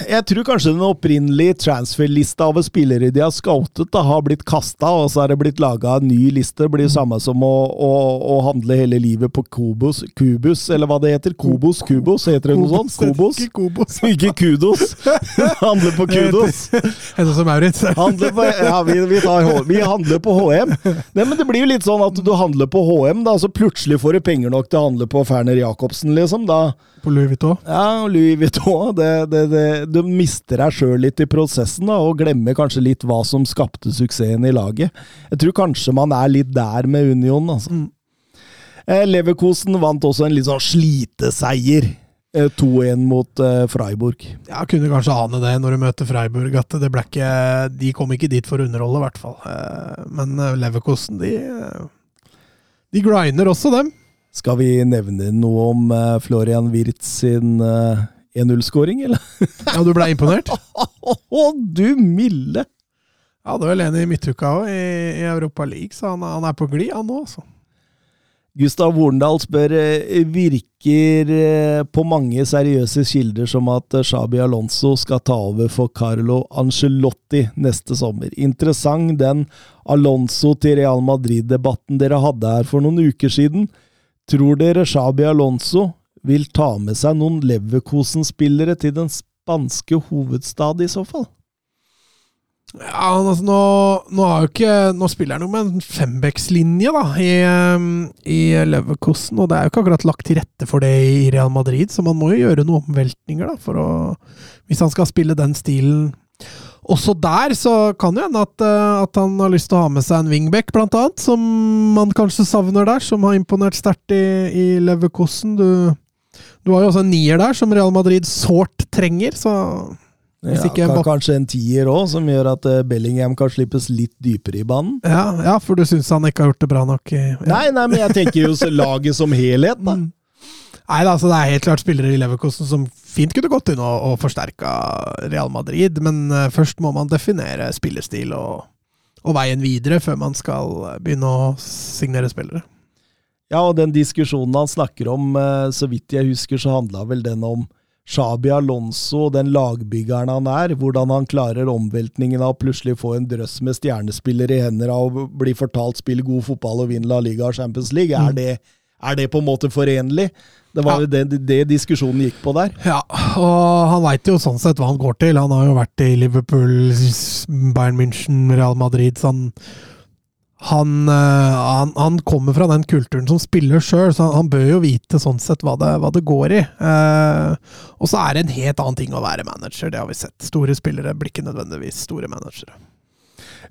jeg tror kanskje den opprinnelige transfer-lista over spillere de har scoutet, da, har blitt kasta, og så er det blitt laga en ny liste. Det blir det samme som å, å, å, handle hele livet på Kubus, Kubus, eller hva det heter. Kubus, Kubus, heter det noe sånt? Kubus? Ikke Kubus. Ikke Kudos. handle på Kudos. Heter som Maurits. ja, vi, vi, tar, vi, handler på HM. Nei, men det blir jo litt sånn at du handler på HM, da, så plutselig får du penger nok til å handle på Ferner Jacobsen, liksom. Da på Louis Vuitton? Ja, Louis Vuitton. Det, det, det, du mister deg sjøl litt i prosessen, da, og glemmer kanskje litt hva som skapte suksessen i laget. Jeg tror kanskje man er litt der med Union, altså. Mm. Eh, Leverkosen vant også en litt sånn sliteseier. 2-1 eh, mot uh, Freiburg. Ja, kunne kanskje ane det når du møter Freiburg, at det ble ikke De kom ikke dit for å underholde, i hvert fall. Men Leverkosen, de, de grinder også, dem. Skal vi nevne noe om uh, Florian Wirtz sin uh, eh, 1-0-skåring, eller? ja, du ble imponert? Å, du milde! Ja, det er vel en i midtuka òg, i, Europa League, så han, han er på glid, han nå, altså. Gustav Horndal spør eh, virker på mange seriøse kilder som at Shabi Alonso skal ta over for Carlo Angelotti neste sommer. Interessant den Alonso til Real Madrid-debatten dere hadde her for noen uker siden. Tror dere Shabi Alonso vil ta med seg noen Leverkosen-spillere til den spanske hovedstad, i så fall? Ja, altså nå, nå, ikke, nå spiller han jo med en fembeckslinje da, i, i, Leverkosen, og det er jo ikke akkurat lagt til rette for det i Real Madrid, så man må jo gjøre noen omveltninger da, for å, hvis han skal spille den stilen også der så kan jo hende at, eh, at, han har lyst til å ha med seg en wingback, blant annet, som man kanskje savner der, som har imponert sterkt i, i Leverkosen. Du, du har jo også en nier der, som Real Madrid sårt trenger, så Ja, kan, kanskje en tier òg, som gjør at eh, Bellingham kan slippes litt dypere i banen. ja, ja, for du syns han ikke har gjort det bra nok? Ja. Nei, nei, men jeg tenker jo så laget som helhet, da. Mm. Nei da, altså det er helt klart spillere i Leverkosten som fint kunne gått inn og, og forsterka Real Madrid, men eh, først må man definere spillestil og, og veien videre før man skal begynne å signere spillere. Ja, og den diskusjonen han snakker om, eh, så vidt jeg husker, så handla vel den om Xabi Alonso, den lagbyggeren han er, hvordan han klarer omveltningen av å plutselig få en drøss med stjernespillere i hendene av å bli fortalt spill god fotball og vinne La Liga og Champions League. Er, Mm. det, er det på en måte forenlig? Det var Ja. jo det, det diskusjonen gikk på der. Ja, og han veit jo sånn sett hva han går til. Han har jo vært i Liverpool, Bayern München, Real Madrid. Så han, han, eh, han, han kommer fra den kulturen som spiller sjøl, så han, han bør jo vite sånn sett hva det, hva det går i. Eh, og så er det en helt annen ting å være manager, det har vi sett. Store spillere blir ikke nødvendigvis store managere.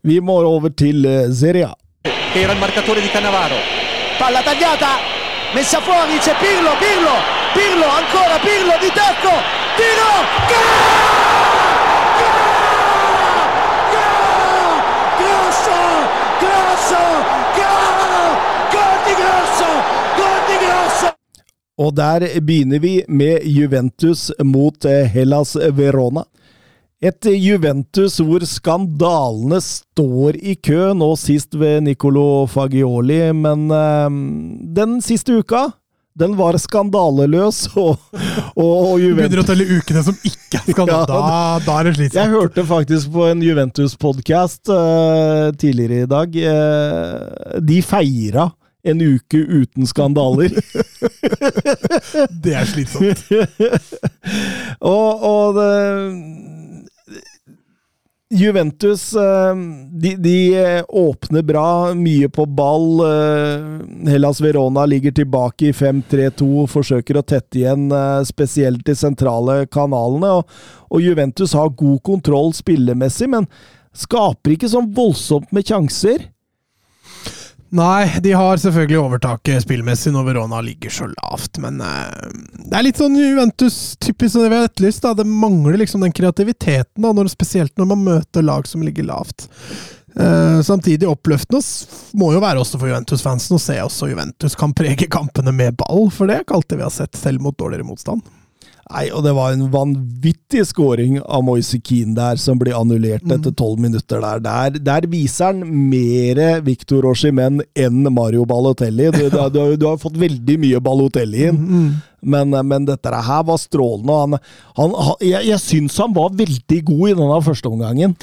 Vi må over til Zeria. Serie A. che era il marcatore di Canavaro. Palla tagliata, messa fuori, c'è Pirlo, Pirlo, Pirlo, ancora Pirlo di tacco, tiro, gol! Og der begynner vi med Juventus mot eh, Hellas Verona. Et eh, Juventus hvor skandalene står i kø, nå sist ved Nicolo Fagioli, men eh, den siste uka den var skandaleløs, og, og, og Juventus Begynner å telle ukene som ikke er skandale. Da, da er det slitsomt. Jeg hørte faktisk på en Juventus-podkast tidligere i dag. Uh, de feira en uke uten skandaler. Det er slitsomt. og, og det, Juventus eh, de, de eh, åpner bra, mye på ball. eh, Hellas Verona ligger tilbake i 5-3-2, forsøker å tette igjen spesielt de sentrale kanalene. Og, og Juventus har god kontroll spillemessig, men skaper ikke sånn voldsomt med sjanser. Nei, de har selvfølgelig overtaket spillmessig når Verona ligger så lavt, men eh, det er litt sånn Juventus-typisk som det vi har etterlyst. Det mangler liksom den kreativiteten, da, når, spesielt når man møter lag som ligger lavt. Eh, samtidig oppløftende må jo være også for Juventus-fansen å se også Juventus kan prege kampene med ball, for det er ikke alltid vi har sett, selv mot dårligere motstand. Nei, og det var en vanvittig scoring av Moise Keane der, som blir annullert etter tolv minutter der. der. Der viser han mer Victor Oshimen enn Mario Balotelli. Du, du, du, har- du har fått veldig mye Balotelli inn, men, men dette her var strålende. Han, han, han, jeg jeg syns han var veldig god i denne første omgangen.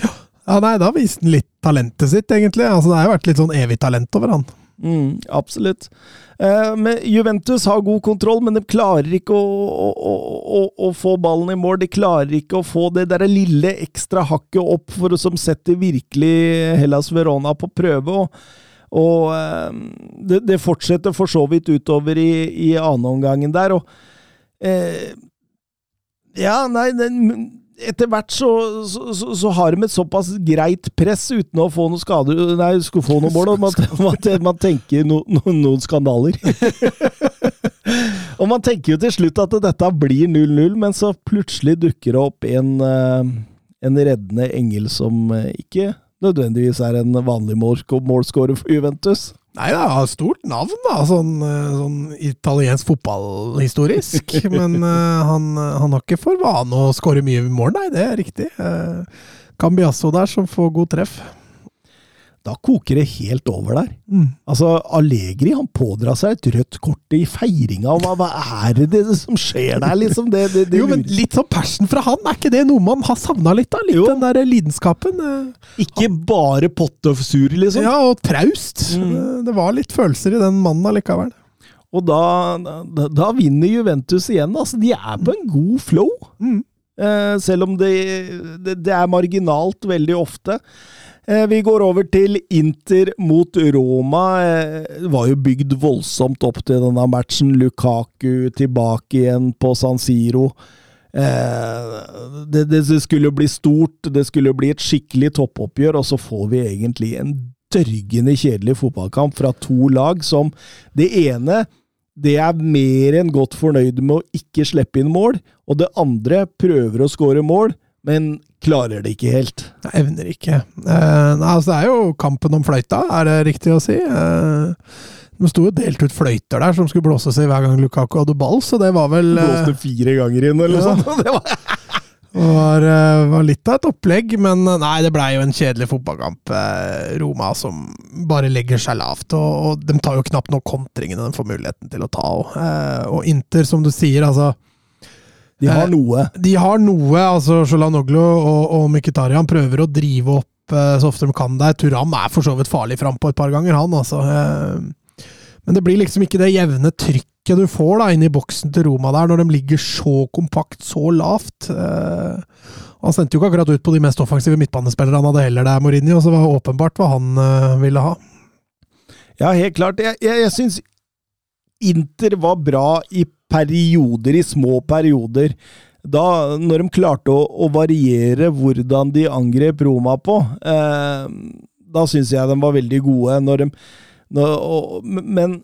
Ja, nei, da viste han litt talentet sitt, egentlig. Altså, det har jo vært litt sånn evig talent over han. Mm, absolutt. Eh, Juventus har god kontroll, men de klarer ikke å, å, å, å, få ballen i mål. De klarer ikke å få det der lille ekstra hakket opp for, som setter virkelig Hellas Verona på prøve. Og, og eh, det, det fortsetter for så vidt utover i, i annenomgangen der. Og eh, Ja, nei den, etter hvert så, så, så, så har de et såpass greit press uten å få noe skade Nei, skulle få noe mål, og man, man, man tenker no, no, noen skandaler. og man tenker jo til slutt at dette blir 0-0, men så plutselig dukker det opp en, eh, en reddende engel som eh, ikke nødvendigvis er en vanlig målskårer for Juventus. Nei, det har stort navn, da, sånn, eh, sånn italiensk fotballhistorisk. men uh, han, han har ikke for vane å skåre mye mål, nei, det er riktig. Uh, Cambiasso der som får god treff. Da koker det helt over der. Mm. Altså, Allegri han pådrar seg et rødt kort i feiringa. Hva, hva er det, som skjer der, liksom? Det, det, det Jo, men litt sånn passion fra han, er ikke det noe man har savna litt da? Litt Jo. den der lidenskapen. Ikke Ikke bare pottesur, liksom. Ja, og traust. Mm. Eh, Det var litt følelser i den mannen allikevel. Og da, da, da vinner Juventus igjen. Altså, de er på en god flow. Mm. Eh, selv om det, det, det er marginalt veldig ofte. Eh, vi går over til Inter mot Roma. Eh, det var jo bygd voldsomt opp til denne matchen. Lukaku tilbake igjen på San Siro. Eh, det, det, skulle bli stort, det skulle bli et skikkelig toppoppgjør, og så får vi egentlig en dørgende kjedelig fotballkamp fra to lag som Det ene det er mer enn godt fornøyd med å ikke slippe inn mål, og det andre prøver å skåre mål, men klarer det ikke helt. Jeg evner ikke. Eh, nei, altså, det er jo kampen om fløyta, er det riktig å si. Eh, de sto jo delt ut fløyter der som skulle blåses i hver gang Lukaku hadde ball, så det var vel eh, Blåste fire ganger inn, eller Ja. noe sånt. Det var, var, eh, var litt av et opplegg, men eh, nei, det blei jo en kjedelig fotballkamp. Eh, Roma som bare legger seg lavt, og, og de tar jo knapt nok kontringene de får muligheten til å ta. Og, og Inter, som du sier, altså de har Eh, noe. De har noe, altså Solanoglu og, og Mkhitaryan prøver å drive opp eh, så ofte de kan der. Turam er for så vidt farlig fram på et par ganger, han altså. Eh, Men det blir liksom ikke det jevne trykket du får da inn i boksen til Roma der, når de ligger så kompakt, så lavt. Han sendte jo ikke akkurat ut på de mest offensive midtbanespillerne han hadde heller der, Mourinho, så det var åpenbart hva han ville ha. Ja, helt klart. Jeg, jeg, jeg syns Inter var bra i perioder, i små perioder. Da, når de klarte å, å variere hvordan de angrep Roma på, eh, da syns jeg de var veldig gode. Når de, når, og, men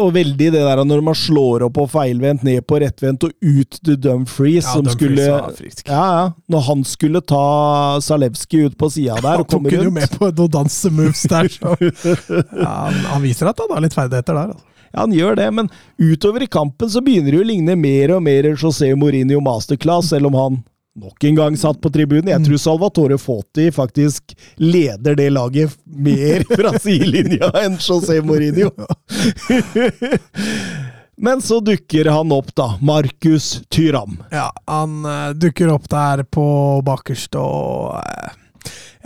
og veldig det der når man slår opp og feilvendt, ned på rettvendt og ut til Dumfries, Ja, som Dumfries skulle. Ja, ja. Når han skulle ta Zalewski ut på sida der Han tok jo med på noen dansemoves der, så ja, han, han viser at han har litt ferdigheter der. Altså. Ja, han gjør det, men utover i kampen så begynner det å ligne mer og mer José Mourinho masterclass, selv om han nok en gang satt på tribunen. Jeg tror Salvatore Foti faktisk leder det laget mer fra sidelinja enn José Mourinho. Men så dukker han opp, da. Markus Tyram. Ja, han eh, dukker opp der på bakerst og eh,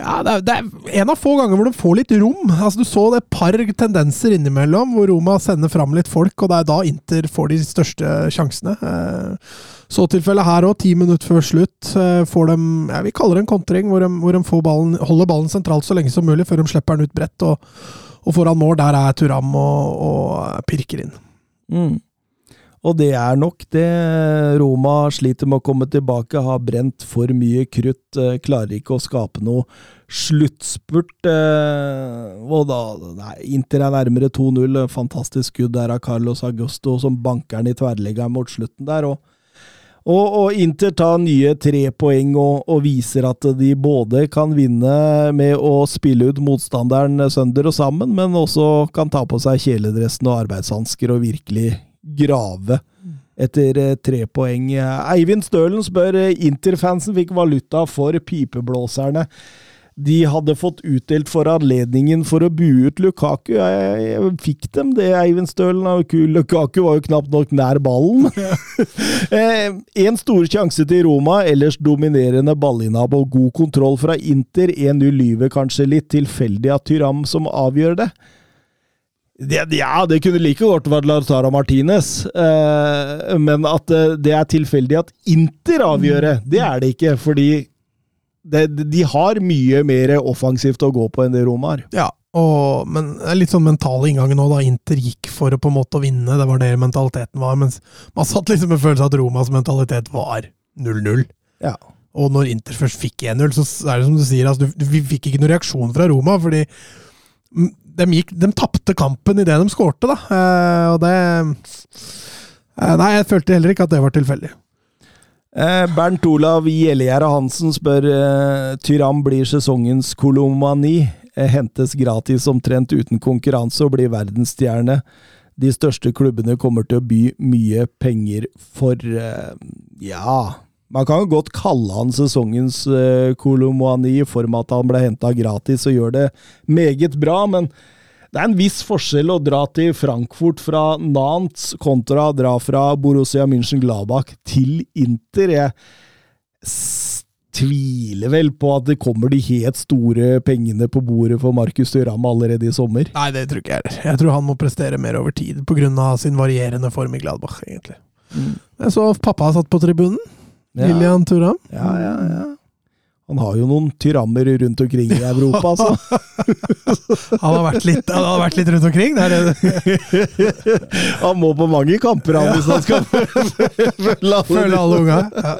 Ja, det er, det er en av få ganger hvor de får litt rom. Altså, du så det par tendenser innimellom hvor Roma sender fram litt folk, og det er da Inter får de største sjansene. Eh, så tilfellet her òg, ti minutter før slutt, eh, får de ja, Vi kaller det en kontring, hvor de, hvor de ballen, holder ballen sentralt så lenge som mulig før de slipper den ut bredt. Og, og foran mål, der er Turam og, og pirker inn. Mm. Og det er nok det. Roma sliter med å komme tilbake, har brent for mye krutt, eh, klarer ikke å skape noe sluttspurt. eh, Og da Nei, Inter er nærmere 2-0. Fantastisk skudd der av Carlos Augusto, som banker den i tverrleggeren mot slutten der. og og, og Inter tar nye tre poeng og, og viser at de både kan vinne med å spille ut motstanderen sønder og sammen, men også kan ta på seg kjeledressen og arbeidshansker og virkelig grave etter eh, tre poeng. Eivind Stølen spør Interfansen Inter-fansen fikk valuta for pipeblåserne de hadde fått utdelt for anledningen for å bue ut Lukaku. Jeg, jeg fikk dem det, Eivind Stølen. Lukaku var jo knapt nok nær ballen. Eh, en stor sjanse til Roma, ellers dominerende ballinnhab og god kontroll fra Inter. 1-0 lyver kanskje litt. Tilfeldig at Tyram som avgjør det. Det, ja, det kunne like godt vært Lautaro Martinez, eh, men at eh, det er tilfeldig at Inter avgjør det, det er det ikke. Fordi det, de har mye mer offensivt å gå på enn det Roma har. Ja, og, men er litt sånn mentale inngangen nå, da Inter gikk for å på en måte vinne. Det var det mentaliteten var. Mens man satt liksom med følelsen at Romas mentalitet var 0-0. Ja. Og når Inter først fikk 1-0, så er det som du sier, altså, du, vi fikk ikke noen reaksjon fra Roma. fordi de, gikk, de tapte kampen idet de skårte, da. Eh, og det eh, Nei, jeg følte heller ikke at det var tilfeldig. Eh, Bernt Olav Gjellegjerde Hansen spør Tyram blir sesongens kolomani. Hentes gratis omtrent uten konkurranse og blir verdensstjerne. De største klubbene kommer til å by mye penger for Ja, man kan jo godt kalle han sesongens uh, Kolomoani i form av at han ble henta gratis og gjør det meget bra, men det er en viss forskjell å dra til Frankfurt fra Nantes kontra å dra fra Borussia München-Gladbach til Inter. Jeg tviler vel på at det kommer de helt store pengene på bordet for Markus Thuram allerede i sommer. Nei, det tror ikke jeg heller. Jeg tror han må prestere mer over tid, pga. sin varierende form i Gladbach, egentlig. Jeg så pappa satt på tribunen. Ja. Lillian Thuram. Ja, ja, ja. Han har jo noen tyrammer rundt omkring i Europa, altså. Han har litt, han har vært litt rundt omkring. Han må på mange kamper han, hvis han skal følge alle. følge alle unga. Ja.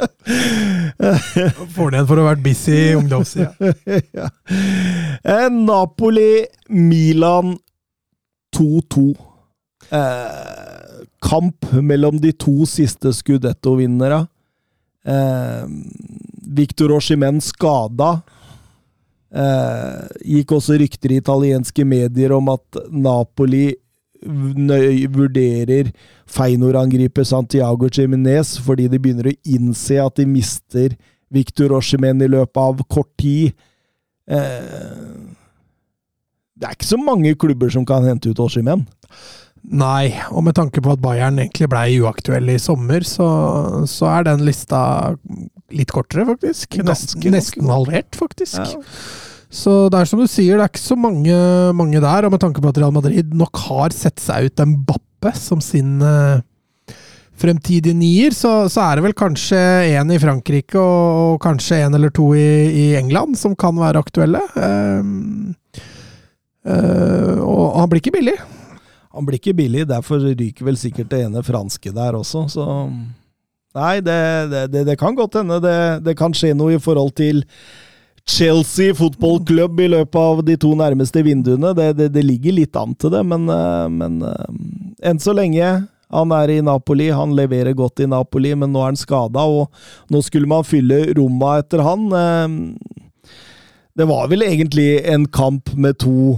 Han for å ha vært busy i ungdomstida. ja. Eh, Napoli-Milan 2-2. Eh, kamp mellom de to siste Scudetto-vinnere. Eh, Victor Oshimen skada. Eh, gikk også rykter i italienske medier om at Napoli vurderer Feinor-angriper Santiago Chiminez fordi de begynner å innse at de mister Victor Oshimen i løpet av kort tid. Eh, det er ikke så mange klubber som kan hente ut Oshimen. Nei, og med tanke på at Bayern egentlig blei uaktuell i sommer, så, så, er den lista litt kortere, faktisk. Nesten, nesten halvert, faktisk. Ja. Så det er som du sier, det er ikke så mange, mange, der. Og med tanke på at Real Madrid nok har sett seg ut en Bappe som sin uh, fremtidige nier, så, så, er det vel kanskje en i Frankrike og, og kanskje en eller to i, i, England som kan være aktuelle. Uh, uh, og han blir ikke billig. Han blir ikke billig, derfor ryker vel sikkert det ene franske der også, så Nei, det, det, det, det kan godt hende det, kan skje noe i forhold til Chelsea fotballklubb i løpet av de to nærmeste vinduene. Det, ligger litt an til det, men, eh, men eh, enn så lenge han er i Napoli, han leverer godt i Napoli, men nå er han skada, og nå skulle man fylle romma etter han. Eh, det var vel egentlig en kamp med to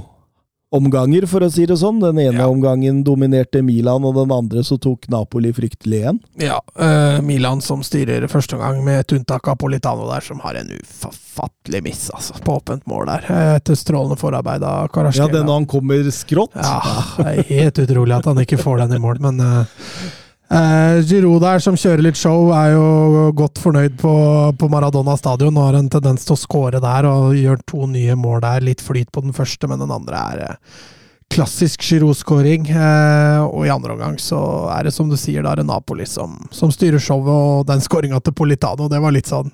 omganger, for å si det sånn. Den ene ja. omgangen dominerte Milan, og den andre så tok Napoli fryktelig igjen. Ja, uh, Milan som styrer første omgang, med et unntak av Politano der, som har en ufattelig miss altså, på åpent mål der. Etter strålende forarbeid av Karasjkela. Ja, den han kommer skrått? Ja, det er helt utrolig at han ikke får den i mål, men uh, Uh, Giroud der, som kjører litt show, er jo godt fornøyd på, på Maradona stadion. og har en tendens til å score der og gjør to nye mål der. Litt flyt på den første, men den andre er uh, klassisk Giroud-skåring. Uh, og i andre omgang så er det som du sier, da er det Napoli som, som styrer showet, og den skåringa til Politano, det var litt sånn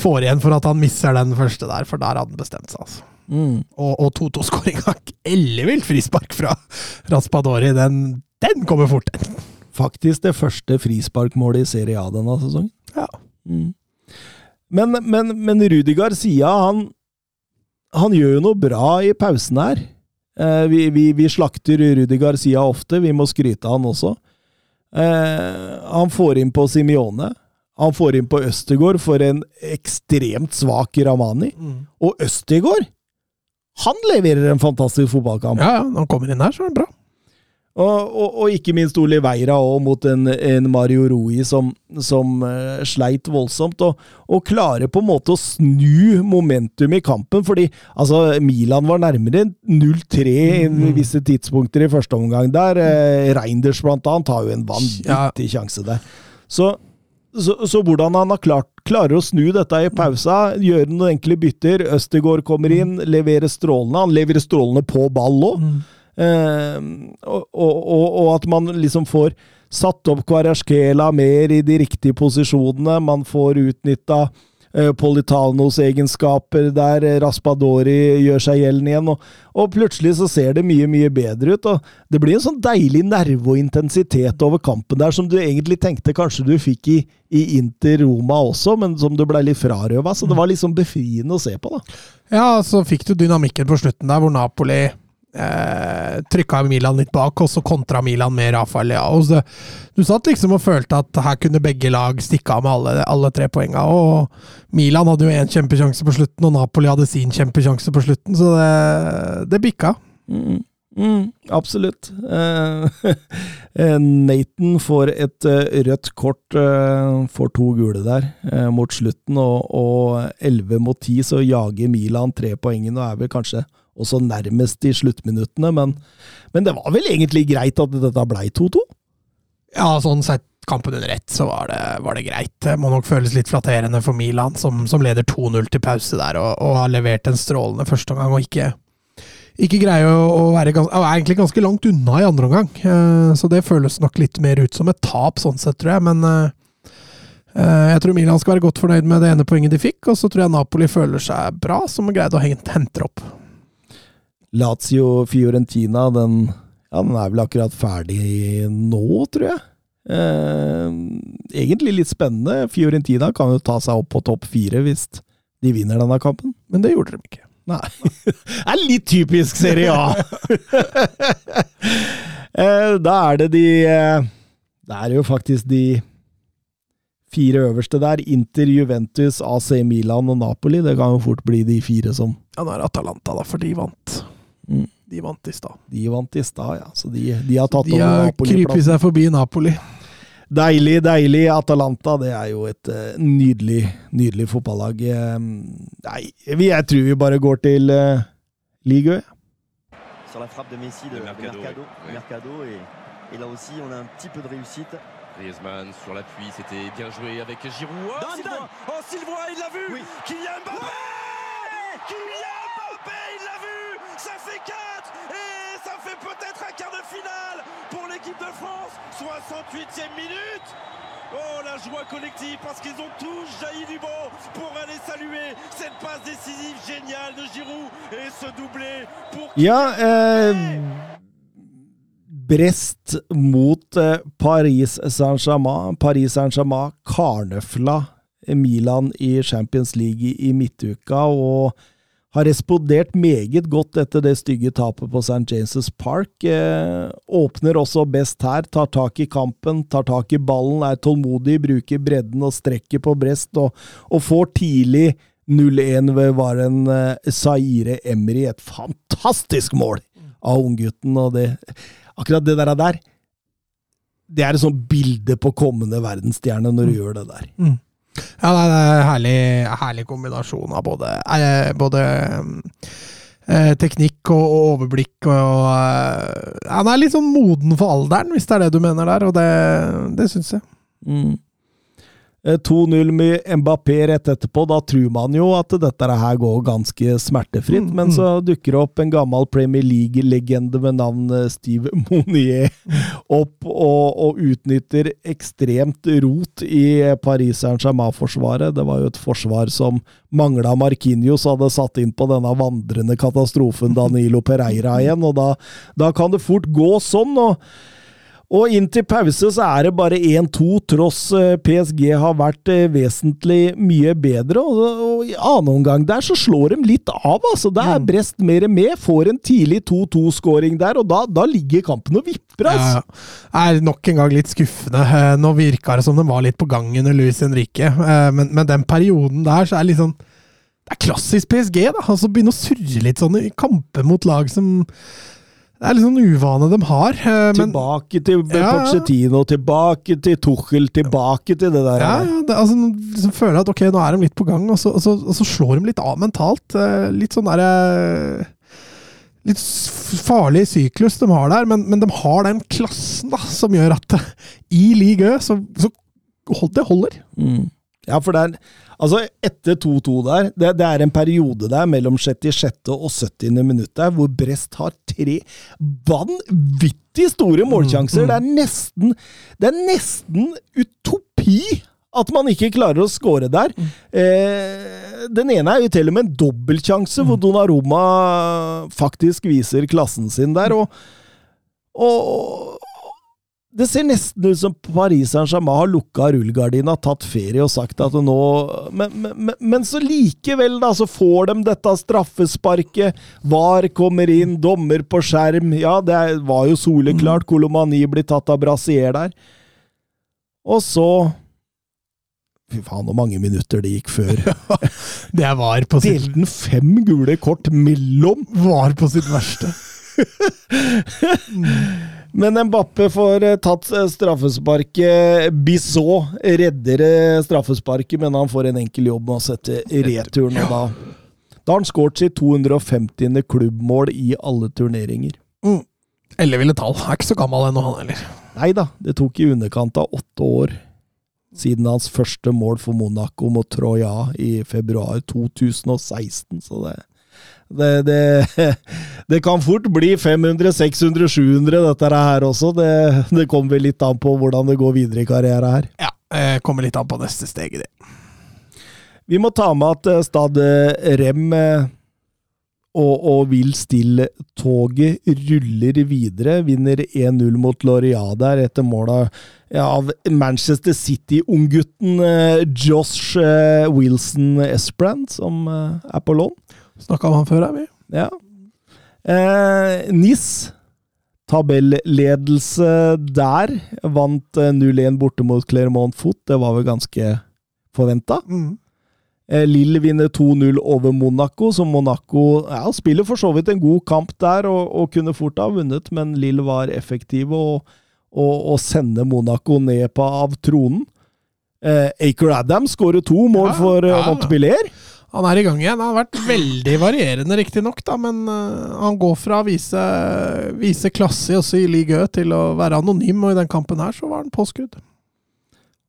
Får igjen for at han misser den første der, for der hadde han bestemt seg, altså. Mm. Og, og 2-2-skåringa, ellevilt frispark fra Raspadori, den, den kommer fort, den faktisk det første frisparkmålet i Serie A denne sesongen. Ja. Mm. Men, men, men Rudi Garcia, han, han gjør jo noe bra i pausen her. Eh, vi, vi, vi, slakter Rudi Garcia ofte, vi må skryte av han også. Eh, han får inn på Simione. Han får inn på Østegård for en ekstremt svak Ramani. Mm. Og Østegård, han leverer en fantastisk fotballkamp. Ja, ja, når han kommer inn her, så er det bra. Og, og, og, ikke minst Oliveira òg, mot en, en, Mario Rui som, som uh, sleit voldsomt. Og, og klarer på en måte å snu momentum i kampen, fordi altså, Milan var nærmere 0-3 i mm. visse tidspunkter i første omgang der. Uh, Reinders blant annet har jo en vanvittig ja. sjanse der. Så, så, så, hvordan han har klart, klarer å snu dette i pausa, gjøre noen enkle bytter Østegård kommer inn, leverer strålende. Han leverer strålende på ball òg. Eh, og, og, og, at man liksom får satt opp Kvarasjkela mer i de riktige posisjonene. Man får utnytta eh, Politanos egenskaper der. Raspadori gjør seg gjeldende igjen. Og, og, plutselig så ser det mye, mye bedre ut. og Det blir en sånn deilig nerve og intensitet over kampen der, som du egentlig tenkte kanskje du fikk i, i Inter Roma også, men som du ble litt frarøva. Så det var liksom befriende å se på, da. Ja, så fikk du dynamikken på slutten der, hvor Napoli eh, trykka Milan litt bak, og så kontra Milan med Rafael Leao. Så du satt liksom og følte at her kunne begge lag stikke av med alle, alle tre poenga. Og Milan hadde jo én kjempesjanse på slutten, og Napoli hadde sin kjempesjanse på slutten, så det, det bikka. Mm. Mm, absolutt. Uh, Nathan får et uh, rødt kort, uh, får to gule der mot slutten, og 11 mot 10 så jager Milan tre poengene og er vel kanskje også nærmest i sluttminuttene, men, men, det var vel egentlig greit at dette blei 2-2? Ja, sånn sett kampen under ett, så var det, var det, greit. Det må nok føles litt flatterende for Milan, som, som leder 2-0 til pause der, og, og, har levert en strålende første omgang, og ikke, ikke greier å, være gans, er egentlig ganske langt unna i andre omgang. Uh, så det føles nok litt mer ut som et tap, sånn sett, tror jeg. Men uh, jeg tror Milan skal være godt fornøyd med det ene poenget de fikk, og så tror jeg Napoli føler seg bra, som greide å hente opp. Lazio-Fiorentina, den, ja, den er vel akkurat ferdig nå, tror jeg. Eh, egentlig litt spennende. Fiorentina kan jo ta seg opp på topp fire hvis de vinner denne kampen. Men det gjorde de ikke. Nei. Det er litt typisk Serie A! eh, da er det de eh, Det er jo faktisk de fire øverste der, Inter, Juventus, AC Milan og Napoli, det kan jo fort bli de fire som Ja, nå er Atalanta, da, for de vant. Mm. De vant i stad. De vant i stad, ja. Så de, de har tatt De over har krypet seg forbi Napoli. Deilig, deilig. Atalanta, det er jo et nydelig, nydelig fotballag. Nei, vi, jeg tror vi bare går til uh, Ligue. sur la frappe de Messi de, De de Mercado, oui. Mercado, et, et là aussi on a un petit peu de réussite. Griezmann sur l'appui, c'était bien joué avec Giroud. Oh. Sylvain Oh, Sylvain, il l'a vu Oui. Kylian Mbappé Kylian Ça fait 4 Et ça fait peut-être un quart de finale pour l'équipe de France 68e minute Oh, la joie collective parce qu'ils ont tous jailli du banc pour aller saluer cette passe décisive géniale de Giroud et ce doublé pour Ja, eh, Brest mot eh, Paris Saint-Germain. Paris Saint-Germain karnøfla Milan i Champions League i midtuka, og har respondert meget godt etter det stygge tapet på St. James' Park. Eh, åpner også best her, tar tak i kampen, tar tak i ballen, er tålmodig, bruker bredden og strekker på Brest, og, og får tidlig 0-1 ved Varen eh, Zaire Emry. Et fantastisk mål av unggutten, og det Akkurat det der, der det er et sånt bilde på kommende verdensstjerne når du gjør det der. Ja, det er en herlig, herlig kombinasjon av både, eh, både eh, teknikk og, og overblikk og eh, Han er litt sånn moden for alderen, hvis det er det du mener der, og det, det syns jeg. Mm. Eh, 2-0 med Mbappé rett etterpå. Da tror man jo at dette her går ganske smertefritt, Mm, men mm. så dukker det opp en gammel Premier League-legende med navn eh, Steve Monier opp og, og utnytter ekstremt rot i Paris Saint-Germain-forsvaret. Det var jo et forsvar som mangla Marquinhos, hadde satt inn på denne vandrende katastrofen Danilo Pereira igjen, og da, da kan det fort gå sånn. og og inn til pause så er det bare 1-2, tross eh, PSG har vært eh, vesentlig mye bedre. Og, i annen omgang der så slår de litt av, altså. Da er Brest mer med. Får en tidlig 2-2-skåring der, og da, da ligger kampen og vipper, altså. Ja, er nok en gang litt skuffende. Eh, Nå virka det som de var litt på gang under Luis Henrique, men, men den perioden der så er det litt sånn Det er klassisk PSG, da. Altså Begynne å surre litt sånn i kamper mot lag som Det er litt sånn uvane de har. eh, Men, Tilbake til Ja. Pochettino, tilbake til Tuchel, tilbake til det der. ja, ja, det, altså, liksom føler at ok, nå er de litt på gang, og så, og så, og så slår de litt av mentalt. Eh, Litt sånn derre Litt farlig syklus de har der, men, men de har den klassen da, som gjør at eh, i ligaø så, så det holder. Mm. Ja, for det er Altså, etter 2-2 der, det, det er en periode der mellom 66. og 70. minutt der, hvor Brest har tre vanvittig store målsjanser. Det er nesten Det er nesten utopi at man ikke klarer å score der. Eh, den ene er jo til og med en dobbeltsjanse, hvor Donnaroma faktisk viser klassen sin der. og og det ser nesten ut som Paris Saint-Germain har lukka rullegardina, tatt ferie og sagt at nå men, men, men, så likevel, da, så får de dette straffesparket. VAR kommer inn, dommer på skjerm. Ja, det var jo soleklart. Kolomani blir tatt av brasier der. Og så Fy faen, så mange minutter det gikk før. Det var på sitt, Delte den fem gule kort mellom? var på sitt verste. Men Mbappe får eh, tatt eh, straffesparket. Bissot redder eh, straffesparket, men han får en enkel jobb med å sette returen. Og da, da har han skåret sitt 250. klubbmål i alle turneringer. Elleville tall. Er ikke så gammel ennå, han heller. Nei da, det tok i underkant av åtte år siden hans første mål for Monaco mot Troya i februar 2016. Så det, det, det, det kan fort bli 500, 600, 700 dette her også. Det, det kommer vel litt an på hvordan det går videre i karrieren her. Ja, det Kommer litt an på neste steg det. Vi må ta med at Stade Stad eh, Rem eh, og, og Vil Still-toget ruller videre. Vinner 1-0 mot Loria der etter mål av, ja, av Manchester City-unggutten eh, Josh eh, Wilson Esbrand, som eh, er på lån. Snakka om han før, er vi? Ja. Eh, Nis tabelledelse der. Vant eh, 0-1 borte mot Clermont Foot. Det var vel ganske forventa. Mm. Eh, Lille vinner 2-0 over Monaco, så Monaco ja, spiller for så vidt en god kamp der og, og kunne fort ha vunnet, men Lille var effektive og, og, og sender Monaco ned på av tronen. Eh, Aker Adams skårer to mål Ja, for eh, ja. Montpellier. Han er i gang igjen. Han har vært veldig varierende, riktignok, men eh, han går fra å vise, vise klasse også i Ligue til å være anonym, og i den kampen her så var han påskudd.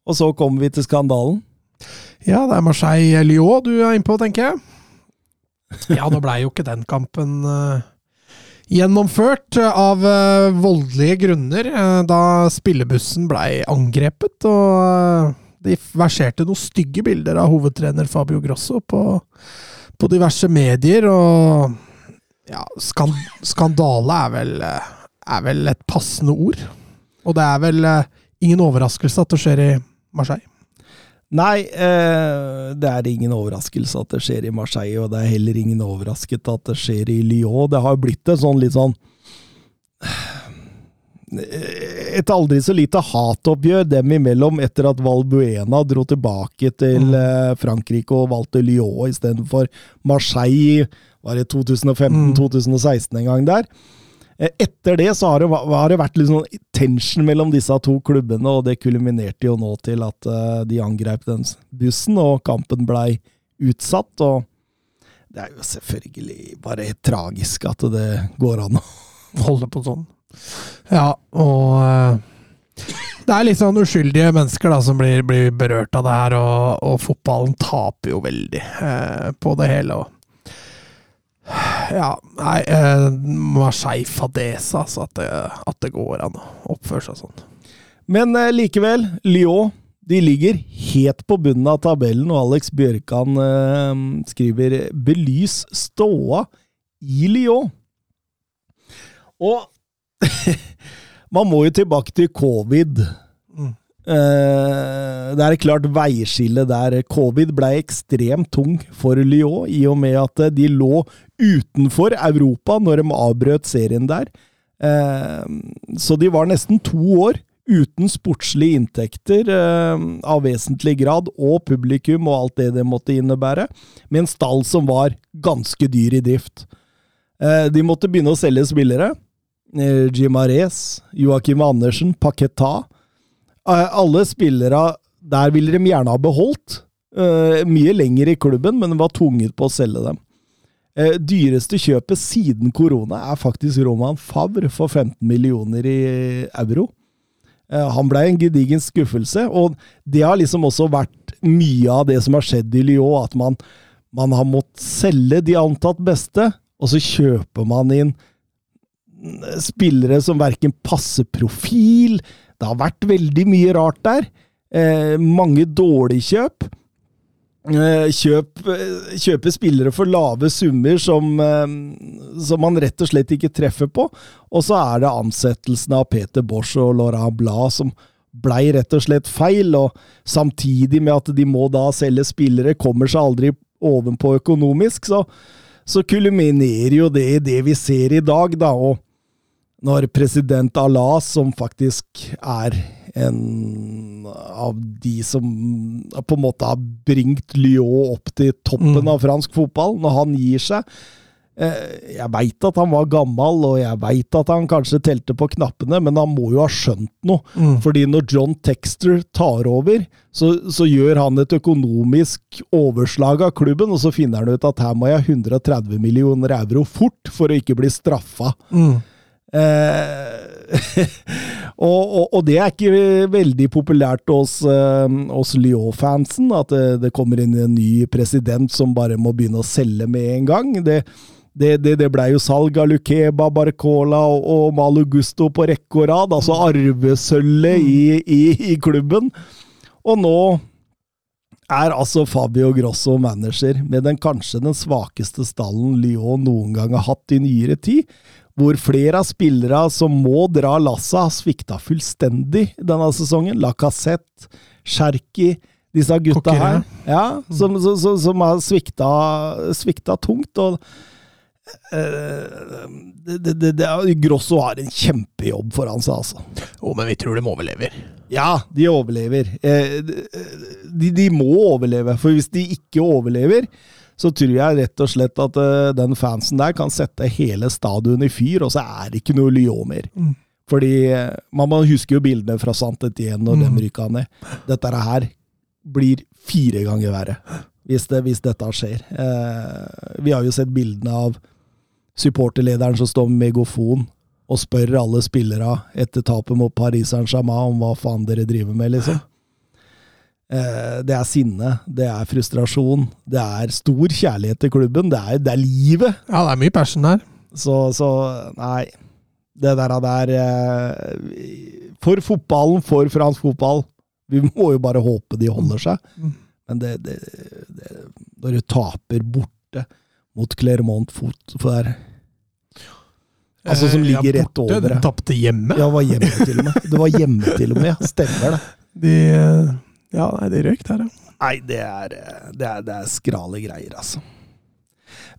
Og så kommer vi til skandalen. Ja, det er Marseille-Lyon du er innpå, tenker jeg. Ja, nå blei jo ikke den kampen eh, gjennomført eh, av eh, voldelige grunner, eh, da spillebussen blei angrepet, og det verserte noen stygge bilder av hovedtrener Fabio Grosso på, på diverse medier, og ja, skand, skandale er vel, er vel et passende ord. Og det er vel eh, ingen overraskelse at det skjer i Marseille. Nei, eh, det er ingen overraskelse at det skjer i Marseille, og det er heller ingen overrasket at det skjer i Lyon. Det har blitt et sånn litt sånn Et aldri så lite hatoppgjør dem imellom etter at Valbuena dro tilbake til eh, Frankrike og valgte Lyon istedenfor Marseille. Var det 2015-2016 en gang der? Eh, Etter det så har det, har det vært litt sånn tension mellom disse to klubbene, og det kulminerte jo nå til at eh, de angrep den bussen, og kampen blei utsatt. og det er jo selvfølgelig bare tragisk at det går an å holde på sånn. Ja, og eh, det er litt sånn uskyldige mennesker da som blir, blir berørt av det her, og, og fotballen taper jo veldig eh, på det hele. Og, ja, nei eh, Marseille fadese, altså, at det, at det går an å oppføre seg sånn. Men eh, likevel, Lyon de ligger helt på bunnen av tabellen, og Alex Bjørkan eh, skriver 'belys ståa i Lyon'. Og man må jo tilbake til covid. Mm. Det er et klart veiskille der. Covid ble ekstremt tung for Lyon, i og med at de lå utenfor Europa når de avbrøt serien der. Eh, så de var nesten to år uten sportslige inntekter eh, av vesentlig grad, og publikum og alt det det måtte innebære, med en stall som var ganske dyr i drift. De måtte begynne å selge spillere. Eh, Jim Ares, Joakim Andersen, Paketa. Eh, alle spillere der ville de gjerne ha beholdt. Eh, mye lenger i klubben, men var tvunget på å selge dem. Eh, dyreste kjøpet siden korona er faktisk Roman Favre for 15 millioner i euro. Eh, han ble en gedigen skuffelse, og det har liksom også vært mye av det som har skjedd i Lyon, at man, man har måttet selge de antatt beste, og så kjøper man inn spillere som verken passer profil Det har vært veldig mye rart der. Eh, mange dårlige kjøp. Eh, kjøp, eh, kjøpe spillere for lave summer som, eh, som man rett og slett ikke treffer på. Og så er det ansettelsen av Peter Bosch og Laurent Blad som blei rett og slett feil, og samtidig med at de må da selge spillere, kommer seg aldri ovenpå økonomisk, så, så kulminerer jo det i det vi ser i dag, da. og når president Alas, som faktisk er en av de som på en måte har bringt Lyon opp til toppen Mm. av fransk fotball, når han gir seg eh, Jeg veit at han var gammel, og jeg veit at han kanskje telte på knappene, men han må jo ha skjønt noe. Mm. Fordi når John Texter tar over, så, så gjør han et økonomisk overslag av klubben, og så finner han ut at her må jeg ha 130 millioner euro fort for å ikke bli straffa. Mm. Eh, og, og, og det er ikke veldig populært hos, eh, hos Lyon-fansen, at det, det kommer inn en ny president som bare må begynne å selge med en gang. Det, det, det, det blei jo salg av Lukeba, Barcola og, og Malo Gusto på rekke og rad, altså arvesølvet i, i, i klubben. Og nå er altså Fabio Grosso manager, med den kanskje den svakeste stallen Lyon noen gang har hatt i nyere tid, hvor flere av spillere som må dra lasset, har svikta fullstendig denne sesongen. Lacassette, Cherki, disse gutta Coquelin. her, ja, som, som, som, som har svikta, svikta tungt. og Uh, det, det, det, det, Grosso har en kjempejobb foran seg, altså. Oh, men vi tror de overlever. Ja, de overlever. Uh, de, de må overleve, for hvis de ikke overlever, så tror jeg rett og slett at uh, den fansen der kan sette hele stadionet i fyr, og så er det ikke noe Lyon mer. Mm. Fordi uh, man, man husker jo bildene fra Saint-Étienne når Mm. de rykka ned. Dette her blir fire ganger verre hvis, det, hvis dette skjer. Eh, vi har jo sett bildene av supporterlederen som står med megafon og spør alle spillere etter tapet mot Paris Saint-Germain om hva faen dere driver med, liksom. Eh, det er sinne, det er frustrasjon, det er stor kjærlighet til klubben, det er, det er livet. Ja, det er mye passion der. Så, så nei. Det der er eh, For fotballen, for fransk fotball. Vi må jo bare håpe de holder seg. Mm. Men det, det, det Når du taper borte mot Clermont fot for der Altså som Eh, ligger rett over. Ja, borte, den tapte hjemme. Ja, det var hjemme til og med. Det var hjemme til og med, ja. Stemmer det. De, ja, nei, det røyk der, ja. Nei, det er, det er, det er skrale greier, altså.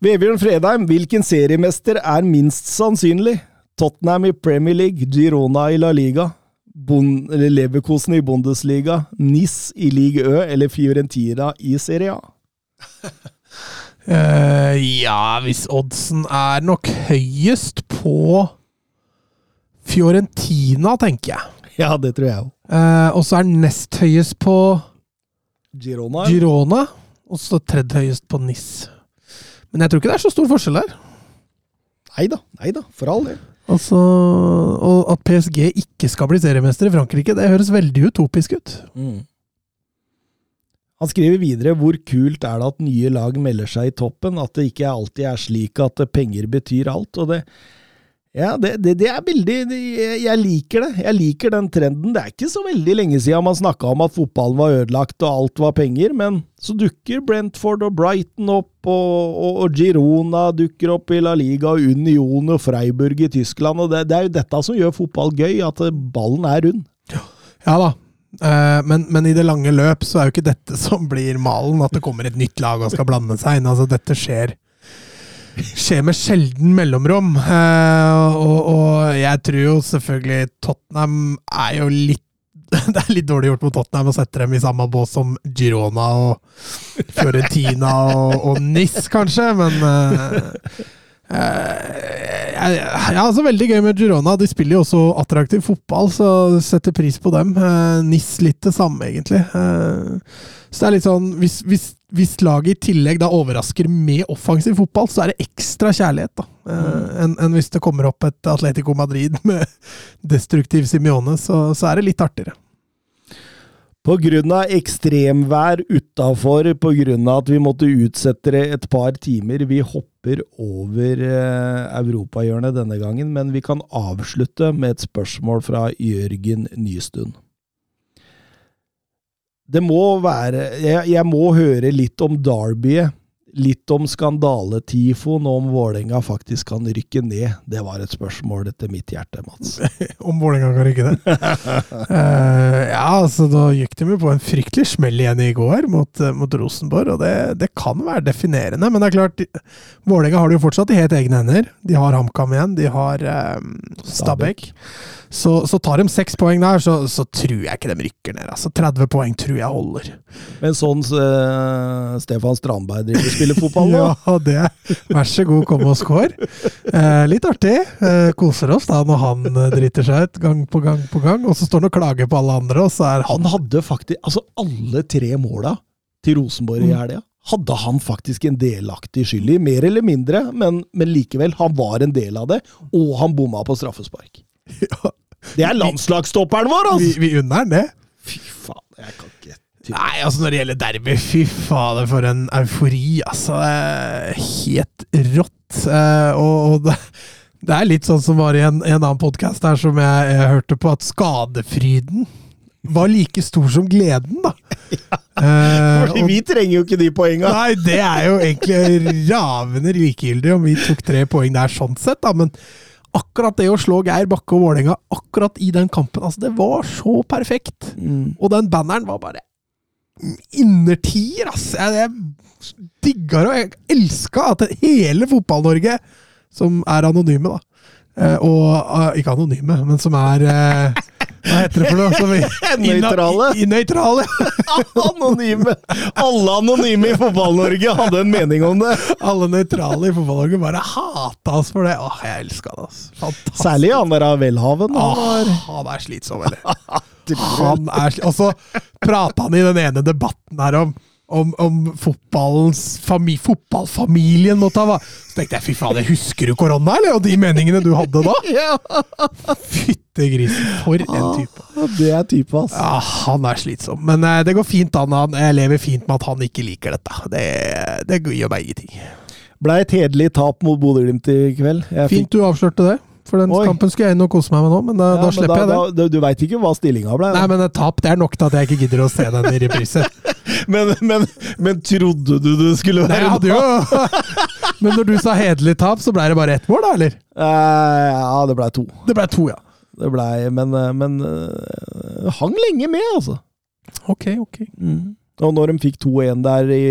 Vebjørn Fredheim, hvilken seriemester er minst sannsynlig? Tottenham i Premier League, Girona i La Liga, bon Leverkosen i Bundesliga, NIS i Ligue Ø eller Fiorentina i Serie A? uh, ja, hvis oddsen er nok høyest på Fiorentina, tenker jeg. Ja, det tror jeg òg. Eh, og så er den nest høyest på Girona? Girona, og så tredje høyest på NIS. Men jeg tror ikke det er så stor forskjell der. Nei da, nei da, for all del. Altså, og at PSG ikke skal bli seriemester i Frankrike, det høres veldig utopisk ut. Han skriver videre hvor kult er det at nye lag melder seg i toppen, at det ikke alltid er slik at penger betyr alt. og det ja, det, det, det er veldig jeg, liker det. Jeg liker den trenden. Det er ikke så veldig lenge siden man snakka om at fotballen var ødelagt og alt var penger, men så dukker Brentford og Brighton opp, og, og, og Girona dukker opp i La Liga, og Union og Freiburg i Tyskland. og Det, det er jo dette som gjør fotball gøy, at ballen er rund. Ja da. Eh, men, men i det lange løp så er jo ikke dette som blir malen, at det kommer et nytt lag og skal blande seg inn. Altså, dette skjer skjer med sjelden mellomrom. Eh, og, og jeg tror jo selvfølgelig Tottenham er jo litt det er litt dårlig gjort mot Tottenham å sette dem i samme bås som Girona og Fiorentina og, og Nis, kanskje, men eh, jeg har altså veldig gøy med Girona. De spiller jo også attraktiv fotball, så setter pris på dem. Eh, Nis litt det samme, egentlig. Eh, så det er litt sånn Hvis, hvis, hvis laget i tillegg da overrasker med offensiv fotball, så er det ekstra kjærlighet, da. Mm. Enn en hvis det kommer opp et Atletico Madrid med destruktiv Simione, så, så er det litt artigere. Av ekstremvær utafor, av at vi måtte utsette det et par timer. Vi hopper over eh, europahjørnet denne gangen, men vi kan avslutte med et spørsmål fra Jørgen Nystuen. Det må være jeg, jeg må høre litt om Derbyet. Litt om skandaletifoen, og om Vålerenga faktisk kan rykke ned. Det var et spørsmål til mitt hjerte, Mats. Om Vålerenga kan rykke ned? uh, ja, altså da gikk de jo på en fryktelig smell igjen i går mot, eh, mot Rosenborg, og det, det kan være definerende. Men det er klart, Vålerenga har det jo fortsatt i helt egne hender. De har HamKam igjen, de har eh, Stabæk. Så, så tar de seks poeng der, så, så tror jeg ikke de rykker ned. Altså 30 poeng tror jeg holder. Men sånn uh, Stefan Strandberg driver spiller fotball nå. Ja, det. Vær så god, kom og score. Eh, litt artig. Eh, koser oss da når han eh, driter seg ut gang på gang på gang, og så står han og klager på alle andre, og så er han hadde faktisk Altså, alle tre måla til Rosenborg i helga hadde han faktisk en delaktig skyld i, mer eller mindre, men, men likevel, han var en del av det, og han bomma på straffespark. Det er landslagsstopperen vår, altså! vi unner han det. Fy faen, jeg kan ikke Nei, altså når det gjelder derby, fy fader for en eufori, altså. eh, Helt rått. Eh, og, og det, det er litt sånn som var i en, en annen podkast her som jeg, jeg hørte på, at skadefryden var like stor som gleden, da. Ja, Fordi og- vi trenger jo ikke de poenga. Nei, det er jo egentlig ravende likegyldig om vi tok tre poeng der sånn sett, da, men akkurat det å slå Geir Bakke og Vålerenga akkurat i den kampen, altså det var så perfekt. Mm. Og den banneren var bare innertier, ass. Jeg, jeg digga det, og jeg elska at hele Fotball-Norge, som er anonyme, da eh, Og eh, ikke anonyme, men som er eh, Hva heter det for noe? Som Nøytrale. I, i, nøytrale. Anonyme! Alle anonyme i Fotball-Norge hadde en mening om det. Alle nøytrale i Fotball-Norge bare hata oss for det. Åh, jeg elska det, ass. Fantastisk. Særlig han der av Welhaven. Han han er slitsom, eller? Han er sli- Og så prata han i den ene debatten her om om, om fotballens fami, fotballfamilien måtte ha Så tenkte jeg fy faen, jeg husker du korona, eller? Og de meningene du hadde da? Ja, Fytte grisen, for en type. det er type, altså. Ja, han er slitsom. Men eh, det går fint an. Han, jeg lever fint med at han ikke liker dette. Det, det gjør meg ingenting. Blei et hederlig tap mot Bodø-Glimt i kveld. Jeg Fint du avslørte det. For den Oi. kampen skulle jeg inn og kose meg med nå, men da, Ja, da men slipper jeg det. Da, du veit ikke hva stillinga ble? Nei, men et tap det er nok til at jeg ikke gidder å se den i reprise. Men, men, men trodde du det skulle Nei, være jeg hadde jo Men når du sa hederlig tap, så ble det bare ett mål, da, eller? Eh, ja, det blei to. Det ble to, ja. Det blei Men, eh, men eh, hang lenge med, altså. Ok, ok. Og når de fikk 2-1 der i,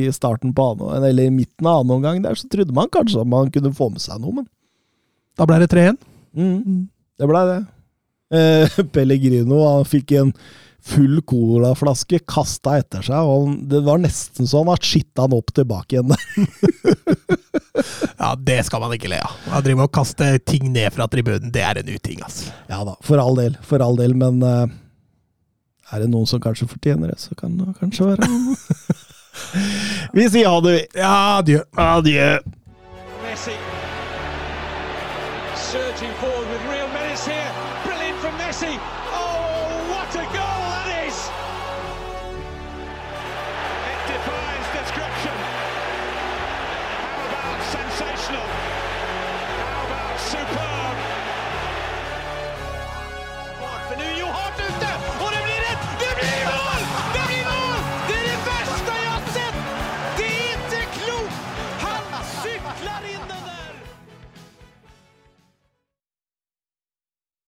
i starten på annen, eller i midten av annen omgang der, så trodde man kanskje at man kunne få med seg noe, men Da ble det 3-1. mm, det blei det. Eh, Pellegrino han fikk en full colaflaske kasta etter seg, og han- det var nesten sånn at skitta han opp tilbake igjen. Ja, det skal man ikke le av. Å drive og kaste ting ned fra tribunen, det er en uting, altså. Ja da, for all del, for all del, men eh, er det noen som kanskje fortjener det, så kan det kanskje være Vi sier ha det, vi. Ja, adjø. Adjø. Messi